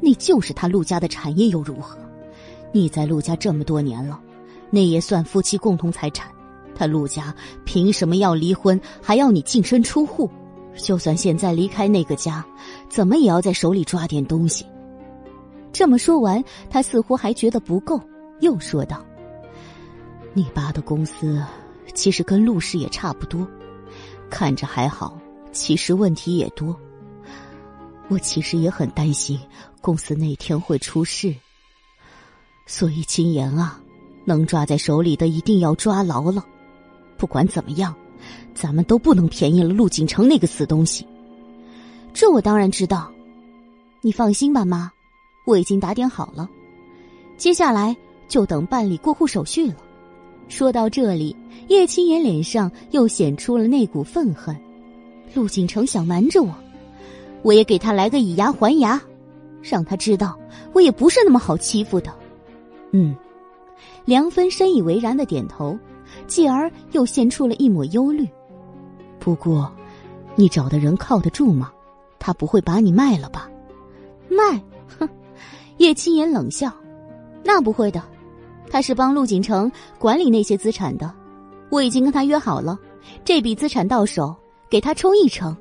你就是他陆家的产业又如何？你在陆家这么多年了，那也算夫妻共同财产。他陆家凭什么要离婚，还要你净身出户？就算现在离开那个家，怎么也要在手里抓点东西。这么说完，他似乎还觉得不够，又说道：“你爸的公司其实跟陆氏也差不多，看着还好，其实问题也多。我其实也很担心公司那天会出事，所以金言啊，能抓在手里的一定要抓牢了。不管怎么样，咱们都不能便宜了陆景成那个死东西。这我当然知道，你放心吧，妈。”我已经打点好了，接下来就等办理过户手续了。说到这里，叶青言脸上又显出了那股愤恨。陆景成想瞒着我，我也给他来个以牙还牙，让他知道我也不是那么好欺负的。嗯，梁芬深以为然的点头，继而又现出了一抹忧虑。不过，你找的人靠得住吗？他不会把你卖了吧？卖？哼！叶青言冷笑：“那不会的，他是帮陆景城管理那些资产的。我已经跟他约好了，这笔资产到手给他抽一成。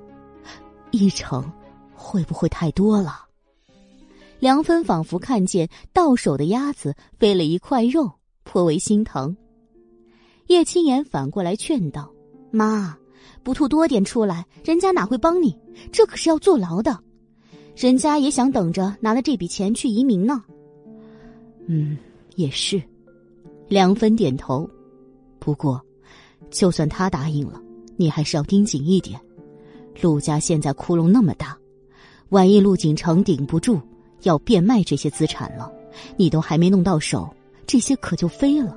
一成会不会太多了？”梁芬仿佛看见到手的鸭子飞了一块肉，颇为心疼。叶青言反过来劝道：“妈，不吐多点出来，人家哪会帮你？这可是要坐牢的。”人家也想等着拿了这笔钱去移民呢。嗯，也是。梁芬点头。不过，就算他答应了，你还是要盯紧一点。陆家现在窟窿那么大，万一陆景成顶不住，要变卖这些资产了，你都还没弄到手，这些可就飞了。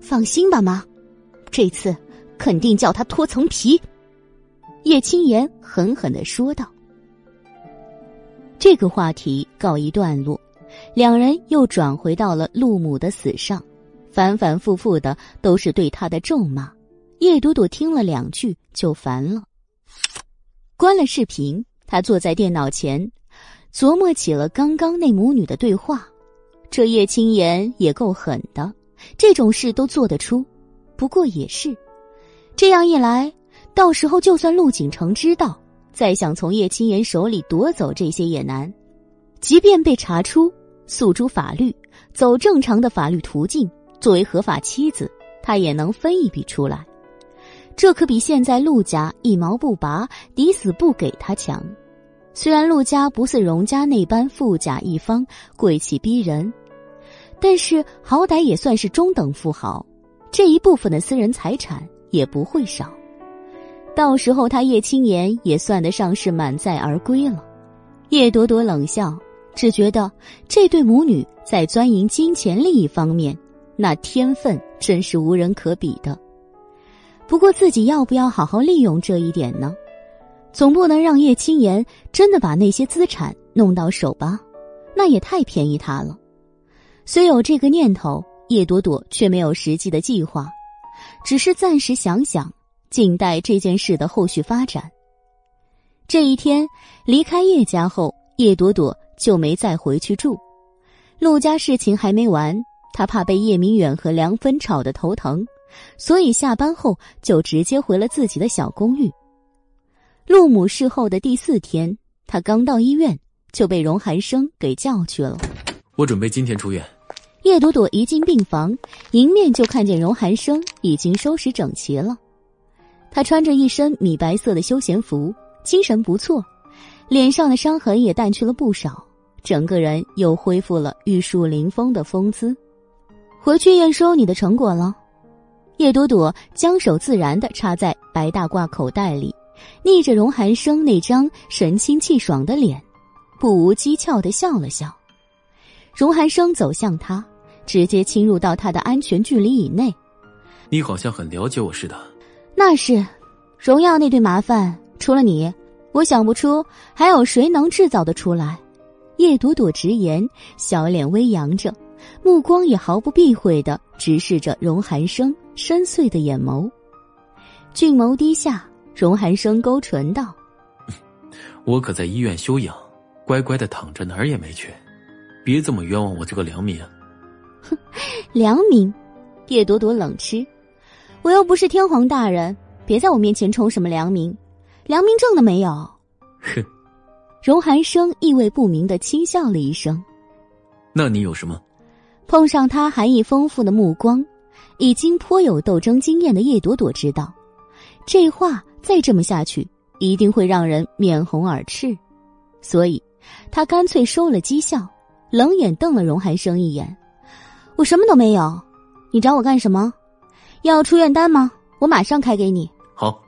放心吧，妈，这次肯定叫他脱层皮。叶青言狠狠的说道。这个话题告一段落，两人又转回到了陆母的死上，反反复复的都是对他的咒骂。叶朵朵听了两句就烦了，关了视频，他坐在电脑前，琢磨起了刚刚那母女的对话。这叶青言也够狠的，这种事都做得出。不过也是，这样一来，到时候就算陆景成知道。再想从叶青言手里夺走这些也难，即便被查出诉诸法律，走正常的法律途径，作为合法妻子，他也能分一笔出来。这可比现在陆家一毛不拔、抵死不给他强。虽然陆家不似荣家那般富甲一方、贵气逼人，但是好歹也算是中等富豪，这一部分的私人财产也不会少。到时候他叶青言也算得上是满载而归了。叶朵朵冷笑，只觉得这对母女在钻营金钱利益方面，那天分真是无人可比的。不过自己要不要好好利用这一点呢？总不能让叶青言真的把那些资产弄到手吧？那也太便宜他了。虽有这个念头，叶朵朵却没有实际的计划，只是暂时想想。静待这件事的后续发展。这一天离开叶家后，叶朵朵就没再回去住。陆家事情还没完，她怕被叶明远和梁芬吵得头疼，所以下班后就直接回了自己的小公寓。陆母事后的第四天，她刚到医院就被荣寒生给叫去了。我准备今天出院。叶朵朵一进病房，迎面就看见荣寒生已经收拾整齐了。他穿着一身米白色的休闲服，精神不错，脸上的伤痕也淡去了不少，整个人又恢复了玉树临风的风姿。回去验收你的成果了。叶朵朵将手自然的插在白大褂口袋里，逆着荣寒生那张神清气爽的脸，不无讥诮的笑了笑。荣寒生走向他，直接侵入到他的安全距离以内。你好像很了解我似的。那是，荣耀那对麻烦，除了你，我想不出还有谁能制造得出来。叶朵朵直言，小脸微扬着，目光也毫不避讳的直视着荣寒生深邃的眼眸。俊眸低下，荣寒生勾唇道：“ 我可在医院休养，乖乖的躺着，哪儿也没去，别这么冤枉我这个良民。”哼，良民，叶朵朵冷嗤：“我又不是天皇大人，别在我面前充什么良民，良民证都没有。”哼，荣寒生意味不明的轻笑了一声。那你有什么？碰上他含义丰富的目光，已经颇有斗争经验的叶朵朵知道，这话再这么下去，一定会让人面红耳赤，所以，他干脆收了讥笑，冷眼瞪了荣寒生一眼：“我什么都没有，你找我干什么？要出院单吗？我马上开给你。”好。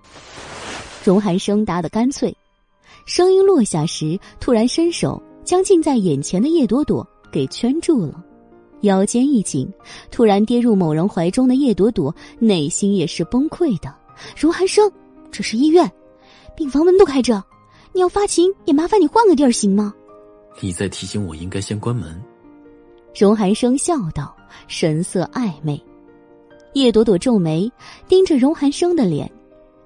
荣寒生答得干脆，声音落下时，突然伸手将近在眼前的叶朵朵给圈住了。腰间一紧，突然跌入某人怀中的叶朵朵，内心也是崩溃的。荣寒生，这是医院，病房门都开着，你要发情也麻烦你换个地儿行吗？你在提醒我应该先关门。荣寒生笑道，神色暧昧。叶朵朵皱眉，盯着荣寒生的脸，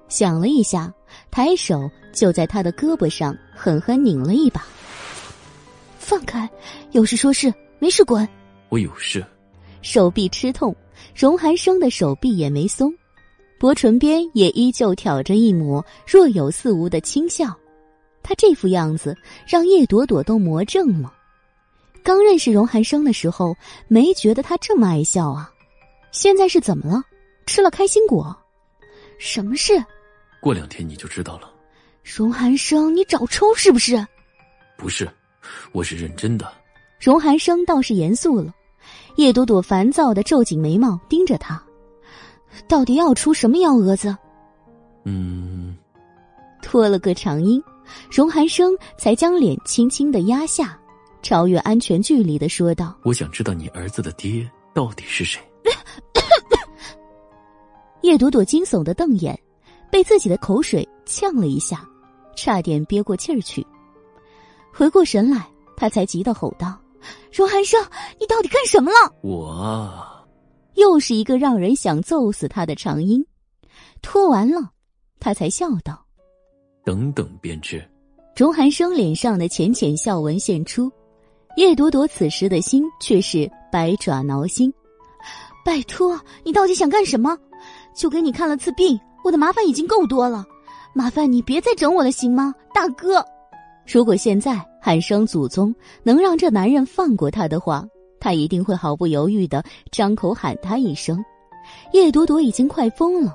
想了一下，抬手就在他的胳膊上狠狠拧了一把。放开，有事说事，没事滚。我有事，手臂吃痛，荣寒生的手臂也没松，薄唇边也依旧挑着一抹若有似无的轻笑。他这副样子让叶朵朵都魔怔了。刚认识荣寒生的时候，没觉得他这么爱笑啊，现在是怎么了？吃了开心果？什么事？过两天你就知道了。荣寒生，你找抽是不是？不是，我是认真的。荣寒生倒是严肃了，叶朵朵烦躁的皱紧眉毛，盯着他，到底要出什么幺蛾子？嗯，拖了个长音，荣寒生才将脸轻轻的压下，超越安全距离的说道：“我想知道你儿子的爹到底是谁。”叶朵朵惊悚的瞪眼，被自己的口水呛了一下，差点憋过气儿去，回过神来，他才急得吼道。荣寒生，你到底干什么了？我，又是一个让人想揍死他的长音。拖完了，他才笑道：“等等便知。”荣寒生脸上的浅浅笑纹现出，叶朵朵此时的心却是百爪挠心。拜托，你到底想干什么？就给你看了次病，我的麻烦已经够多了，麻烦你别再整我了，行吗，大哥？如果现在喊声祖宗能让这男人放过他的话，他一定会毫不犹豫的张口喊他一声。叶朵朵已经快疯了，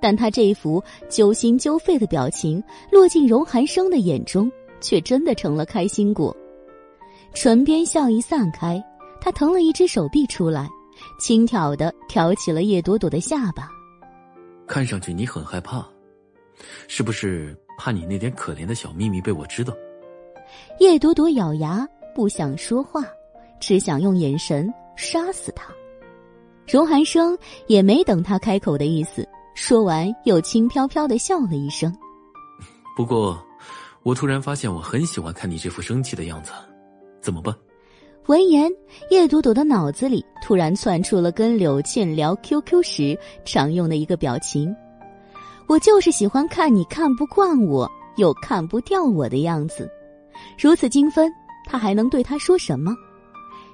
但他这一副揪心揪肺的表情落进荣寒生的眼中，却真的成了开心果。唇边笑意散开，他腾了一只手臂出来，轻挑的挑起了叶朵朵的下巴。看上去你很害怕，是不是怕你那点可怜的小秘密被我知道？叶朵朵咬牙，不想说话，只想用眼神杀死他。荣寒生也没等他开口的意思，说完又轻飘飘的笑了一声。不过，我突然发现我很喜欢看你这副生气的样子，怎么办？闻言，叶朵朵的脑子里突然窜出了跟柳倩聊 QQ 时常用的一个表情：“我就是喜欢看你看不惯我又看不掉我的样子。”如此精分，他还能对他说什么？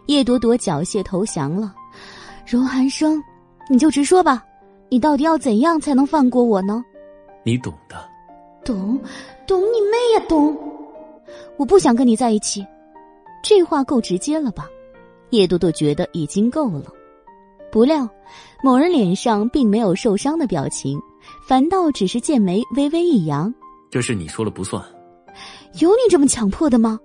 叶朵朵缴械投降了。荣寒生，你就直说吧，你到底要怎样才能放过我呢？你懂的。懂，懂你妹呀！懂。我不想跟你在一起。这话够直接了吧？叶朵朵觉得已经够了。不料，某人脸上并没有受伤的表情，反倒只是剑眉微微一扬。这事你说了不算。有你这么强迫的吗？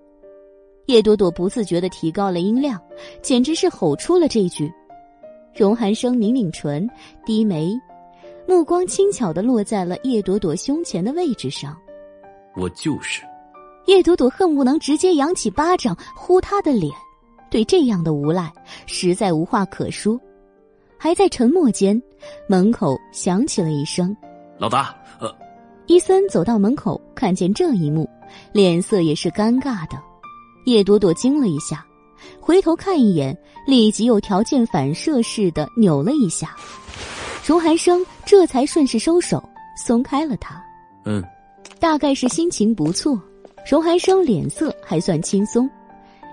叶朵朵不自觉的提高了音量，简直是吼出了这句。荣寒生抿抿唇，低眉，目光轻巧的落在了叶朵朵胸前的位置上。我就是。叶朵朵恨不能直接扬起巴掌呼他的脸，对这样的无赖实在无话可说。还在沉默间，门口响起了一声：“老大。”呃，伊森走到门口，看见这一幕。脸色也是尴尬的，叶朵朵惊了一下，回头看一眼，立即又条件反射似的扭了一下。荣寒生这才顺势收手，松开了他。嗯，大概是心情不错，荣寒生脸色还算轻松。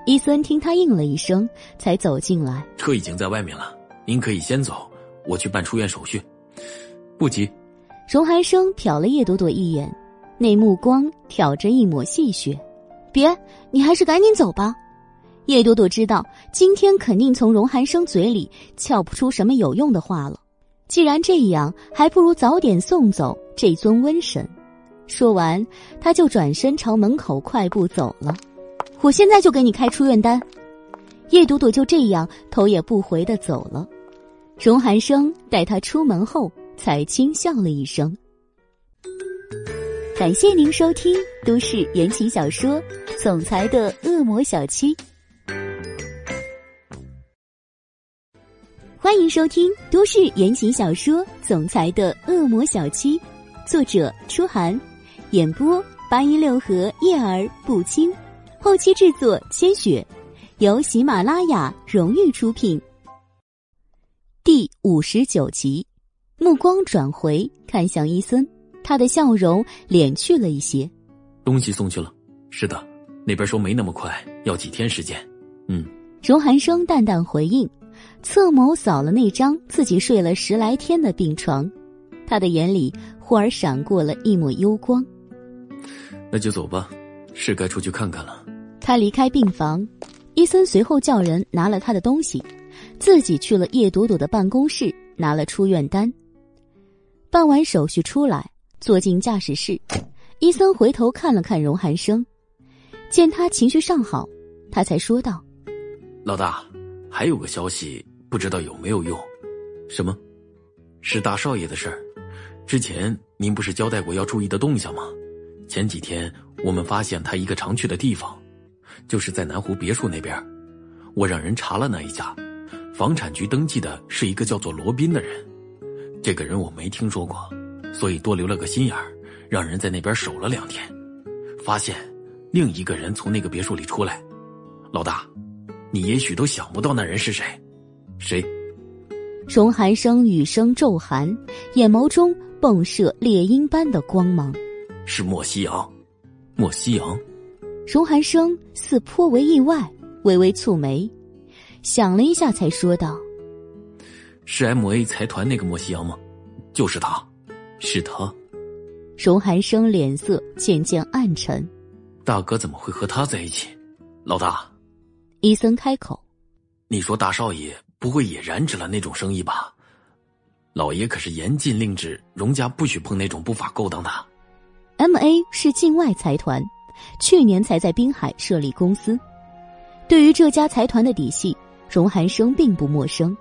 伊森听他应了一声，才走进来。车已经在外面了，您可以先走，我去办出院手续。不急。荣寒生瞟了叶朵朵一眼，那目光挑着一抹戏谑。别，你还是赶紧走吧。叶朵朵知道今天肯定从荣寒生嘴里撬不出什么有用的话了。既然这样，还不如早点送走这尊瘟神。说完，他就转身朝门口快步走了。我现在就给你开出院单。叶朵朵就这样头也不回的走了。荣寒生带他出门后，才轻笑了一声。感谢您收听都市言情小说《总裁的恶魔小七》，欢迎收听都市言情小说《总裁的恶魔小七》，作者：初寒，演播：八一六合叶儿不轻。后期制作：千雪，由喜马拉雅荣誉出品。第五十九集，目光转回看向伊森，他的笑容敛去了一些。东西送去了，是的，那边说没那么快，要几天时间。嗯，荣寒生淡淡回应，侧眸扫了那张自己睡了十来天的病床，他的眼里忽而闪过了一抹幽光。那就走吧，是该出去看看了。他离开病房，伊森随后叫人拿了他的东西，自己去了叶朵朵的办公室拿了出院单。办完手续出来，坐进驾驶室，伊森回头看了看荣寒生，见他情绪尚好，他才说道：“老大，还有个消息，不知道有没有用？什么？是大少爷的事儿。之前您不是交代过要注意的动向吗？前几天我们发现他一个常去的地方。”就是在南湖别墅那边，我让人查了那一家，房产局登记的是一个叫做罗宾的人，这个人我没听说过，所以多留了个心眼，让人在那边守了两天，发现另一个人从那个别墅里出来，老大，你也许都想不到那人是谁，谁？荣寒生语声骤寒，眼眸中迸射猎鹰般的光芒，是莫西阳，莫西阳。荣寒生似颇为意外，微微蹙眉，想了一下，才说道：“是 M A 财团那个莫西阳吗？就是他，是他。”荣寒生脸色渐渐暗沉，大哥怎么会和他在一起？老大，伊森开口：“你说大少爷不会也染指了那种生意吧？老爷可是严禁令旨，荣家不许碰那种不法勾当的。”M A 是境外财团。去年才在滨海设立公司，对于这家财团的底细，荣寒生并不陌生。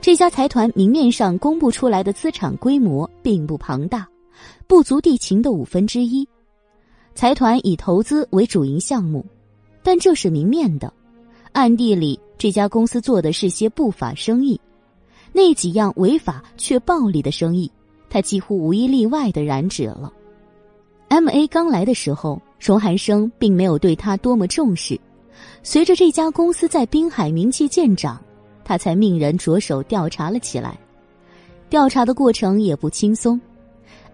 这家财团明面上公布出来的资产规模并不庞大，不足地勤的五分之一。财团以投资为主营项目，但这是明面的，暗地里这家公司做的是些不法生意。那几样违法却暴利的生意，他几乎无一例外的染指了。M A 刚来的时候。荣寒生并没有对他多么重视，随着这家公司在滨海名气渐长，他才命人着手调查了起来。调查的过程也不轻松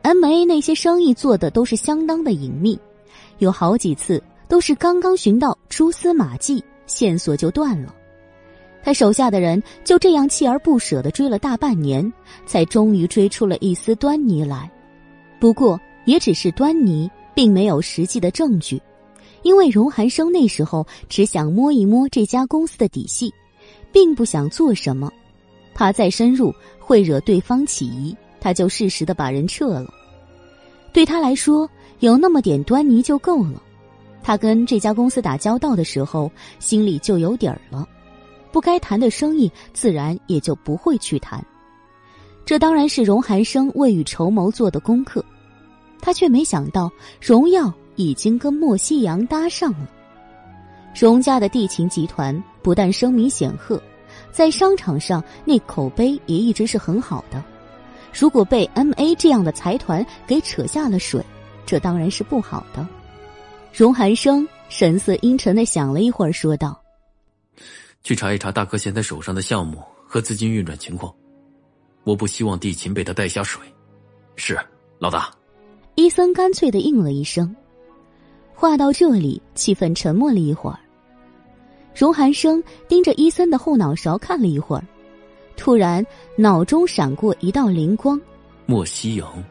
，M A 那些生意做的都是相当的隐秘，有好几次都是刚刚寻到蛛丝马迹，线索就断了。他手下的人就这样锲而不舍的追了大半年，才终于追出了一丝端倪来。不过也只是端倪。并没有实际的证据，因为荣寒生那时候只想摸一摸这家公司的底细，并不想做什么，怕再深入会惹对方起疑，他就适时的把人撤了。对他来说，有那么点端倪就够了。他跟这家公司打交道的时候，心里就有底儿了，不该谈的生意自然也就不会去谈。这当然是荣寒生未雨绸缪做的功课。他却没想到，荣耀已经跟莫西阳搭上了。荣家的地勤集团不但声名显赫，在商场上那口碑也一直是很好的。如果被 M A 这样的财团给扯下了水，这当然是不好的。荣寒生神色阴沉的想了一会儿，说道：“去查一查大哥现在手上的项目和资金运转情况，我不希望地勤被他带下水。”是。老大。伊森干脆的应了一声。话到这里，气氛沉默了一会儿。荣寒生盯着伊森的后脑勺看了一会儿，突然脑中闪过一道灵光：莫西阳，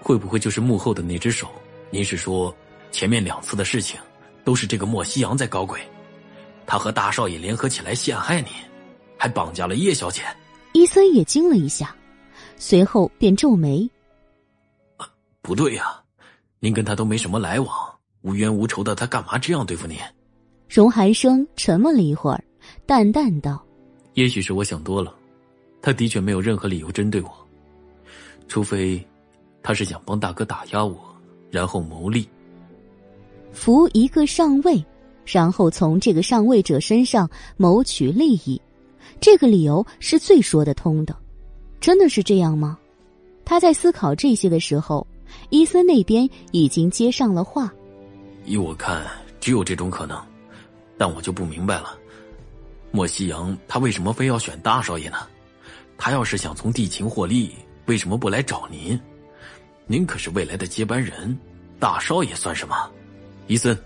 会不会就是幕后的那只手？您是说，前面两次的事情都是这个莫西阳在搞鬼？他和大少爷联合起来陷害你，还绑架了叶小姐。伊森也惊了一下，随后便皱眉：“不对呀，您跟他都没什么来往，无冤无仇的，他干嘛这样对付您？”荣寒生沉默了一会儿，淡淡道：“也许是我想多了，他的确没有任何理由针对我，除非他是想帮大哥打压我，然后谋利，扶一个上位。”然后从这个上位者身上谋取利益，这个理由是最说得通的。真的是这样吗？他在思考这些的时候，伊森那边已经接上了话。依我看，只有这种可能，但我就不明白了，莫西阳他为什么非要选大少爷呢？他要是想从地勤获利，为什么不来找您？您可是未来的接班人，大少爷算什么？伊森。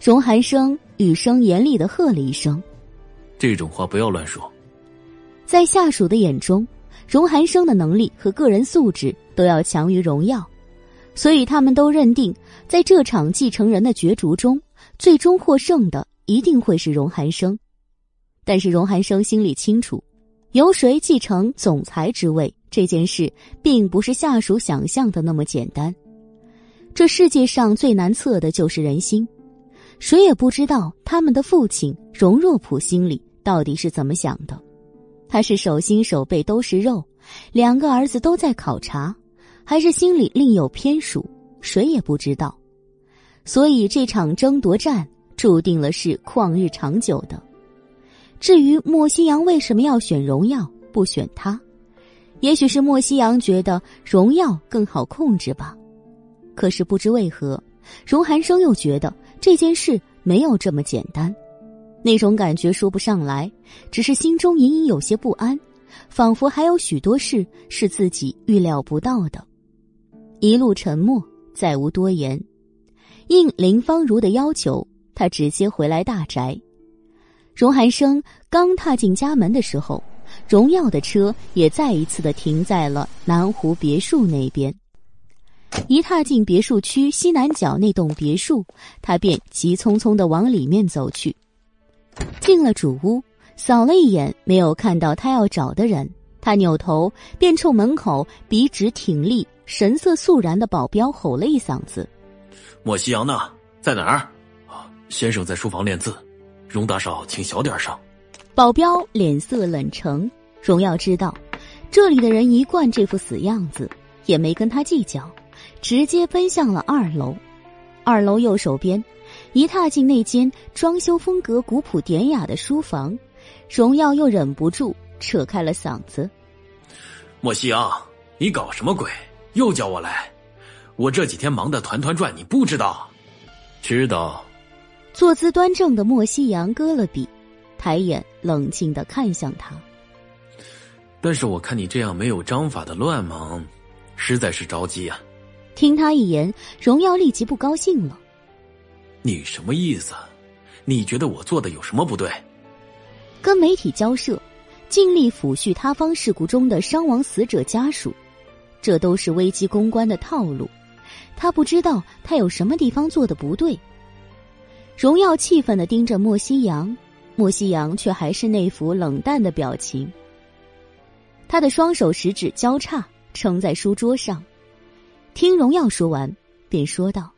荣寒生语声严厉的喝了一声：“这种话不要乱说。”在下属的眼中，荣寒生的能力和个人素质都要强于荣耀，所以他们都认定，在这场继承人的角逐中，最终获胜的一定会是荣寒生。但是荣寒生心里清楚，由谁继承总裁之位这件事，并不是下属想象的那么简单。这世界上最难测的就是人心。谁也不知道他们的父亲荣若普心里到底是怎么想的，他是手心手背都是肉，两个儿子都在考察，还是心里另有偏属，谁也不知道。所以这场争夺战注定了是旷日长久的。至于莫西阳为什么要选荣耀不选他，也许是莫西阳觉得荣耀更好控制吧。可是不知为何，荣寒生又觉得。这件事没有这么简单，那种感觉说不上来，只是心中隐隐有些不安，仿佛还有许多事是自己预料不到的。一路沉默，再无多言。应林芳如的要求，他直接回来大宅。荣寒生刚踏进家门的时候，荣耀的车也再一次的停在了南湖别墅那边。一踏进别墅区西南角那栋别墅，他便急匆匆的往里面走去。进了主屋，扫了一眼，没有看到他要找的人，他扭头便冲门口笔直挺立、神色肃然的保镖吼了一嗓子：“莫西阳呢？在哪儿？”“先生在书房练字。”“荣大少，请小点声。”保镖脸色冷沉。荣耀知道，这里的人一贯这副死样子，也没跟他计较。直接奔向了二楼，二楼右手边，一踏进那间装修风格古朴典雅的书房，荣耀又忍不住扯开了嗓子：“莫西阳，你搞什么鬼？又叫我来？我这几天忙得团团转，你不知道？知道。”坐姿端正的莫西阳搁了笔，抬眼冷静的看向他。但是我看你这样没有章法的乱忙，实在是着急啊。听他一言，荣耀立即不高兴了。你什么意思？你觉得我做的有什么不对？跟媒体交涉，尽力抚恤塌方事故中的伤亡死者家属，这都是危机公关的套路。他不知道他有什么地方做的不对。荣耀气愤的盯着莫西阳，莫西阳却还是那副冷淡的表情。他的双手食指交叉撑在书桌上。听荣耀说完，便说道：“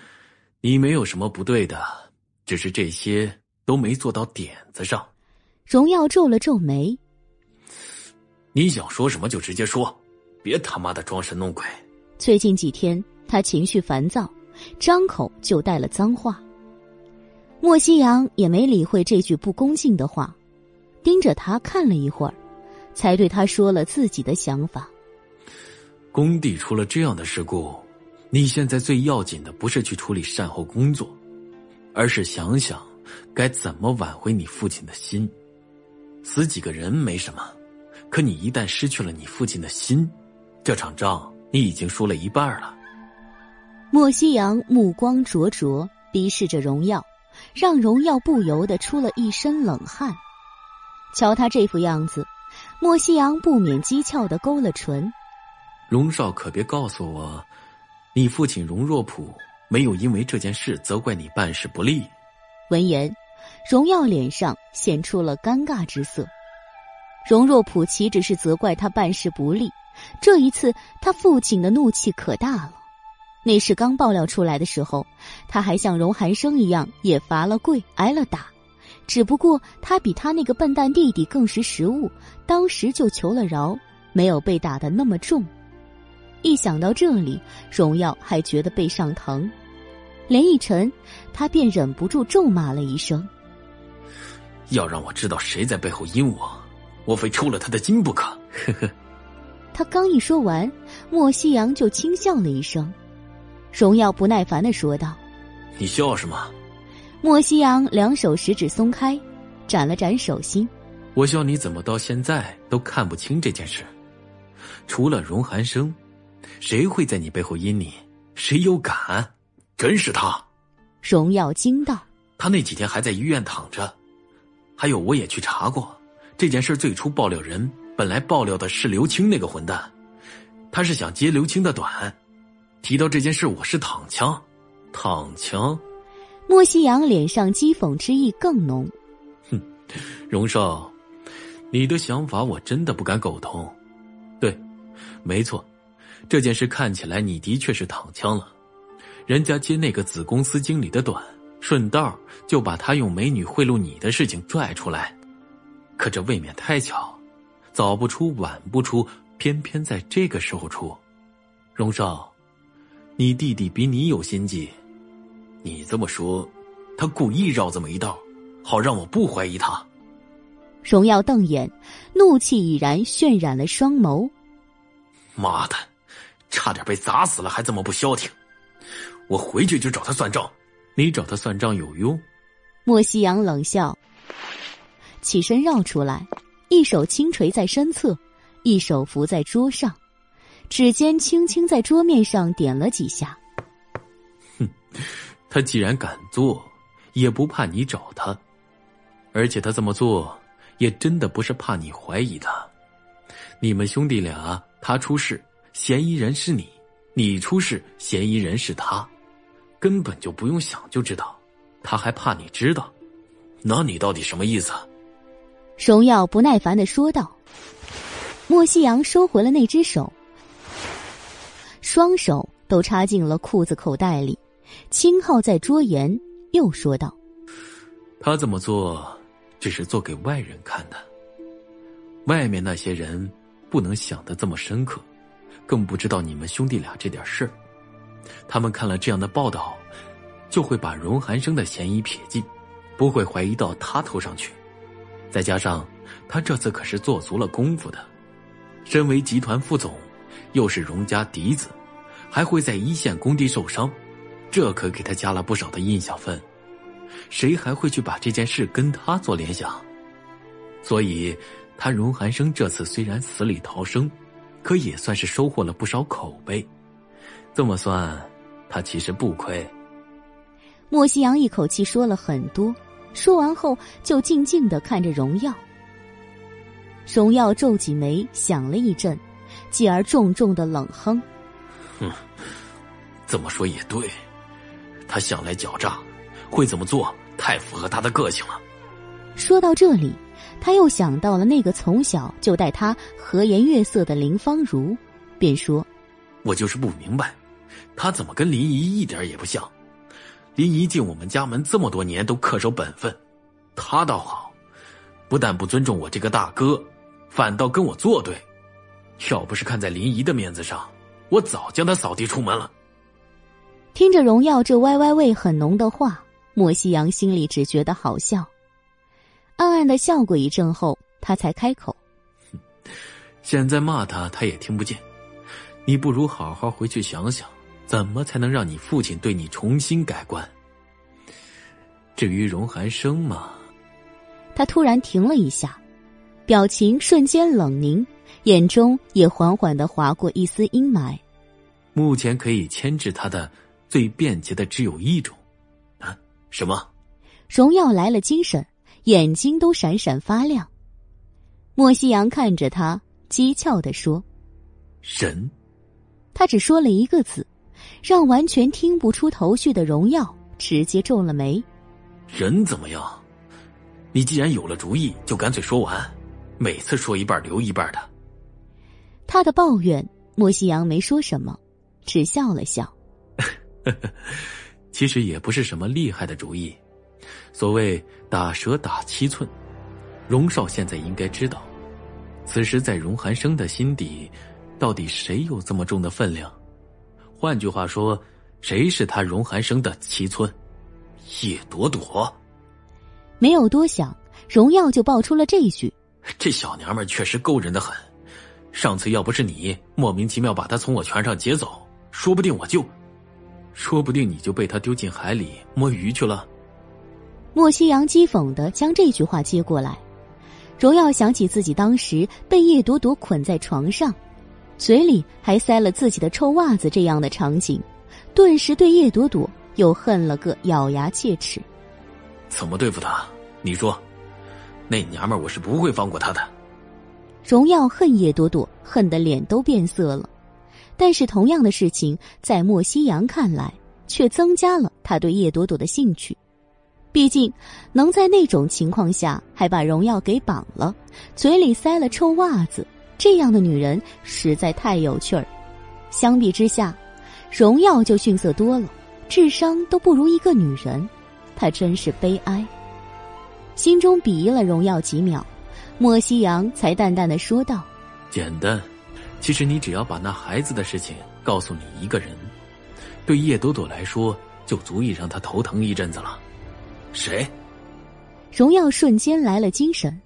你没有什么不对的，只是这些都没做到点子上。”荣耀皱了皱眉：“你想说什么就直接说，别他妈的装神弄鬼。”最近几天他情绪烦躁，张口就带了脏话。莫西阳也没理会这句不恭敬的话，盯着他看了一会儿，才对他说了自己的想法。工地出了这样的事故，你现在最要紧的不是去处理善后工作，而是想想该怎么挽回你父亲的心。死几个人没什么，可你一旦失去了你父亲的心，这场仗你已经输了一半了。莫西阳目光灼灼，逼视着荣耀，让荣耀不由得出了一身冷汗。瞧他这副样子，莫西阳不免讥诮的勾了唇。荣少，可别告诉我，你父亲荣若普没有因为这件事责怪你办事不力。闻言，荣耀脸上显出了尴尬之色。荣若普岂只是责怪他办事不力，这一次他父亲的怒气可大了。那事刚爆料出来的时候，他还像荣寒生一样也罚了跪，挨了打。只不过他比他那个笨蛋弟弟更识时务，当时就求了饶，没有被打的那么重。一想到这里，荣耀还觉得背上疼，脸一沉，他便忍不住咒骂了一声：“要让我知道谁在背后阴我，我非抽了他的筋不可！”呵呵。他刚一说完，莫西阳就轻笑了一声。荣耀不耐烦的说道：“你笑什么？”莫西阳两手食指松开，展了展手心。我笑你怎么到现在都看不清这件事？除了荣寒生，谁会在你背后阴你？谁又敢？真是他！荣耀惊道：“他那几天还在医院躺着，还有我也去查过，这件事最初爆料人本来爆料的是刘青那个混蛋，他是想揭刘青的短。提到这件事，我是躺枪，躺枪。”莫西阳脸上讥讽之意更浓。哼，荣少，你的想法我真的不敢苟同。对，没错，这件事看起来你的确是躺枪了。人家接那个子公司经理的短，顺道就把他用美女贿赂你的事情拽出来。可这未免太巧，早不出晚不出，偏偏在这个时候出。荣少，你弟弟比你有心计。你这么说，他故意绕这么一道，好让我不怀疑他。荣耀瞪眼，怒气已然渲染了双眸。妈的，差点被砸死了，还这么不消停！我回去就找他算账。你找他算账有用？莫西阳冷笑，起身绕出来，一手轻垂在身侧，一手扶在桌上，指尖轻轻在桌面上点了几下。哼。他既然敢做，也不怕你找他，而且他这么做，也真的不是怕你怀疑他。你们兄弟俩，他出事，嫌疑人是你；你出事，嫌疑人是他，根本就不用想就知道，他还怕你知道？那你到底什么意思？荣耀不耐烦的说道。莫西阳收回了那只手，双手都插进了裤子口袋里。轻靠在桌沿，又说道：“他这么做，只是做给外人看的。外面那些人不能想的这么深刻，更不知道你们兄弟俩这点事儿。他们看了这样的报道，就会把荣寒生的嫌疑撇尽，不会怀疑到他头上去。再加上他这次可是做足了功夫的，身为集团副总，又是荣家嫡子，还会在一线工地受伤。”这可给他加了不少的印象分，谁还会去把这件事跟他做联想？所以，他荣寒生这次虽然死里逃生，可也算是收获了不少口碑。这么算，他其实不亏。莫西阳一口气说了很多，说完后就静静的看着荣耀。荣耀皱起眉，想了一阵，继而重重的冷哼：“哼，这么说也对。”他向来狡诈，会怎么做太符合他的个性了。说到这里，他又想到了那个从小就待他和颜悦色的林芳如，便说：“我就是不明白，他怎么跟林姨一点也不像？林姨进我们家门这么多年都恪守本分，他倒好，不但不尊重我这个大哥，反倒跟我作对。要不是看在林姨的面子上，我早将他扫地出门了。”听着荣耀这歪歪味很浓的话，莫西阳心里只觉得好笑，暗暗的笑过一阵后，他才开口：“现在骂他，他也听不见。你不如好好回去想想，怎么才能让你父亲对你重新改观。至于荣寒生嘛……”他突然停了一下，表情瞬间冷凝，眼中也缓缓的划过一丝阴霾。目前可以牵制他的最便捷的只有一种，啊，什么？荣耀来了精神，眼睛都闪闪发亮。莫西阳看着他，讥诮的说：“神。”他只说了一个字，让完全听不出头绪的荣耀直接皱了眉。人怎么样？你既然有了主意，就干脆说完，每次说一半留一半的。他的抱怨，莫西阳没说什么。只笑了笑，其实也不是什么厉害的主意。所谓打蛇打七寸，荣少现在应该知道，此时在荣寒生的心底，到底谁有这么重的分量？换句话说，谁是他荣寒生的七寸？叶朵朵。没有多想，荣耀就爆出了这一句：“这小娘们确实勾人的很。上次要不是你莫名其妙把她从我船上劫走。”说不定我就，说不定你就被她丢进海里摸鱼去了。莫西阳讥讽的将这句话接过来，荣耀想起自己当时被叶朵朵捆在床上，嘴里还塞了自己的臭袜子这样的场景，顿时对叶朵朵又恨了个咬牙切齿。怎么对付他？你说，那娘们我是不会放过她的。荣耀恨叶朵朵，恨得脸都变色了。但是，同样的事情在莫西阳看来，却增加了他对叶朵朵的兴趣。毕竟，能在那种情况下还把荣耀给绑了，嘴里塞了臭袜子，这样的女人实在太有趣儿。相比之下，荣耀就逊色多了，智商都不如一个女人，她真是悲哀。心中鄙夷了荣耀几秒，莫西阳才淡淡的说道：“简单。”其实你只要把那孩子的事情告诉你一个人，对叶朵朵来说就足以让她头疼一阵子了。谁？荣耀瞬间来了精神，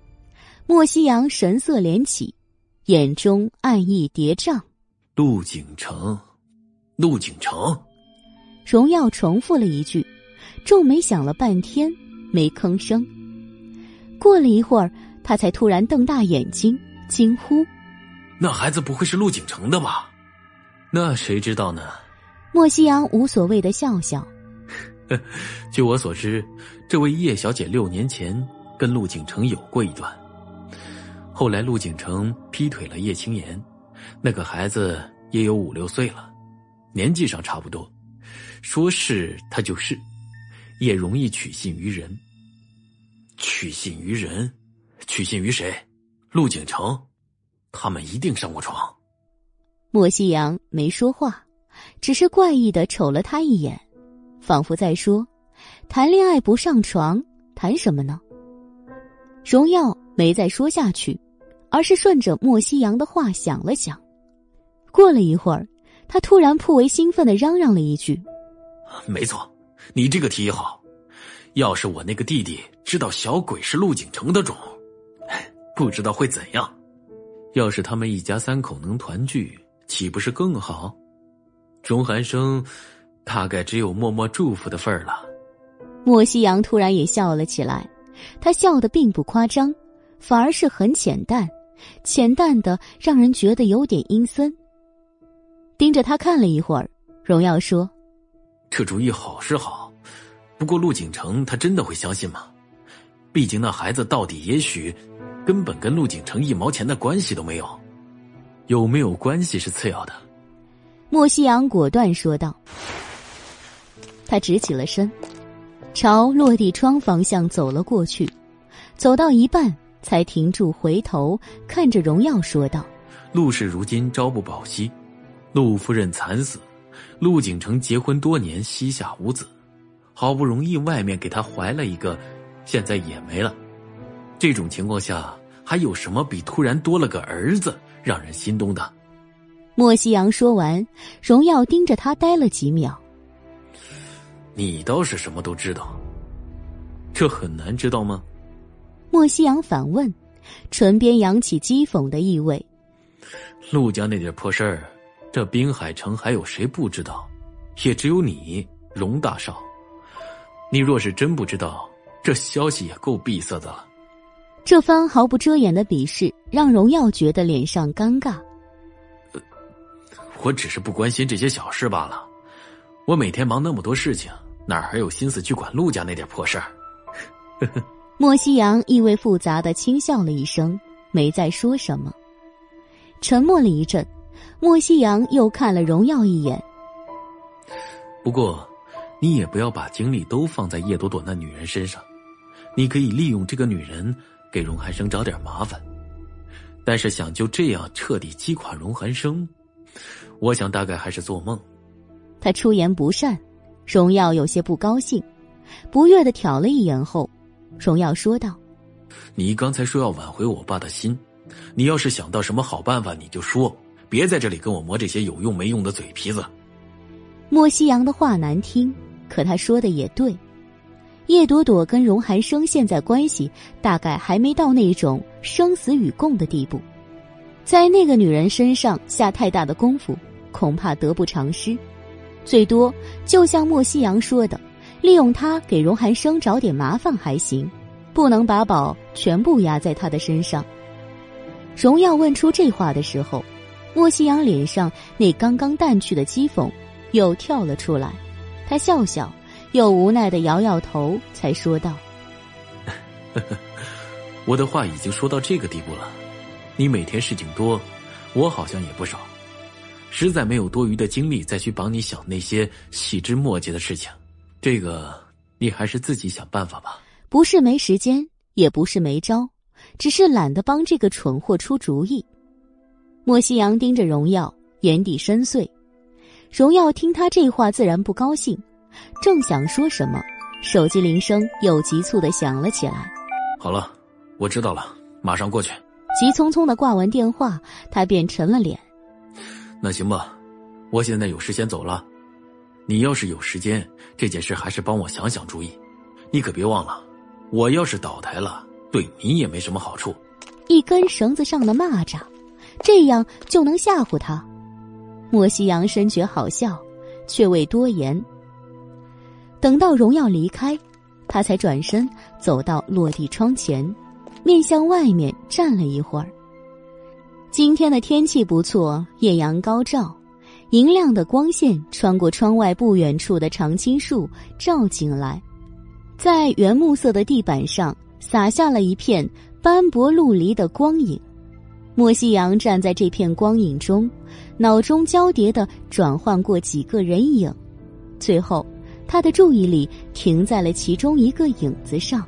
莫西阳神色连起，眼中暗意叠嶂。陆景城，陆景城。荣耀重复了一句，皱眉想了半天没吭声。过了一会儿，他才突然瞪大眼睛，惊呼。那孩子不会是陆景城的吧？那谁知道呢？莫西阳无所谓的笑笑。据我所知，这位叶小姐六年前跟陆景城有过一段，后来陆景城劈腿了叶青言，那个孩子也有五六岁了，年纪上差不多，说是他就是，也容易取信于人。取信于人，取信于谁？陆景城。他们一定上过床。莫西阳没说话，只是怪异的瞅了他一眼，仿佛在说：“谈恋爱不上床，谈什么呢？”荣耀没再说下去，而是顺着莫西阳的话想了想。过了一会儿，他突然颇为兴奋的嚷嚷了一句：“没错，你这个提议好。要是我那个弟弟知道小鬼是陆景城的种，不知道会怎样。”要是他们一家三口能团聚，岂不是更好？钟寒生大概只有默默祝福的份儿了。莫西阳突然也笑了起来，他笑的并不夸张，反而是很浅淡，浅淡的让人觉得有点阴森。盯着他看了一会儿，荣耀说：“这主意好是好，不过陆景城他真的会相信吗？毕竟那孩子到底也许……”根本跟陆景城一毛钱的关系都没有，有没有关系是次要的。莫西阳果断说道。他直起了身，朝落地窗方向走了过去，走到一半才停住，回头看着荣耀说道：“陆氏如今朝不保夕，陆夫人惨死，陆景城结婚多年膝下无子，好不容易外面给他怀了一个，现在也没了。”这种情况下，还有什么比突然多了个儿子让人心动的？莫西阳说完，荣耀盯着他呆了几秒。你倒是什么都知道，这很难知道吗？莫西阳反问，唇边扬起讥讽的意味。陆家那点破事儿，这滨海城还有谁不知道？也只有你，荣大少。你若是真不知道，这消息也够闭塞的了。这番毫不遮掩的鄙视让荣耀觉得脸上尴尬。我只是不关心这些小事罢了。我每天忙那么多事情，哪还有心思去管陆家那点破事儿？莫西阳意味复杂的轻笑了一声，没再说什么。沉默了一阵，莫西阳又看了荣耀一眼。不过，你也不要把精力都放在叶朵朵那女人身上。你可以利用这个女人给荣寒生找点麻烦，但是想就这样彻底击垮荣寒生，我想大概还是做梦。他出言不善，荣耀有些不高兴，不悦的挑了一眼后，荣耀说道：“你刚才说要挽回我爸的心，你要是想到什么好办法，你就说，别在这里跟我磨这些有用没用的嘴皮子。”莫西阳的话难听，可他说的也对。叶朵朵跟荣寒生现在关系大概还没到那种生死与共的地步，在那个女人身上下太大的功夫，恐怕得不偿失。最多就像莫西阳说的，利用他给荣寒生找点麻烦还行，不能把宝全部压在他的身上。荣耀问出这话的时候，莫西阳脸上那刚刚淡去的讥讽又跳了出来，他笑笑。又无奈的摇摇头，才说道：“ 我的话已经说到这个地步了，你每天事情多，我好像也不少，实在没有多余的精力再去帮你想那些细枝末节的事情。这个你还是自己想办法吧。不是没时间，也不是没招，只是懒得帮这个蠢货出主意。”莫西阳盯着荣耀，眼底深邃。荣耀听他这话，自然不高兴。正想说什么，手机铃声又急促的响了起来。好了，我知道了，马上过去。急匆匆的挂完电话，他便沉了脸。那行吧，我现在有事先走了。你要是有时间，这件事还是帮我想想主意。你可别忘了，我要是倒台了，对你也没什么好处。一根绳子上的蚂蚱，这样就能吓唬他？莫西阳深觉好笑，却未多言。等到荣耀离开，他才转身走到落地窗前，面向外面站了一会儿。今天的天气不错，艳阳高照，银亮的光线穿过窗外不远处的常青树照进来，在原木色的地板上洒下了一片斑驳陆离的光影。莫西阳站在这片光影中，脑中交叠的转换过几个人影，最后。他的注意力停在了其中一个影子上，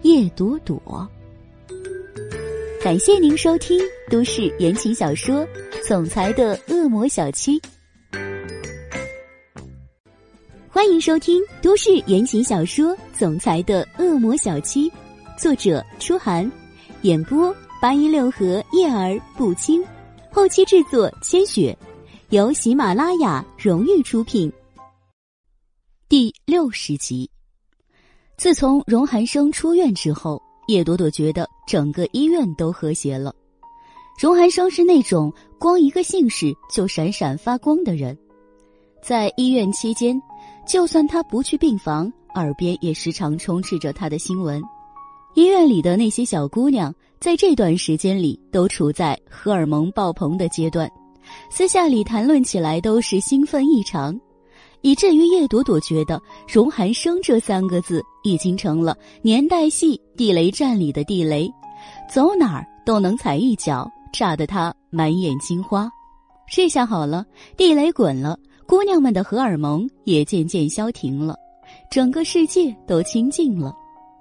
叶朵朵。感谢您收听都市言情小说《总裁的恶魔小七》，欢迎收听都市言情小说《总裁的恶魔小七》，作者：初寒，演播：八一六和叶儿不轻，后期制作：千雪，由喜马拉雅荣誉出品。第六十集，自从荣寒生出院之后，叶朵朵觉得整个医院都和谐了。荣寒生是那种光一个姓氏就闪闪发光的人，在医院期间，就算他不去病房，耳边也时常充斥着他的新闻。医院里的那些小姑娘，在这段时间里都处在荷尔蒙爆棚的阶段，私下里谈论起来都是兴奋异常。以至于叶朵朵觉得“荣寒生”这三个字已经成了年代戏地雷战里的地雷，走哪儿都能踩一脚，炸得她满眼金花。这下好了，地雷滚了，姑娘们的荷尔蒙也渐渐消停了，整个世界都清静了。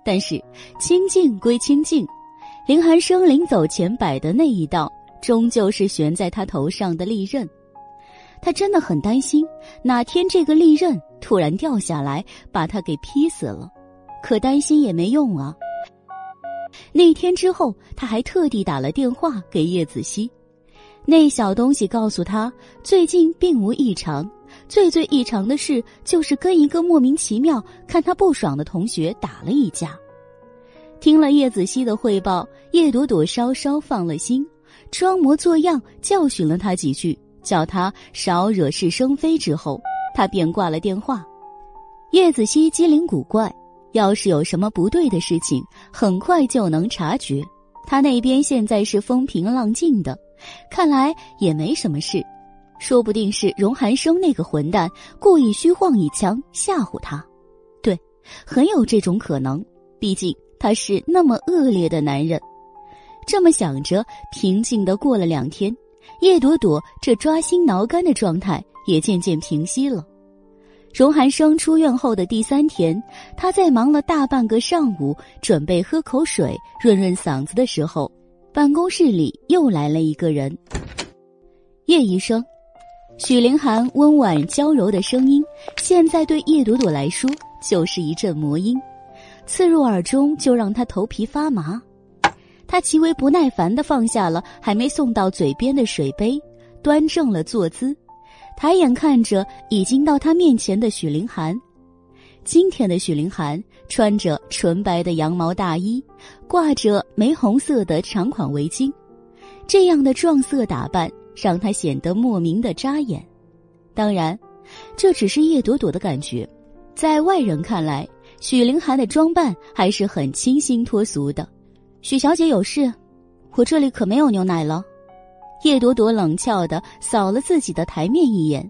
但是清静归清静，林寒生临走前摆的那一道，终究是悬在他头上的利刃。他真的很担心，哪天这个利刃突然掉下来，把他给劈死了。可担心也没用啊。那天之后，他还特地打了电话给叶子熙，那小东西告诉他，最近并无异常，最最异常的事就是跟一个莫名其妙看他不爽的同学打了一架。听了叶子熙的汇报，叶朵朵稍稍放了心，装模作样教训了他几句。叫他少惹是生非之后，他便挂了电话。叶子熙机灵古怪，要是有什么不对的事情，很快就能察觉。他那边现在是风平浪静的，看来也没什么事。说不定是荣寒生那个混蛋故意虚晃一枪吓唬他。对，很有这种可能。毕竟他是那么恶劣的男人。这么想着，平静的过了两天，叶朵朵这抓心挠肝的状态也渐渐平息了。荣寒生出院后的第三天，他在忙了大半个上午，准备喝口水润润嗓子的时候，办公室里又来了一个人。叶医生，许凌寒温婉娇柔的声音，现在对叶朵朵来说就是一阵魔音，刺入耳中，就让她头皮发麻。他极为不耐烦的放下了还没送到嘴边的水杯，端正了坐姿，抬眼看着已经到他面前的许凌寒。今天的许凌寒穿着纯白的羊毛大衣，挂着玫红色的长款围巾，这样的撞色打扮让他显得莫名的扎眼。当然，这只是叶朵朵的感觉，在外人看来，许凌寒的装扮还是很清新脱俗的。许小姐有事，我这里可没有牛奶了。叶朵朵冷俏的扫了自己的台面一眼，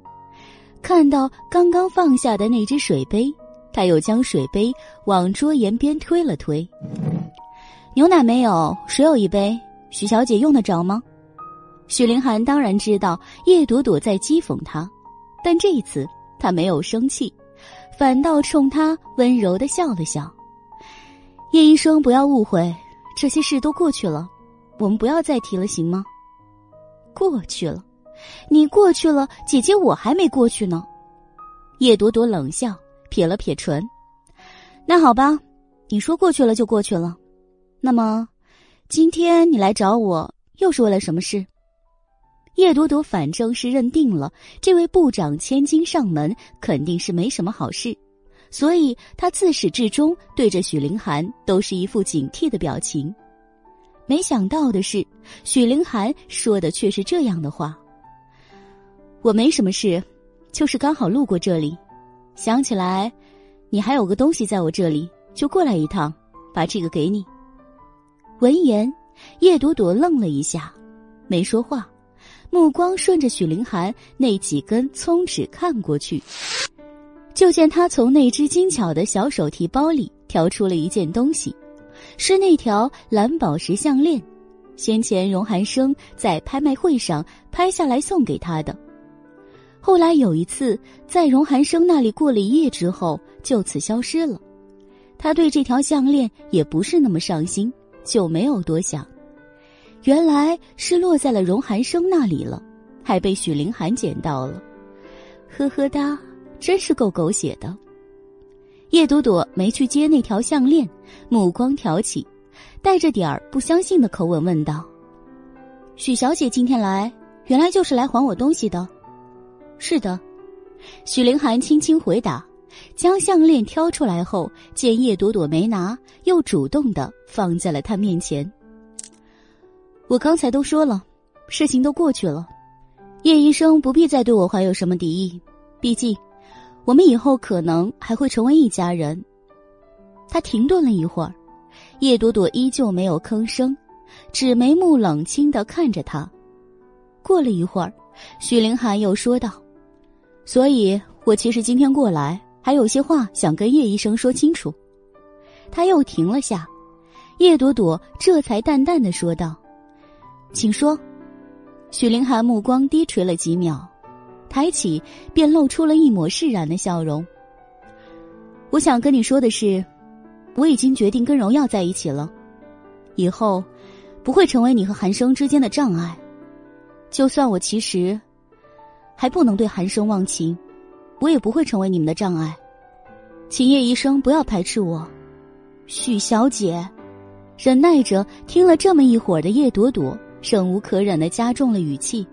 看到刚刚放下的那只水杯，她又将水杯往桌沿边推了推。牛奶没有，水有一杯。许小姐用得着吗？许凌寒当然知道叶朵朵在讥讽他，但这一次他没有生气，反倒冲他温柔的笑了笑。叶医生，不要误会。这些事都过去了，我们不要再提了，行吗？过去了，你过去了，姐姐我还没过去呢。叶朵朵冷笑，撇了撇唇。那好吧，你说过去了就过去了。那么，今天你来找我又是为了什么事？叶朵朵反正是认定了这位部长千金上门肯定是没什么好事。所以，他自始至终对着许凌寒都是一副警惕的表情。没想到的是，许凌寒说的却是这样的话：“我没什么事，就是刚好路过这里，想起来你还有个东西在我这里，就过来一趟，把这个给你。”闻言，叶朵朵愣了一下，没说话，目光顺着许凌寒那几根葱指看过去。就见他从那只精巧的小手提包里挑出了一件东西，是那条蓝宝石项链，先前荣寒生在拍卖会上拍下来送给他的。后来有一次在荣寒生那里过了一夜之后，就此消失了。他对这条项链也不是那么上心，就没有多想。原来是落在了荣寒生那里了，还被许凌寒捡到了，呵呵哒。真是够狗血的。叶朵朵没去接那条项链，目光挑起，带着点儿不相信的口吻问道：“许小姐今天来，原来就是来还我东西的？”“是的。”许凌寒轻轻回答，将项链挑出来后，见叶朵朵没拿，又主动的放在了她面前。“我刚才都说了，事情都过去了，叶医生不必再对我怀有什么敌意，毕竟……”我们以后可能还会成为一家人。他停顿了一会儿，叶朵朵依旧没有吭声，只眉目冷清的看着他。过了一会儿，许凌寒又说道：“所以我其实今天过来，还有些话想跟叶医生说清楚。”他又停了下，叶朵朵这才淡淡的说道：“请说。”许凌寒目光低垂了几秒。抬起，便露出了一抹释然的笑容。我想跟你说的是，我已经决定跟荣耀在一起了，以后不会成为你和韩生之间的障碍。就算我其实还不能对韩生忘情，我也不会成为你们的障碍。请叶医生不要排斥我，许小姐，忍耐着听了这么一会儿的叶朵朵，忍无可忍的加重了语气。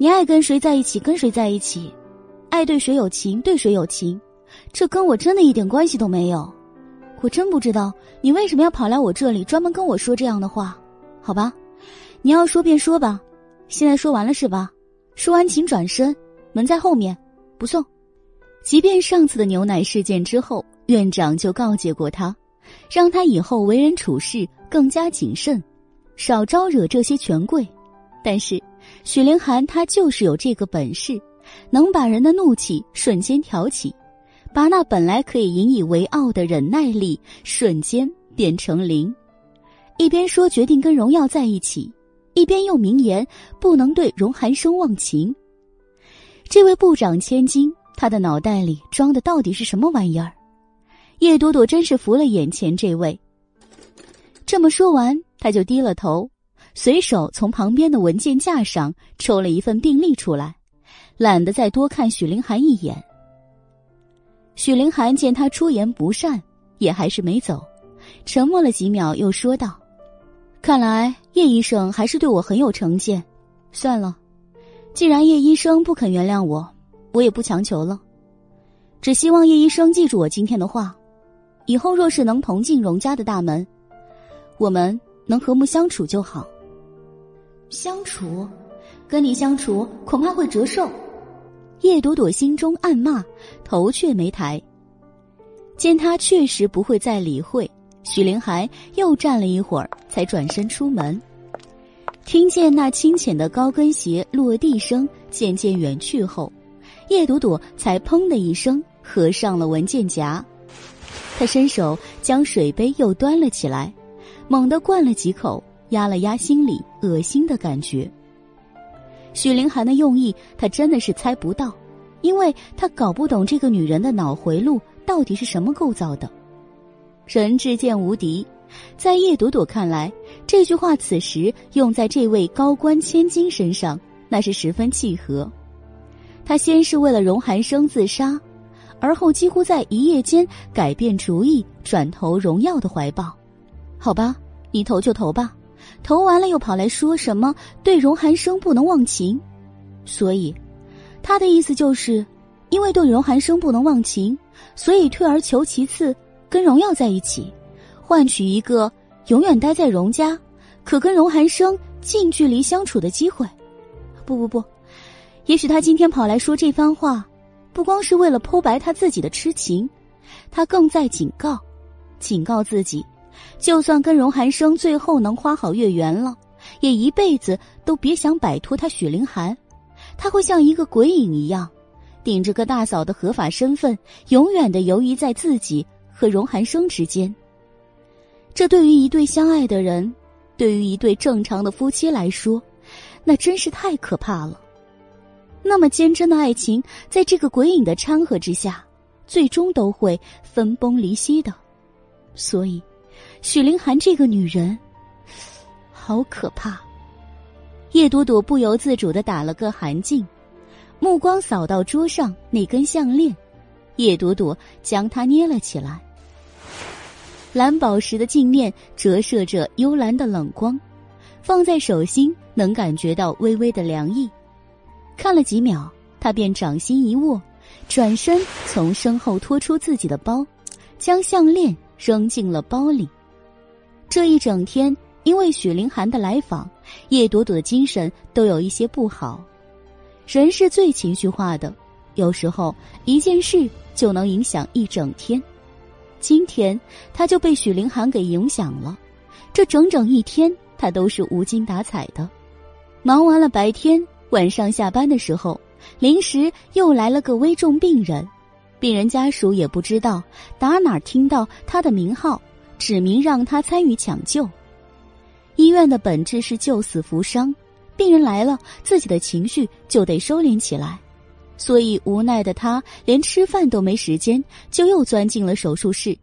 你爱跟谁在一起，跟谁在一起，爱对谁有情，对谁有情，这跟我真的一点关系都没有。我真不知道你为什么要跑来我这里，专门跟我说这样的话。好吧，你要说便说吧，现在说完了是吧？说完请转身，门在后面，不送。即便上次的牛奶事件之后，院长就告诫过他，让他以后为人处事更加谨慎，少招惹这些权贵。但是，许凌寒他就是有这个本事，能把人的怒气瞬间挑起，把那本来可以引以为傲的忍耐力瞬间变成零。一边说决定跟荣耀在一起，一边又明言不能对荣寒生忘情。这位部长千金，他的脑袋里装的到底是什么玩意儿？叶朵朵真是服了眼前这位。这么说完，他就低了头，随手从旁边的文件架上抽了一份病历出来，懒得再多看许凌寒一眼。许凌寒见他出言不善，也还是没走，沉默了几秒，又说道：“看来叶医生还是对我很有成见。算了，既然叶医生不肯原谅我，我也不强求了。只希望叶医生记住我今天的话，以后若是能同进荣家的大门。”我们能和睦相处就好。相处，跟你相处恐怕会折寿。叶朵朵心中暗骂，头却没抬。见他确实不会再理会，许凌寒又站了一会儿，才转身出门。听见那清浅的高跟鞋落地声渐渐远去后，叶朵朵才砰的一声合上了文件夹。他伸手将水杯又端了起来。猛地灌了几口，压了压心里恶心的感觉。许凌寒的用意，他真的是猜不到，因为他搞不懂这个女人的脑回路到底是什么构造的。人至贱无敌，在叶朵朵看来，这句话此时用在这位高官千金身上，那是十分契合。他先是为了荣寒生自杀，而后几乎在一夜间改变主意，转投荣耀的怀抱。好吧，你投就投吧，投完了又跑来说什么对荣寒生不能忘情，所以，他的意思就是，因为对荣寒生不能忘情，所以退而求其次跟荣耀在一起，换取一个永远待在荣家，可跟荣寒生近距离相处的机会。不不不，也许他今天跑来说这番话，不光是为了剖白他自己的痴情，他更在警告，警告自己。就算跟荣寒生最后能花好月圆了，也一辈子都别想摆脱他许凌寒。他会像一个鬼影一样，顶着个大嫂的合法身份，永远的游移在自己和荣寒生之间。这对于一对相爱的人，对于一对正常的夫妻来说，那真是太可怕了。那么坚贞的爱情，在这个鬼影的掺和之下，最终都会分崩离析的。所以。许凌寒这个女人，好可怕。叶朵朵不由自主的打了个寒噤，目光扫到桌上那根项链，叶朵朵将它捏了起来。蓝宝石的镜面折射着幽蓝的冷光，放在手心能感觉到微微的凉意。看了几秒，他便掌心一握，转身从身后拖出自己的包，将项链扔进了包里。这一整天，因为许凌寒的来访，叶朵朵的精神都有一些不好。人是最情绪化的，有时候一件事就能影响一整天。今天他就被许凌寒给影响了，这整整一天他都是无精打采的。忙完了白天，晚上下班的时候，临时又来了个危重病人，病人家属也不知道打哪儿听到他的名号。指明让他参与抢救。医院的本质是救死扶伤，病人来了，自己的情绪就得收敛起来，所以无奈的他连吃饭都没时间，就又钻进了手术室。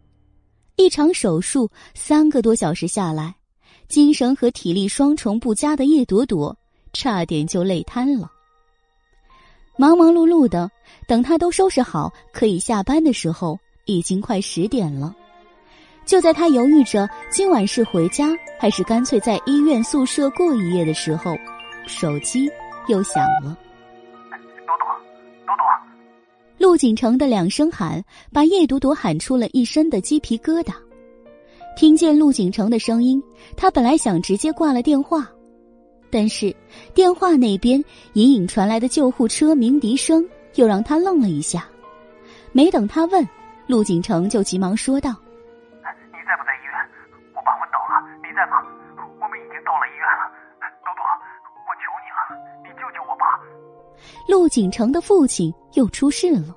一场手术三个多小时下来，精神和体力双重不佳的叶朵朵差点就累瘫了。忙忙碌碌的，等他都收拾好可以下班的时候，已经快十点了。就在他犹豫着今晚是回家还是干脆在医院宿舍过一夜的时候，手机又响了。朵朵，朵朵！陆景城的两声喊把叶朵朵喊出了一身的鸡皮疙瘩。听见陆景城的声音，他本来想直接挂了电话，但是电话那边隐隐传来的救护车鸣笛声又让他愣了一下。没等他问，陆景城就急忙说道。陆景城的父亲又出事了。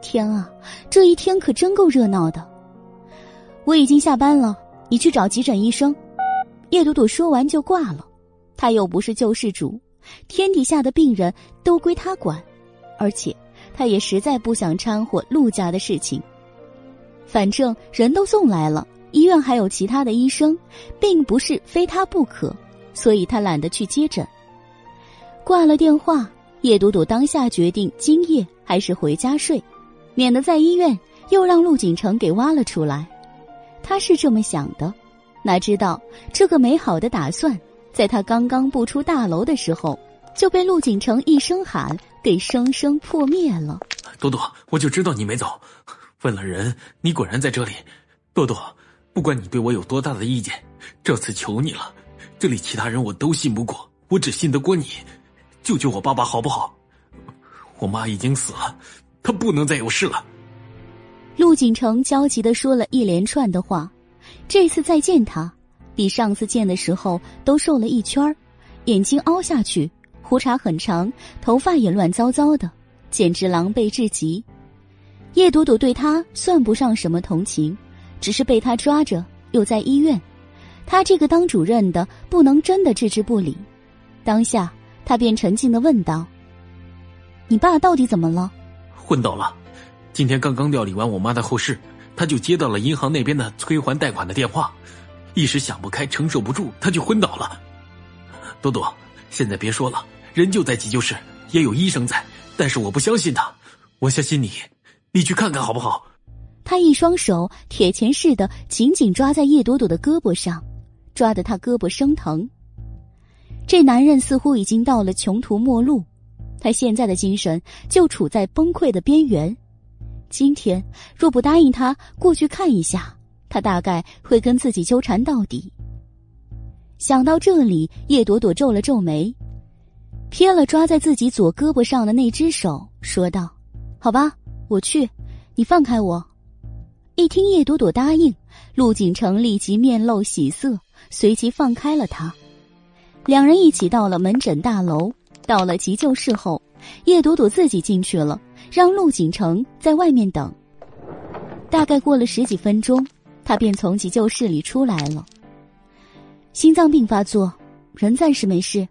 天啊，这一天可真够热闹的。我已经下班了，你去找急诊医生。叶朵朵说完就挂了。他又不是救世主，天底下的病人都归他管，而且他也实在不想掺和陆家的事情。反正人都送来了，医院还有其他的医生，并不是非他不可，所以他懒得去接诊。挂了电话，叶朵朵当下决定今夜还是回家睡，免得在医院又让陆景城给挖了出来。他是这么想的，哪知道这个美好的打算。在他刚刚步出大楼的时候，就被陆景城一声喊给生生破灭了。朵朵，我就知道你没走，问了人，你果然在这里。朵朵，不管你对我有多大的意见，这次求你了，这里其他人我都信不过，我只信得过你。救救我爸爸好不好？我妈已经死了，她不能再有事了。陆景成焦急的说了一连串的话，这次再见他。比上次见的时候都瘦了一圈眼睛凹下去，胡茬很长，头发也乱糟糟的，简直狼狈至极。叶朵朵对他算不上什么同情，只是被他抓着，又在医院，他这个当主任的不能真的置之不理。当下，他便沉静的问道：“你爸到底怎么了？”昏倒了。今天刚刚料理完我妈的后事，他就接到了银行那边的催还贷款的电话。一时想不开，承受不住，他就昏倒了。朵朵，现在别说了，人就在急救室，也有医生在，但是我不相信他，我相信你，你去看看好不好？他一双手铁钳似的紧紧抓在叶朵朵的胳膊上，抓得她胳膊生疼。这男人似乎已经到了穷途末路，他现在的精神就处在崩溃的边缘。今天若不答应他过去看一下。他大概会跟自己纠缠到底。想到这里，叶朵朵皱了皱眉，瞥了抓在自己左胳膊上的那只手，说道：“好吧，我去，你放开我。”一听叶朵朵答应，陆景成立即面露喜色，随即放开了他。两人一起到了门诊大楼，到了急救室后，叶朵朵自己进去了，让陆景成在外面等。大概过了十几分钟。他便从急救室里出来了。心脏病发作，人暂时没事，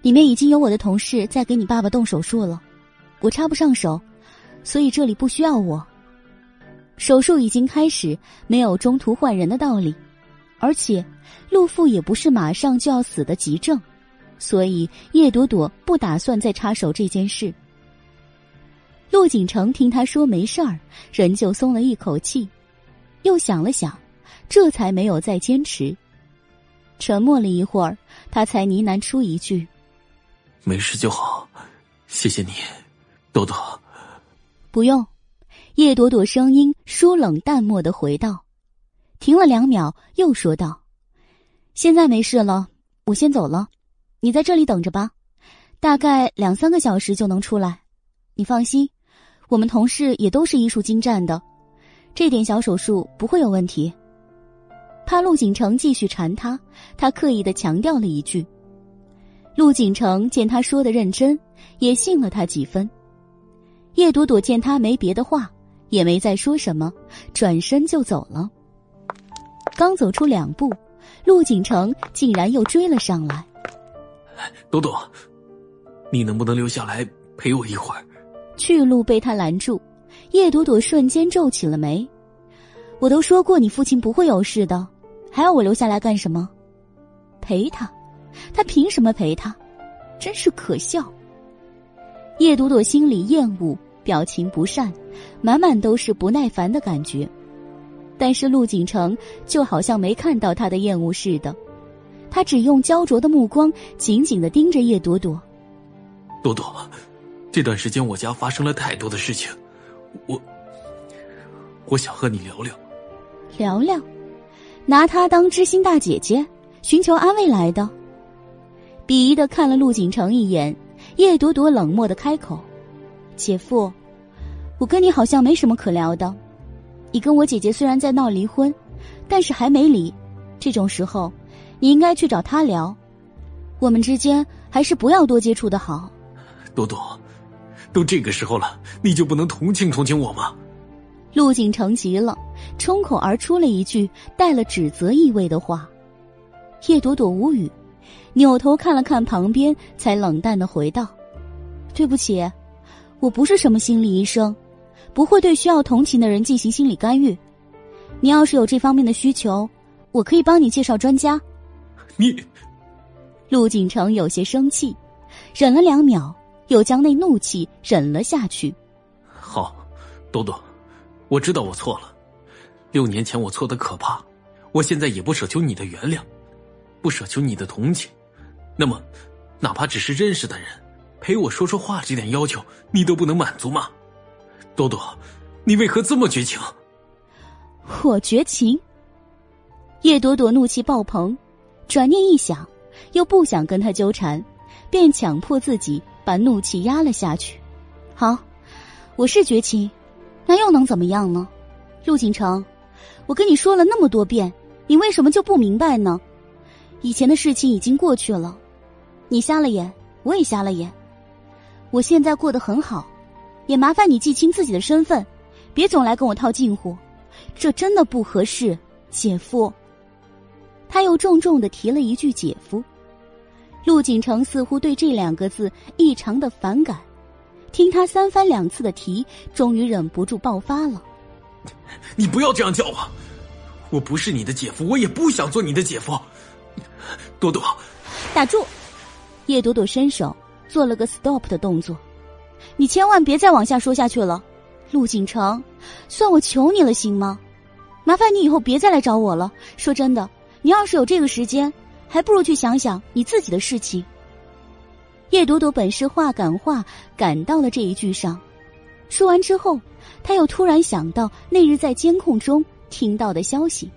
里面已经有我的同事在给你爸爸动手术了，我插不上手，所以这里不需要我。手术已经开始，没有中途换人的道理，而且陆父也不是马上就要死的急症，所以叶朵朵不打算再插手这件事。陆景城听他说没事儿，人就松了一口气。又想了想，这才没有再坚持。沉默了一会儿，他才呢喃出一句：“没事就好，谢谢你，朵朵。”不用。叶朵朵声音疏冷淡漠的回道，停了两秒，又说道：“现在没事了，我先走了，你在这里等着吧，大概两三个小时就能出来。你放心，我们同事也都是医术精湛的。”这点小手术不会有问题。怕陆景成继续缠他，他刻意的强调了一句。陆景成见他说的认真，也信了他几分。叶朵朵见他没别的话，也没再说什么，转身就走了。刚走出两步，陆景城竟然又追了上来。朵朵，你能不能留下来陪我一会儿？去路被他拦住。叶朵朵瞬间皱起了眉，我都说过你父亲不会有事的，还要我留下来干什么？陪他？他凭什么陪他？真是可笑！叶朵朵心里厌恶，表情不善，满满都是不耐烦的感觉。但是陆景城就好像没看到他的厌恶似的，他只用焦灼的目光紧紧的盯着叶朵朵。朵朵，这段时间我家发生了太多的事情。我，我想和你聊聊，聊聊，拿她当知心大姐姐，寻求安慰来的。鄙夷的看了陆景城一眼，叶朵朵冷漠的开口：“姐夫，我跟你好像没什么可聊的。你跟我姐姐虽然在闹离婚，但是还没离。这种时候，你应该去找她聊。我们之间还是不要多接触的好。”朵朵，都这个时候了，你就不能同情同情我吗？陆景成急了，冲口而出了一句带了指责意味的话。叶朵朵无语，扭头看了看旁边，才冷淡的回道：“对不起，我不是什么心理医生，不会对需要同情的人进行心理干预。你要是有这方面的需求，我可以帮你介绍专家。”你，陆景城有些生气，忍了两秒，又将那怒气忍了下去。好，朵朵，我知道我错了。六年前我错的可怕，我现在也不奢求你的原谅。不奢求你的同情，那么，哪怕只是认识的人，陪我说说话这点要求，你都不能满足吗？朵朵，你为何这么绝情？我绝情。叶朵朵怒气爆棚，转念一想，又不想跟他纠缠，便强迫自己把怒气压了下去。好，我是绝情，那又能怎么样呢？陆景成，我跟你说了那么多遍，你为什么就不明白呢？以前的事情已经过去了，你瞎了眼，我也瞎了眼。我现在过得很好，也麻烦你记清自己的身份，别总来跟我套近乎，这真的不合适，姐夫。他又重重的提了一句“姐夫”，陆景城似乎对这两个字异常的反感，听他三番两次的提，终于忍不住爆发了：“你不要这样叫我，我不是你的姐夫，我也不想做你的姐夫。”朵朵，打住！叶朵朵伸手做了个 stop 的动作。你千万别再往下说下去了，陆景成，算我求你了，行吗？麻烦你以后别再来找我了。说真的，你要是有这个时间，还不如去想想你自己的事情。叶朵朵本是话赶话赶到了这一句上，说完之后，他又突然想到那日在监控中听到的消息。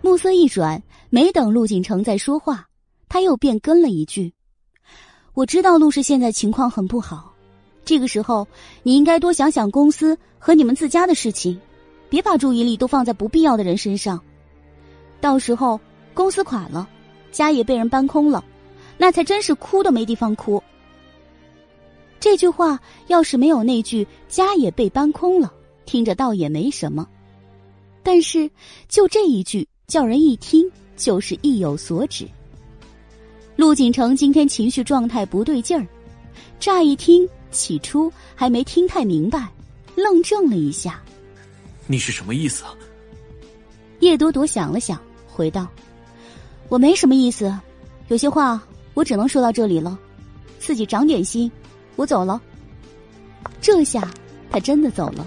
暮色一转，没等陆景成再说话，他又便跟了一句：“我知道陆氏现在情况很不好，这个时候你应该多想想公司和你们自家的事情，别把注意力都放在不必要的人身上。到时候公司垮了，家也被人搬空了，那才真是哭都没地方哭。”这句话要是没有那句“家也被搬空了”，听着倒也没什么，但是就这一句。叫人一听就是意有所指。陆景成今天情绪状态不对劲儿，乍一听，起初还没听太明白，愣怔了一下。你是什么意思？叶朵朵想了想，回道：“我没什么意思，有些话我只能说到这里了，自己长点心，我走了。”这下他真的走了，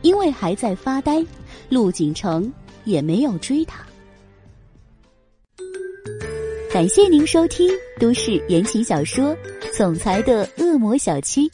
因为还在发呆。陆景城。也没有追他。感谢您收听都市言情小说《总裁的恶魔小七》，